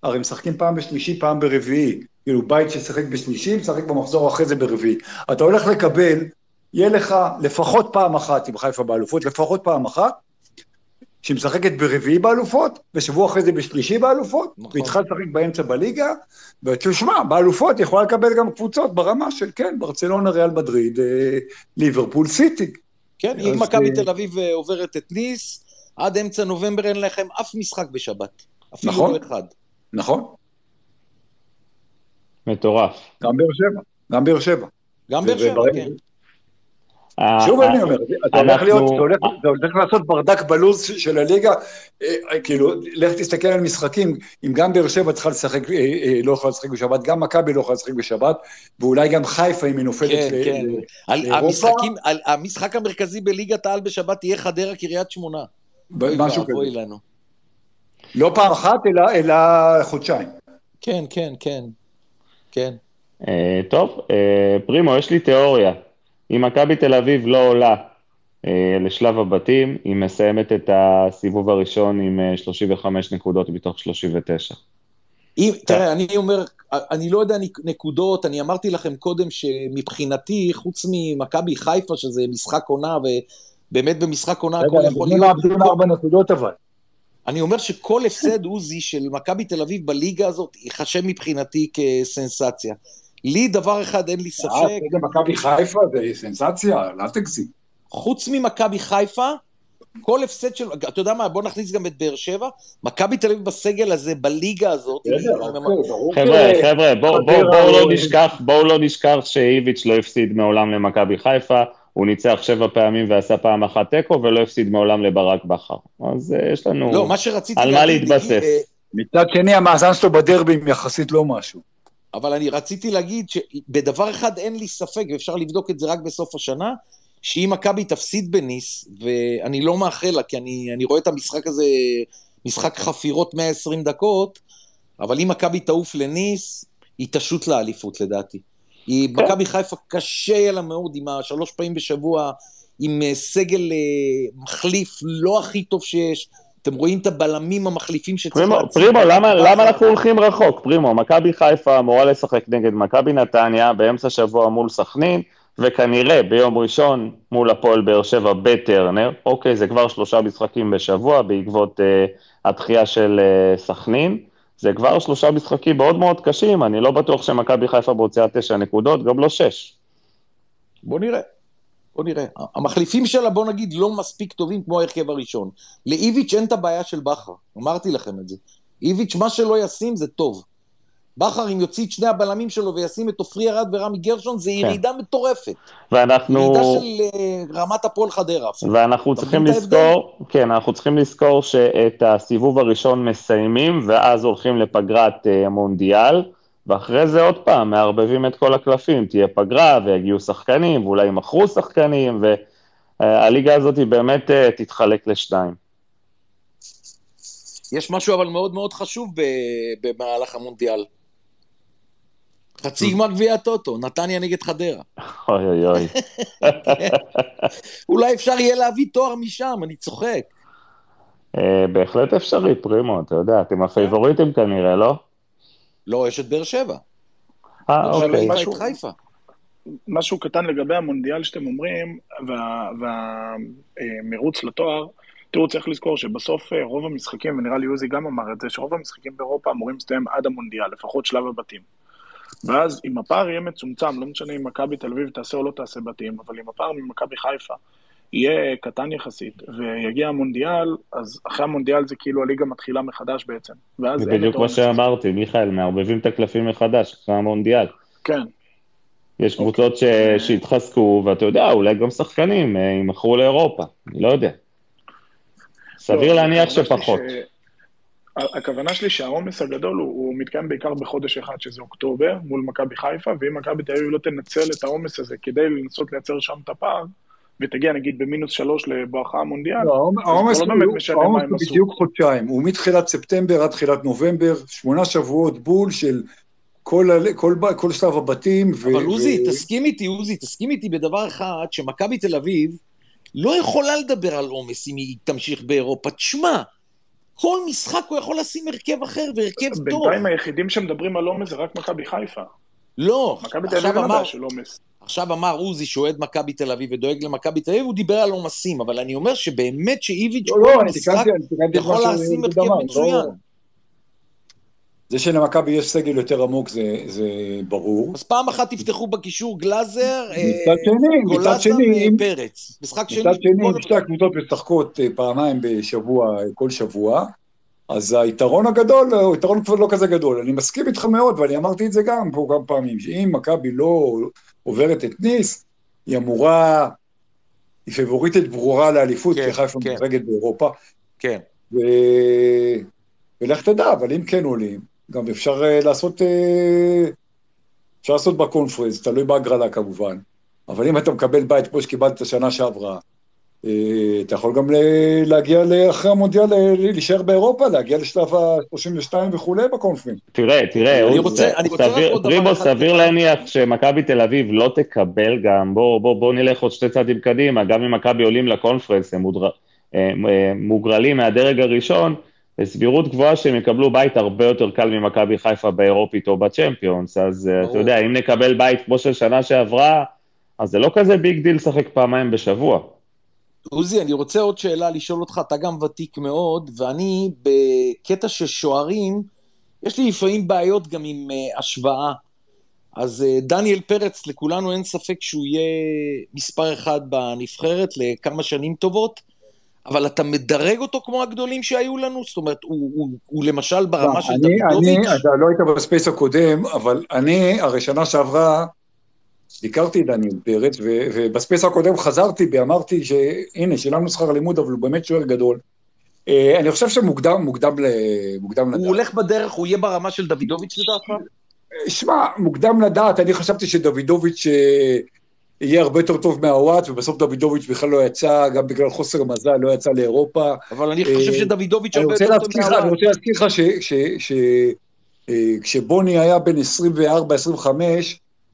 הרי משחקים פעם בשלישי, פעם ברביעי. כאילו, בית ששיחק בשלישי, משחק במחזור אחרי זה ברביעי. אתה הולך לקבל, יהיה לך לפחות פעם אחת עם חיפה באלופות, לפחות פעם אחת, שהיא משחקת ברביעי באלופות, ושבוע אחרי זה בשלישי באלופות, נכון. והיא צריכה לשחק באמצע בליגה, ותשמע, באלופות יכולה לקבל גם קבוצות ברמה של, כן, ברצלונה, ריאל מדריד, אה, ליברפול, סיטי. כן, אם מכבי תל אביב אה, עוברת את ניס, עד אמצע נובמבר אין לכם אף משחק בשבת. אפילו נכון, לא אחד. נכון. מטורף. גם באר שבע, גם באר שבע. גם באר שבע, כן. אה, שוב אני אומר, אתה הולך להיות, אתה הולך לעשות ברדק בלוז של הליגה, אה, כאילו, לך תסתכל על משחקים, אם גם באר שבע צריכה לשחק, אה, לא יכולה לשחק בשבת, גם מכבי לא יכולה לשחק בשבת, ואולי גם חיפה אם היא נופלת לאירופה. כן. המשחק המרכזי בליגת העל בשבת יהיה חדרה קריית שמונה. משהו כזה. לא פעם אחת, אלא חודשיים. כן, כן, כן. כן. טוב, פרימו, יש לי תיאוריה. אם מכבי תל אביב לא עולה אה, לשלב הבתים, היא מסיימת את הסיבוב הראשון עם 35 אה, נקודות מתוך 39. אם, תראה, אני אומר, אני לא יודע נקודות, אני אמרתי לכם קודם שמבחינתי, חוץ ממכבי חיפה, שזה משחק עונה, ובאמת במשחק עונה הכל יכול להיות... רגע, אנחנו ארבע נקודות אבל. אני אומר שכל הפסד עוזי של מכבי תל אביב בליגה הזאת ייחשב מבחינתי כסנסציה. לי דבר אחד אין לי ספק. זה מכבי חיפה זה סנסציה, אל תגזים. חוץ ממכבי חיפה, כל הפסד של, אתה יודע מה, בוא נכניס גם את באר שבע, מכבי תל אביב בסגל הזה, בליגה הזאת. חבר'ה, חבר'ה, בואו לא נשכח, בואו לא נשכח שאיביץ' לא הפסיד מעולם למכבי חיפה, הוא ניצח שבע פעמים ועשה פעם אחת תיקו, ולא הפסיד מעולם לברק בכר. אז אה, יש לנו לא, על מה להתבסס. אה, מצד שני, המאזן שלו בדרבים יחסית לא משהו. אבל אני רציתי להגיד שבדבר אחד אין לי ספק, ואפשר לבדוק את זה רק בסוף השנה, שאם מכבי תפסיד בניס, ואני לא מאחל לה, כי אני, אני רואה את המשחק הזה, משחק חפירות 120 דקות, אבל אם מכבי תעוף לניס, היא תשוט לאליפות לדעתי. היא, כן. מכבי חיפה קשה יהיה לה מאוד עם השלוש פעמים בשבוע, עם אה, סגל אה, מחליף לא הכי טוב שיש, אתם רואים את הבלמים המחליפים שצריך להציג. פרימו, למה, למה אנחנו הולכים רחוק? פרימו, מכבי חיפה אמורה לשחק נגד מכבי נתניה באמצע שבוע מול סכנין, וכנראה ביום ראשון מול הפועל באר שבע בטרנר. אוקיי, זה כבר שלושה משחקים בשבוע בעקבות uh, התחייה של uh, סכנין. זה כבר שלושה משחקים מאוד מאוד קשים, אני לא בטוח שמכבי חיפה בהוצאה תשע נקודות, גם לא שש. בוא נראה. בוא נראה. המחליפים שלה, בוא נגיד, לא מספיק טובים כמו ההרכב הראשון. לאיביץ' אין את הבעיה של בכר, אמרתי לכם את זה. איביץ', מה שלא ישים זה טוב. בכר, אם יוציא את שני הבלמים שלו וישים את עופרי ארד ורמי גרשון, זה כן. ירידה כן. מטורפת. ואנחנו... ירידה של uh, רמת הפועל חדרה. ואנחנו צריכים לזכור, כן, אנחנו צריכים לזכור שאת הסיבוב הראשון מסיימים, ואז הולכים לפגרת uh, מונדיאל. ואחרי זה עוד פעם, מערבבים את כל הקלפים, תהיה פגרה ויגיעו שחקנים, ואולי ימכרו שחקנים, והליגה הזאת היא באמת אה, תתחלק לשניים. יש משהו אבל מאוד מאוד חשוב במהלך המונדיאל. חצי גמר גביע הטוטו, נתניה נגד חדרה. אוי אוי אוי. אולי אפשר יהיה להביא תואר משם, אני צוחק. אה, בהחלט אפשרי, פרימו, אתה יודע, אתם הפייבוריטים כנראה, לא? לא, יש את באר שבע. אה, אוקיי. משהו, חיפה. משהו קטן לגבי המונדיאל שאתם אומרים, והמרוץ וה, וה, לתואר, תראו, צריך לזכור שבסוף אה, רוב המשחקים, ונראה לי עוזי גם אמר את זה, שרוב המשחקים באירופה אמורים להסתיים עד המונדיאל, לפחות שלב הבתים. ואז אם הפער יהיה מצומצם, לא משנה אם מכבי תל אביב תעשה או לא תעשה בתים, אבל אם הפער ממכבי חיפה יהיה קטן יחסית, ויגיע המונדיאל, אז אחרי המונדיאל זה כאילו הליגה מתחילה מחדש בעצם. זה בדיוק מה שאמרתי, מיכאל, מערבבים את הקלפים מחדש אחרי המונדיאל. כן. יש קבוצות אוקיי. שהתחזקו, ואתה יודע, אולי גם שחקנים אה, יימכרו לאירופה, אני לא יודע. סביר לא, להניח שפחות. ש... הכוונה שלי שהעומס הגדול הוא, הוא מתקיים בעיקר בחודש אחד, שזה אוקטובר, מול מכבי חיפה, ואם מכבי תל אביב לא תנצל את העומס הזה כדי לנסות לייצר שם את הפער, ותגיע נגיד במינוס שלוש לבואכה המונדיאל, לא, העומס לא באמת משנה מה הם עשו. בדיוק חודשיים, הוא מתחילת ספטמבר עד תחילת נובמבר, שמונה שבועות בול של כל, כל, כל, כל שלב הבתים. אבל ו... עוזי, ו... תסכים איתי, עוזי, תסכים איתי בדבר אחד, שמכבי תל אביב לא יכולה לדבר על עומס אם היא תמשיך באירופה. תשמע, כל משחק הוא יכול לשים הרכב אחר והרכב טוב. בינתיים היחידים שמדברים על עומס זה רק מכבי חיפה. לא, עכשיו אמר, של עומס. עכשיו אמר עוזי שאוהד מכבי תל אביב ודואג למכבי תל אביב, הוא דיבר על עומסים, אבל אני אומר שבאמת שאיביץ' לא, לא, משחק יכול לשים הרכב מצוין. לא. זה שלמכבי יש סגל יותר עמוק זה, זה ברור. אז פעם אחת תפתחו בקישור גלאזר, גולאסה ופרץ. משחק שני. מצד שני, אם שתי הקבוצות משחקות אה, פעמיים בשבוע, כל שבוע, אז היתרון הגדול הוא יתרון כבר לא כזה גדול. אני מסכים איתך מאוד, ואני אמרתי את זה גם פה כמה פעמים, שאם מכבי לא עוברת את ניס, היא אמורה, היא פבוריטית ברורה לאליפות, כן, כי חיפה כן. משחקת באירופה. כן. ו... ולך תדע, אבל אם כן עולים, גם אפשר אה, לעשות, אה, אפשר לעשות בקונפרנס, תלוי בהגרלה כמובן. אבל אם אתה מקבל בית כמו שקיבלת שנה שעברה, אתה יכול גם להגיע אחרי המונדיאל, להישאר באירופה, להגיע לשלב ה-32 וכולי בקונפרנס. תראה, תראה, אני רוצה, אני רוצה סביר, להניח שמכבי תל אביב לא תקבל גם, בוא, בוא, בוא נלך עוד שתי צעדים קדימה, גם אם מכבי עולים לקונפרנס, הם מוגרלים מהדרג הראשון, בסבירות גבוהה שהם יקבלו בית הרבה יותר קל ממכבי חיפה באירופית או בצ'מפיונס, אז. אתה יודע, אם נקבל בית כמו של שנה שעברה, אז זה לא כזה big deal לשחק פעמיים בשבוע. עוזי, אני רוצה עוד שאלה לשאול אותך, אתה גם ותיק מאוד, ואני בקטע של שוערים, יש לי לפעמים בעיות גם עם uh, השוואה. אז uh, דניאל פרץ, לכולנו אין ספק שהוא יהיה מספר אחד בנבחרת לכמה שנים טובות. אבל אתה מדרג אותו כמו הגדולים שהיו לנו? זאת אומרת, הוא, הוא, הוא למשל ברמה לא, של דוידוביץ'? אני, אתה לא היית ב space הקודם, אבל אני, הרי שנה שעברה, הכרתי את דניאל פרץ, ו, ובספייס הקודם חזרתי ואמרתי שהנה, שילמנו שכר לימוד, אבל הוא באמת שוער גדול. אה, אני חושב שמוקדם, מוקדם, מוקדם לדעת. הוא הולך בדרך, הוא יהיה ברמה של דוידוביץ' לדעתך? שמע, מוקדם לדעת, אני חשבתי שדוידוביץ' אה, יהיה הרבה יותר טוב מהוואט, ובסוף דוידוביץ' בכלל לא יצא, גם בגלל חוסר מזל, לא יצא לאירופה. אבל אני חושב אה, שדוידוביץ' הרבה יותר טוב מהוואט. אני רוצה להזכיר לך שכשבוני היה בן 24-25,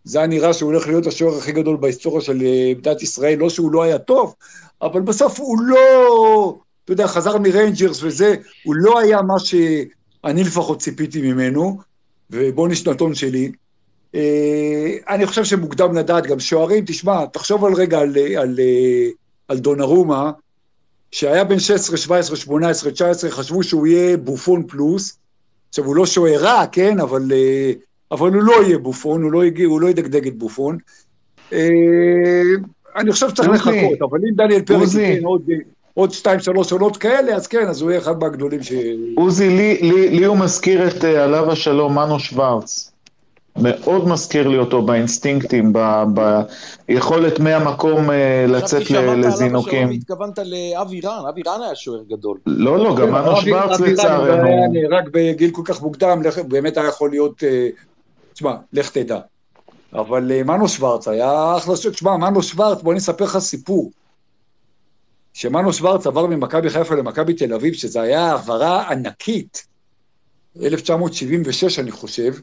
זה היה נראה שהוא הולך להיות השוער הכי גדול בהיסטוריה של אה, מדינת ישראל, לא שהוא לא היה טוב, אבל בסוף הוא לא, אתה יודע, חזר מריינג'רס וזה, הוא לא היה מה שאני לפחות ציפיתי ממנו, ובוני שנתון שלי. אה, אני חושב שמוקדם לדעת, גם שוערים, תשמע, תחשוב על רגע על, על, על דונארומה, שהיה בן 16, 17, 18, 19, חשבו שהוא יהיה בופון פלוס. עכשיו, הוא לא שוער רע, כן, אבל, אה, אבל הוא לא יהיה בופון, הוא לא, יגיע, הוא לא ידגדג את בופון. אה, אני חושב שצריך לחכות, אבל אם דניאל פרץ ייתן עוד, עוד שתיים, שלוש עונות כאלה, אז כן, אז הוא יהיה אחד מהגדולים ש... עוזי, לי, לי, לי הוא מזכיר את עליו השלום, מנו שוורץ. מאוד מזכיר לי אותו באינסטינקטים, ביכולת מהמקום אה, לצאת לזינוקים. חשבתי שאמרת עליו התכוונת לאבי רן, אבי רן היה שוער גדול. לא, לא, גם מנו שוורץ לצערנו. רק בגיל כל כך מוקדם, באמת היה יכול להיות, אה, תשמע, לך תדע. אבל אה, מנו שוורץ היה אחלה, תשמע, מנו שוורץ, בוא אני אספר לך סיפור. שמנו שוורץ עבר ממכבי חיפה למכבי תל אביב, שזו הייתה העברה ענקית, 1976 אני חושב,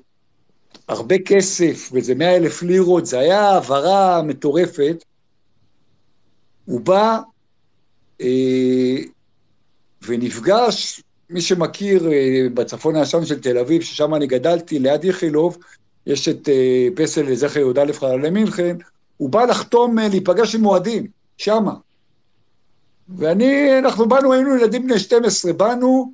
הרבה כסף, וזה מאה אלף לירות, זה היה העברה מטורפת. הוא בא אה, ונפגש, מי שמכיר, אה, בצפון הישן של תל אביב, ששם אני גדלתי, ליד איכילוב, יש את אה, פסל לזכר יהודה חללי מינכן, הוא בא לחתום, אה, להיפגש עם אוהדים, שמה. ואני, אנחנו באנו, היינו ילדים בני 12, באנו,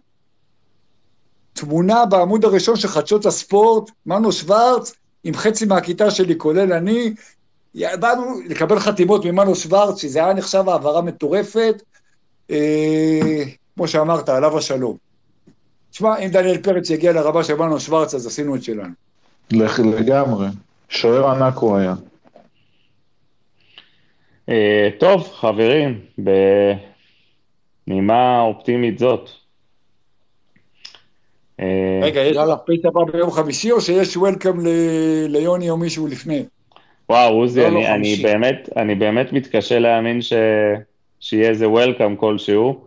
תמונה בעמוד הראשון של חדשות הספורט, מנו שוורץ, עם חצי מהכיתה שלי, כולל אני, באנו לקבל חתימות ממנו שוורץ, שזה היה נחשב העברה מטורפת, אה, כמו שאמרת, עליו השלום. תשמע, אם דניאל פרץ יגיע לרבה של מנו שוורץ, אז עשינו את שלנו. לגמרי. שוער ענק הוא היה. אה, טוב, חברים, בנימה אופטימית זאת. אה, רגע, יש פריט הבא ביום חמישי, או שיש וולקאם ליוני או מישהו לפני? וואו, עוזי, לא, אני, לא אני, באמת, אני באמת מתקשה להאמין ש... שיהיה איזה וולקאם כלשהו.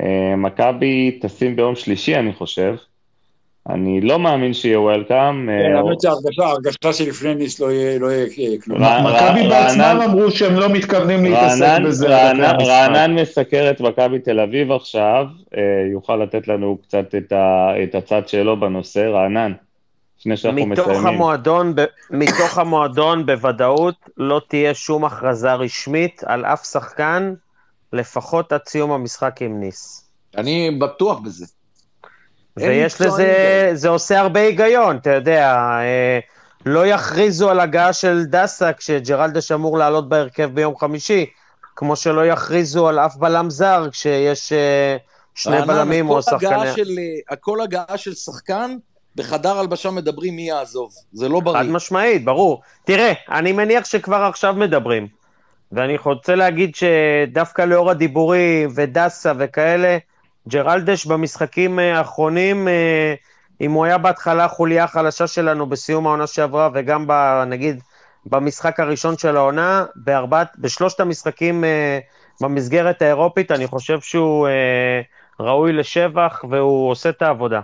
אה, מכבי טסים ביום שלישי, אני חושב. אני לא מאמין שיהיה וולקאם. אה, כן, האמת שההרגשה שלפני ניס לא יהיה כלום. מכבי בעצמם אמרו שהם לא מתכוונים להתעסק בזה. רענן מסקר את מכבי תל אביב עכשיו, אה, יוכל לתת לנו קצת את הצד שלו בנושא. רענן. לפני שאנחנו מתוך מסיימים. המועדון, ב, מתוך המועדון בוודאות לא תהיה שום הכרזה רשמית על אף שחקן, לפחות עד סיום המשחק עם ניס. אני בטוח בזה. ויש לזה, זה עושה הרבה היגיון, אתה יודע, אה, לא יכריזו על הגעה של דסה כשג'רלדש אמור לעלות בהרכב ביום חמישי, כמו שלא יכריזו על אף בלם זר כשיש אה, שני בלמים או שחקני... הכל הגעה של שחקן בחדר הלבשה מדברים מי יעזוב, זה לא בריא. חד משמעית, ברור. תראה, אני מניח שכבר עכשיו מדברים, ואני רוצה להגיד שדווקא לאור הדיבורים ודסה וכאלה, ג'רלדש במשחקים אה, האחרונים, אה, אם הוא היה בהתחלה החוליה החלשה שלנו בסיום העונה שעברה, וגם ב, נגיד במשחק הראשון של העונה, בארבעת, בשלושת המשחקים אה, במסגרת האירופית, אני חושב שהוא ראוי לשבח והוא עושה את העבודה.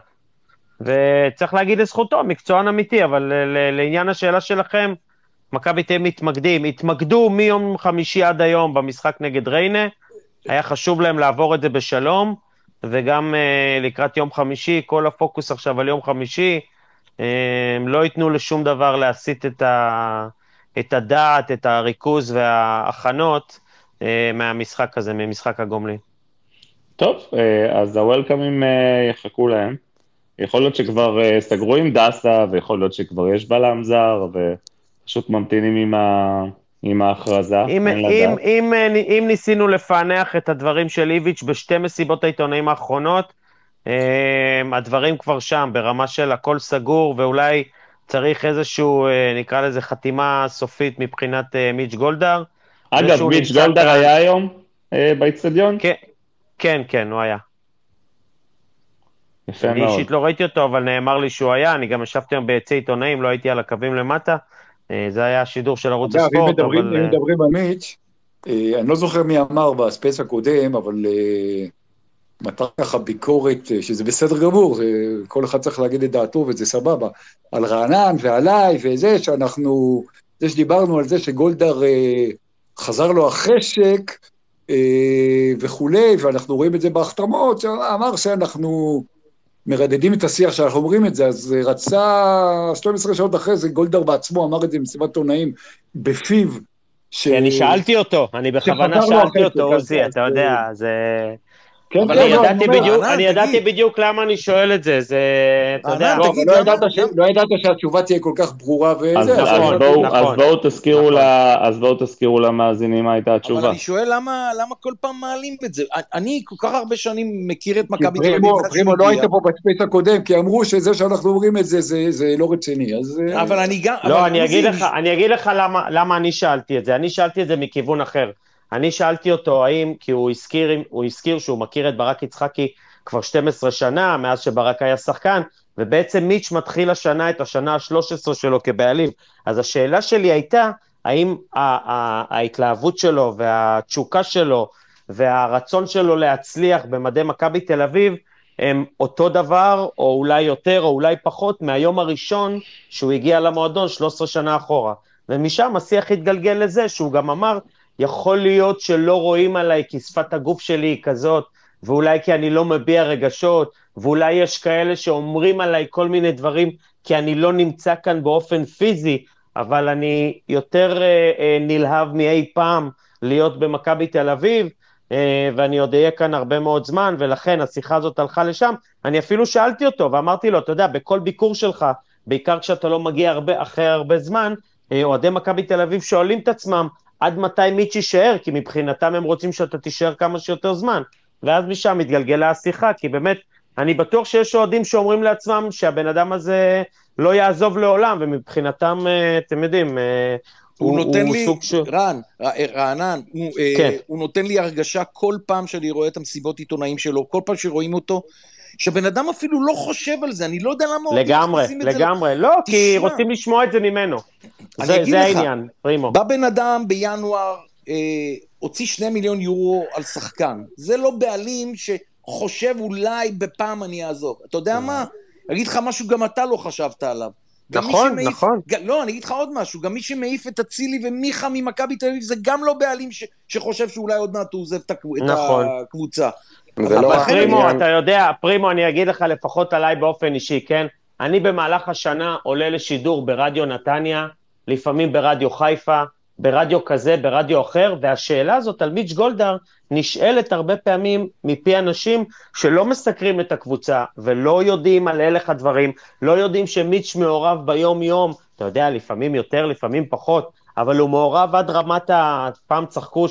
וצריך להגיד לזכותו, מקצוען אמיתי, אבל לעניין השאלה שלכם, מכבי תהיה מתמקדים, התמקדו מיום חמישי עד היום במשחק נגד ריינה, היה חשוב להם לעבור את זה בשלום, וגם uh, לקראת יום חמישי, כל הפוקוס עכשיו על יום חמישי, uh, הם לא ייתנו לשום דבר להסיט את, ה, את הדעת, את הריכוז וההכנות uh, מהמשחק הזה, ממשחק הגומלין. טוב, אז הוולקאמים יחכו להם. יכול להיות שכבר סגרו עם דסה, ויכול להיות שכבר יש בלם זר, ופשוט ממתינים עם, ה... עם ההכרזה, אם, אם, אם, אם, אם ניסינו לפענח את הדברים של איביץ' בשתי מסיבות העיתונאים האחרונות, um, הדברים כבר שם, ברמה של הכל סגור, ואולי צריך איזשהו, uh, נקרא לזה חתימה סופית מבחינת מיץ' גולדהר. אגב, מיץ' גולדהר היה היום באיצטדיון? כן, כן, כן, הוא היה. יפה מאוד. אני אישית לא ראיתי אותו, אבל נאמר לי שהוא היה, אני גם ישבתי היום ביציע עיתונאים, לא הייתי על הקווים למטה. אה, זה היה השידור של ערוץ הספורט, אבל... אם אה, מדברים על מיץ', אה, אני לא זוכר מי אמר ב space הקודם, אבל מתח ככה ביקורת, שזה בסדר גמור, כל אחד צריך להגיד את דעתו וזה סבבה, על רענן ועליי וזה, שאנחנו, זה שדיברנו על זה שגולדהר חזר לו החשק וכולי, ואנחנו רואים את זה בהחתמות, שאמר שאנחנו מרדדים את השיח שאנחנו אומרים את זה, אז רצה 12 שעות אחרי זה, גולדהר בעצמו אמר את זה במסיבת עונאים, בפיו. ש... אני שאלתי אותו, אני בכוונה שאלתי אותו, עוזי, אתה יודע, זה... כן, אבל כן, אני ידעתי בדיוק, אני ידעתי בדיוק למה אני שואל את זה, זה, אתה יודע, לא, לא ידעת שהתשובה תהיה כל כך ברורה וזה, אז נכון, בואו תזכירו אז בואו תזכירו למאזינים מה הייתה התשובה. אבל אני שואל למה כל פעם מעלים את זה, אני כל כך הרבה שנים מכיר את מכבי תל אביב. פרימו, לא היית פה ב space הקודם, כי אמרו שזה שאנחנו אומרים את זה, זה לא רציני, אז... אבל אני גם... לא, אני אגיד לך למה אני שאלתי את זה, אני שאלתי את זה מכיוון אחר. אני שאלתי אותו האם, כי הוא הזכיר, הוא הזכיר שהוא מכיר את ברק יצחקי כבר 12 שנה, מאז שברק היה שחקן, ובעצם מיץ' מתחיל השנה את השנה ה-13 שלו כבעלים. אז השאלה שלי הייתה, האם ההתלהבות שלו והתשוקה שלו והרצון שלו להצליח במדי מכבי תל אביב הם אותו דבר, או אולי יותר, או אולי פחות, מהיום הראשון שהוא הגיע למועדון 13 שנה אחורה. ומשם השיח התגלגל לזה שהוא גם אמר יכול להיות שלא רואים עליי כי שפת הגוף שלי היא כזאת, ואולי כי אני לא מביע רגשות, ואולי יש כאלה שאומרים עליי כל מיני דברים כי אני לא נמצא כאן באופן פיזי, אבל אני יותר אה, אה, נלהב מאי פעם להיות במכבי תל אביב, אה, ואני עוד אהיה כאן הרבה מאוד זמן, ולכן השיחה הזאת הלכה לשם. אני אפילו שאלתי אותו ואמרתי לו, אתה יודע, בכל ביקור שלך, בעיקר כשאתה לא מגיע הרבה, אחרי הרבה זמן, אה, אוהדי מכבי תל אביב שואלים את עצמם, עד מתי מיץ' יישאר? כי מבחינתם הם רוצים שאתה תישאר כמה שיותר זמן. ואז משם מתגלגלה השיחה, כי באמת, אני בטוח שיש אוהדים שאומרים לעצמם שהבן אדם הזה לא יעזוב לעולם, ומבחינתם, אה, אתם יודעים, הוא, הוא נותן הוא לי, ש... רן, רענן, הוא, כן. הוא נותן לי הרגשה כל פעם שאני רואה את המסיבות עיתונאים שלו, כל פעם שרואים אותו, שבן אדם אפילו לא חושב על זה, אני לא יודע למה... לגמרי, לגמרי, לא, תשמע. כי רוצים לשמוע את זה ממנו. זה, זה לך, העניין, פרימו. בא בן אדם בינואר, אה, הוציא שני מיליון יורו על שחקן. זה לא בעלים שחושב אולי בפעם אני אעזוב. אתה יודע מה? אגיד לך משהו, גם אתה לא חשבת עליו. נכון, שמעיף, נכון. ג, לא, אני אגיד לך עוד משהו, גם מי שמעיף את אצילי ומיכה ממכבי תל אביב זה גם לא בעלים ש, שחושב שאולי עוד מעט הוא עוזב את, נכון. הקבוצה. אבל לא פרימו. אתה יודע, פרימו, אני אגיד לך לפחות עליי באופן אישי, כן? אני במהלך השנה עולה לשידור ברדיו נתניה, לפעמים ברדיו חיפה, ברדיו כזה, ברדיו אחר, והשאלה הזאת על מיץ' גולדהר נשאלת הרבה פעמים מפי אנשים שלא מסקרים את הקבוצה ולא יודעים על הלך הדברים, לא יודעים שמיץ' מעורב ביום-יום, אתה יודע, לפעמים יותר, לפעמים פחות, אבל הוא מעורב עד רמת ה... פעם צחקו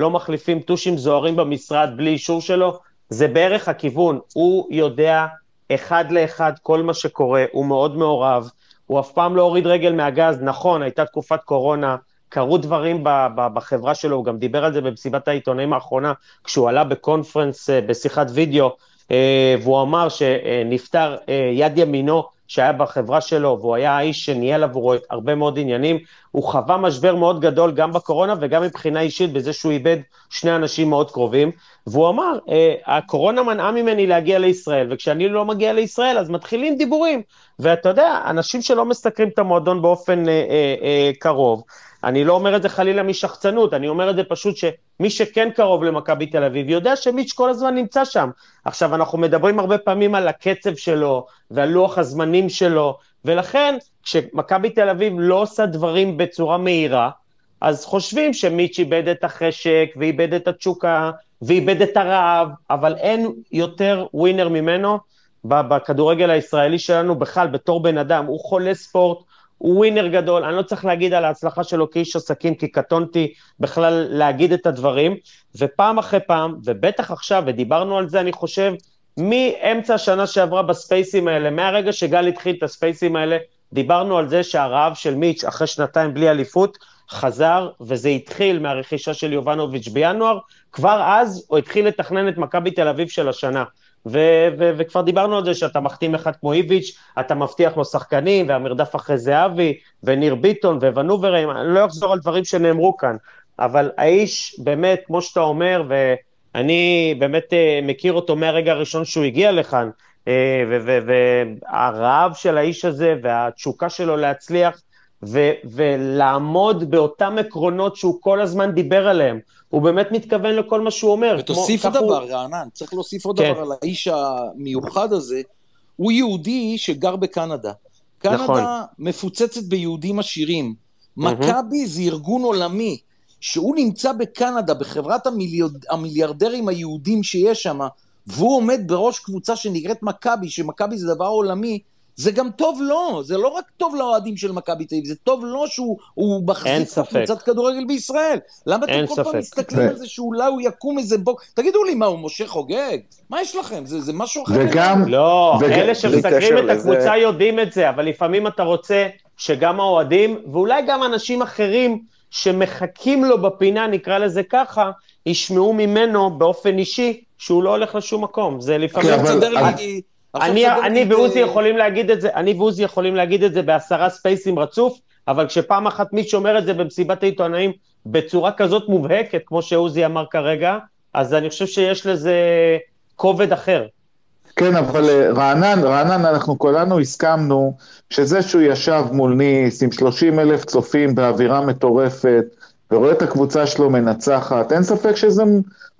שלא מחליפים טושים זוהרים במשרד בלי אישור שלו, זה בערך הכיוון, הוא יודע אחד לאחד כל מה שקורה, הוא מאוד מעורב, הוא אף פעם לא הוריד רגל מהגז, נכון, הייתה תקופת קורונה, קרו דברים בחברה שלו, הוא גם דיבר על זה במסיבת העיתונאים האחרונה, כשהוא עלה בקונפרנס, אה, בשיחת וידאו, אה, והוא אמר שנפטר אה, יד ימינו שהיה בחברה שלו, והוא היה האיש שניהל עבורו הרבה מאוד עניינים. הוא חווה משבר מאוד גדול גם בקורונה וגם מבחינה אישית, בזה שהוא איבד שני אנשים מאוד קרובים. והוא אמר, הקורונה מנעה ממני להגיע לישראל, וכשאני לא מגיע לישראל אז מתחילים דיבורים. ואתה יודע, אנשים שלא מסתכלים את המועדון באופן אה, אה, אה, קרוב, אני לא אומר את זה חלילה משחצנות, אני אומר את זה פשוט שמי שכן קרוב למכבי תל אביב יודע שמיץ' כל הזמן נמצא שם. עכשיו, אנחנו מדברים הרבה פעמים על הקצב שלו ועל לוח הזמנים שלו, ולכן כשמכבי תל אביב לא עושה דברים בצורה מהירה, אז חושבים שמיץ' איבד את החשק ואיבד את התשוקה ואיבד את הרעב, אבל אין יותר ווינר ממנו בכדורגל הישראלי שלנו בכלל, בתור בן אדם, הוא חולה ספורט, הוא ווינר גדול, אני לא צריך להגיד על ההצלחה שלו כאיש עסקים, כי קטונתי בכלל להגיד את הדברים, ופעם אחרי פעם, ובטח עכשיו, ודיברנו על זה, אני חושב, מאמצע השנה שעברה בספייסים האלה, מהרגע שגל התחיל את הספייסים האלה, דיברנו על זה שהרעב של מיץ' אחרי שנתיים בלי אליפות חזר, וזה התחיל מהרכישה של יובנוביץ' בינואר, כבר אז הוא התחיל לתכנן את מכבי תל אביב של השנה. ו- ו- וכבר דיברנו על זה שאתה מחתים אחד כמו איביץ', אתה מבטיח לו שחקנים, והמרדף אחרי זהבי, וניר ביטון, וונוברים, אני לא אחזור על דברים שנאמרו כאן, אבל האיש באמת, כמו שאתה אומר, ואני באמת אה, מכיר אותו מהרגע הראשון שהוא הגיע לכאן, אה, והרעב של האיש הזה והתשוקה שלו להצליח, ו- ולעמוד באותם עקרונות שהוא כל הזמן דיבר עליהם. הוא באמת מתכוון לכל מה שהוא אומר. ותוסיף עוד דבר, הוא... רענן, צריך להוסיף עוד כן. דבר על האיש המיוחד הזה. הוא יהודי שגר בקנדה. קנדה נכון. מפוצצת ביהודים עשירים. מכבי זה ארגון עולמי, שהוא נמצא בקנדה, בחברת המיליארד, המיליארדרים היהודים שיש שם, והוא עומד בראש קבוצה שנקראת מכבי, שמכבי זה דבר עולמי, זה גם טוב לו, זה לא רק טוב לאוהדים של מכבי תל אביב, זה טוב לו שהוא מחזיק קבוצת כדורגל בישראל. למה אתם כל פעם מסתכלים על זה שאולי הוא יקום איזה בוק? תגידו לי, מה, הוא משה חוגג? מה יש לכם? זה, זה משהו אחר. וגם... לא, וגם, אלה שמסתכלים את הקבוצה לזה... יודעים את זה, אבל לפעמים אתה רוצה שגם האוהדים, ואולי גם אנשים אחרים שמחכים לו בפינה, נקרא לזה ככה, ישמעו ממנו באופן אישי שהוא לא הולך לשום מקום. זה לפעמים... כן, אבל... אני ועוזי יכולים להגיד את זה, אני ועוזי יכולים להגיד את זה בעשרה ספייסים רצוף, אבל כשפעם אחת מי שאומר את זה במסיבת העיתונאים בצורה כזאת מובהקת, כמו שעוזי אמר כרגע, אז אני חושב שיש לזה כובד אחר. כן, אבל אה, רענן, רענן, אנחנו כולנו הסכמנו שזה שהוא ישב מול ניס עם 30 אלף צופים באווירה מטורפת, ורואה את הקבוצה שלו מנצחת, אין ספק שזה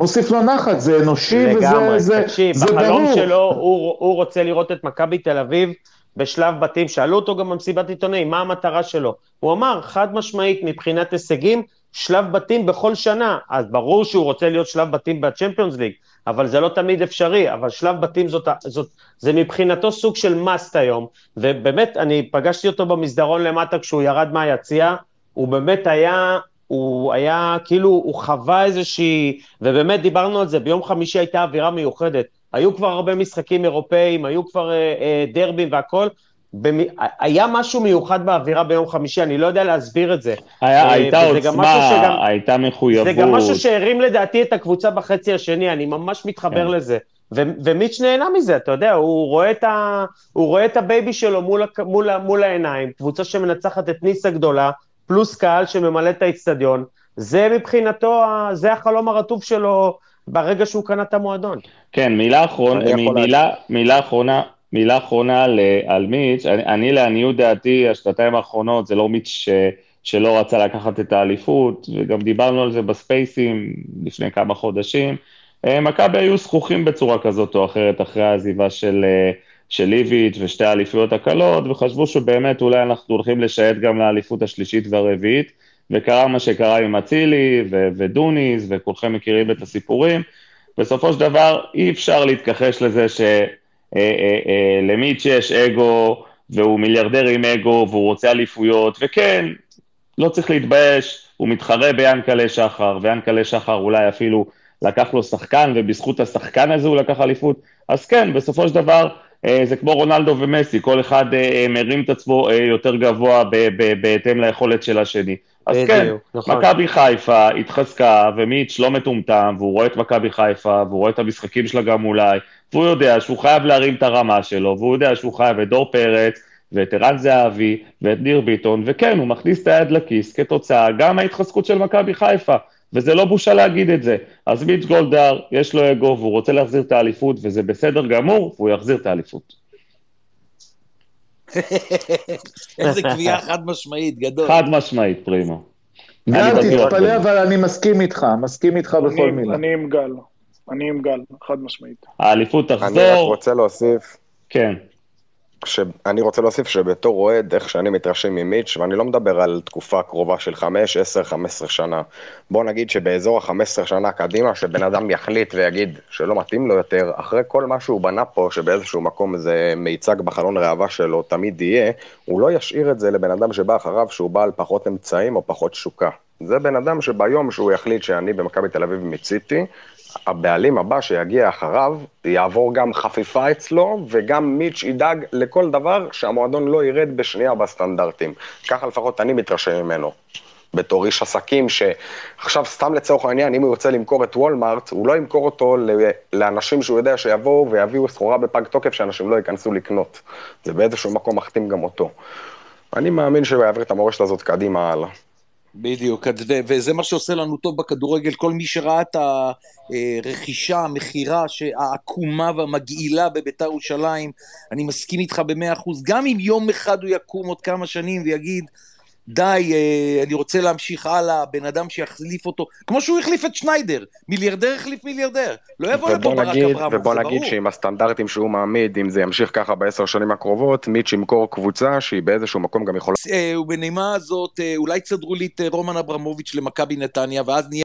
מוסיף לו נחת, זה אנושי לגמרי, וזה זה, תקשיב, זה ברור. בחלום שלו הוא, הוא רוצה לראות את מכבי תל אביב בשלב בתים, שאלו אותו גם במסיבת עיתונאים, מה המטרה שלו? הוא אמר, חד משמעית, מבחינת הישגים, שלב בתים בכל שנה, אז ברור שהוא רוצה להיות שלב בתים בצ'מפיונס ליג, אבל זה לא תמיד אפשרי, אבל שלב בתים זאת, זאת, זה מבחינתו סוג של מאסט היום, ובאמת, אני פגשתי אותו במסדרון למטה כשהוא ירד מהיציע, הוא באמת היה, הוא היה, כאילו, הוא חווה איזושהי, ובאמת דיברנו על זה, ביום חמישי הייתה אווירה מיוחדת, היו כבר הרבה משחקים אירופאים, היו כבר אה, אה, דרבים והכל, במ... היה משהו מיוחד באווירה ביום חמישי, אני לא יודע להסביר את זה. היה, אה, הייתה עוצמה, שגם, הייתה מחויבות. זה גם משהו שהרים לדעתי את הקבוצה בחצי השני, אני ממש מתחבר כן. לזה. ו- ומיץ' נהנה מזה, אתה יודע, הוא רואה את, ה- הוא רואה את ה baby שלו מול, מול, מול העיניים, קבוצה שמנצחת את ניס הגדולה, פלוס קהל שממלא את האיצטדיון, זה מבחינתו, זה החלום הרטוב שלו ברגע שהוא קנה את המועדון. כן, מילה אחרונה, מילה, מילה אחרונה, מילה אחרונה על, על מיץ', אני, אני לעניות דעתי, השנתיים האחרונות זה לא מיץ' ש, שלא רצה לקחת את האליפות, וגם דיברנו על זה בספייסים לפני כמה חודשים. אה, מכבי היו זכוכים בצורה כזאת או אחרת אחרי העזיבה של, אה, של איביץ' ושתי האליפויות הקלות, וחשבו שבאמת אולי אנחנו הולכים לשייט גם לאליפות השלישית והרביעית, וקרה מה שקרה עם אצילי ו- ודוניס, וכולכם מכירים את הסיפורים. בסופו של דבר אי אפשר להתכחש לזה ש... אה, אה, אה, יש אגו, והוא מיליארדר עם אגו, והוא רוצה אליפויות, וכן, לא צריך להתבייש, הוא מתחרה ביאנקלה שחר, ויאנקלה שחר אולי אפילו לקח לו שחקן, ובזכות השחקן הזה הוא לקח אליפות, אז כן, בסופו של דבר, זה כמו רונלדו ומסי, כל אחד מרים את עצמו יותר גבוה בהתאם ליכולת של השני. אז כן, נכון. מכבי חיפה התחזקה, ומיץ' לא מטומטם, והוא רואה את מכבי חיפה, והוא רואה את המשחקים שלה גם אולי, והוא יודע שהוא חייב להרים את הרמה שלו, והוא יודע שהוא חייב את דור פרץ, ואת ערן זהבי, ואת ניר ביטון, וכן, הוא מכניס את היד לכיס כתוצאה גם מההתחזקות של מכבי חיפה, וזה לא בושה להגיד את זה. אז מיץ' גולדהר, יש לו אגו, והוא רוצה להחזיר את האליפות, וזה בסדר גמור, והוא יחזיר את האליפות. איזה קביעה חד משמעית, גדול. חד משמעית, פרימו. גל, תתפלא, אבל אני מסכים איתך, מסכים איתך בכל מילה. אני עם גל. אני עם גל, חד משמעית. האליפות תחזור. אני רק רוצה להוסיף. כן. אני רוצה להוסיף שבתור אוהד, איך שאני מתרשם ממיץ', ואני לא מדבר על תקופה קרובה של 5, 10, 15 שנה. בוא נגיד שבאזור ה-15 שנה קדימה, שבן אדם יחליט ויגיד שלא מתאים לו יותר, אחרי כל מה שהוא בנה פה, שבאיזשהו מקום זה מיצג בחלון ראווה שלו תמיד יהיה, הוא לא ישאיר את זה לבן אדם שבא אחריו, שהוא בעל פחות אמצעים או פחות תשוקה. זה בן אדם שביום שהוא יחליט שאני במכבי תל אביב מיציתי, הבעלים הבא שיגיע אחריו, יעבור גם חפיפה אצלו, וגם מיץ' ידאג לכל דבר שהמועדון לא ירד בשנייה בסטנדרטים. ככה לפחות אני מתרשם ממנו. בתור איש עסקים, שעכשיו סתם לצורך העניין, אם הוא ירצה למכור את וולמארט, הוא לא ימכור אותו לאנשים שהוא יודע שיבואו ויביאו סחורה בפג תוקף שאנשים לא ייכנסו לקנות. זה באיזשהו מקום מחתים גם אותו. אני מאמין שהוא יעביר את המורשת הזאת קדימה הלאה. בדיוק, וזה מה שעושה לנו טוב בכדורגל, כל מי שראה את הרכישה, המכירה העקומה והמגעילה בביתר ירושלים, אני מסכים איתך במאה אחוז, גם אם יום אחד הוא יקום עוד כמה שנים ויגיד, די, אה, אני רוצה להמשיך הלאה, בן אדם שיחליף אותו, כמו שהוא החליף את שניידר, מיליארדר החליף מיליארדר, לא יבוא לפה ברק אברמוב, זה ברור. ובוא נגיד שעם הסטנדרטים שהוא מעמיד, אם זה ימשיך ככה בעשר שנים הקרובות, מיץ' ימכור קבוצה שהיא באיזשהו מקום גם יכולה... אה, ובנימה הזאת, אה, אולי תסדרו לי את רומן אברמוביץ' למכבי נתניה, ואז נהיה...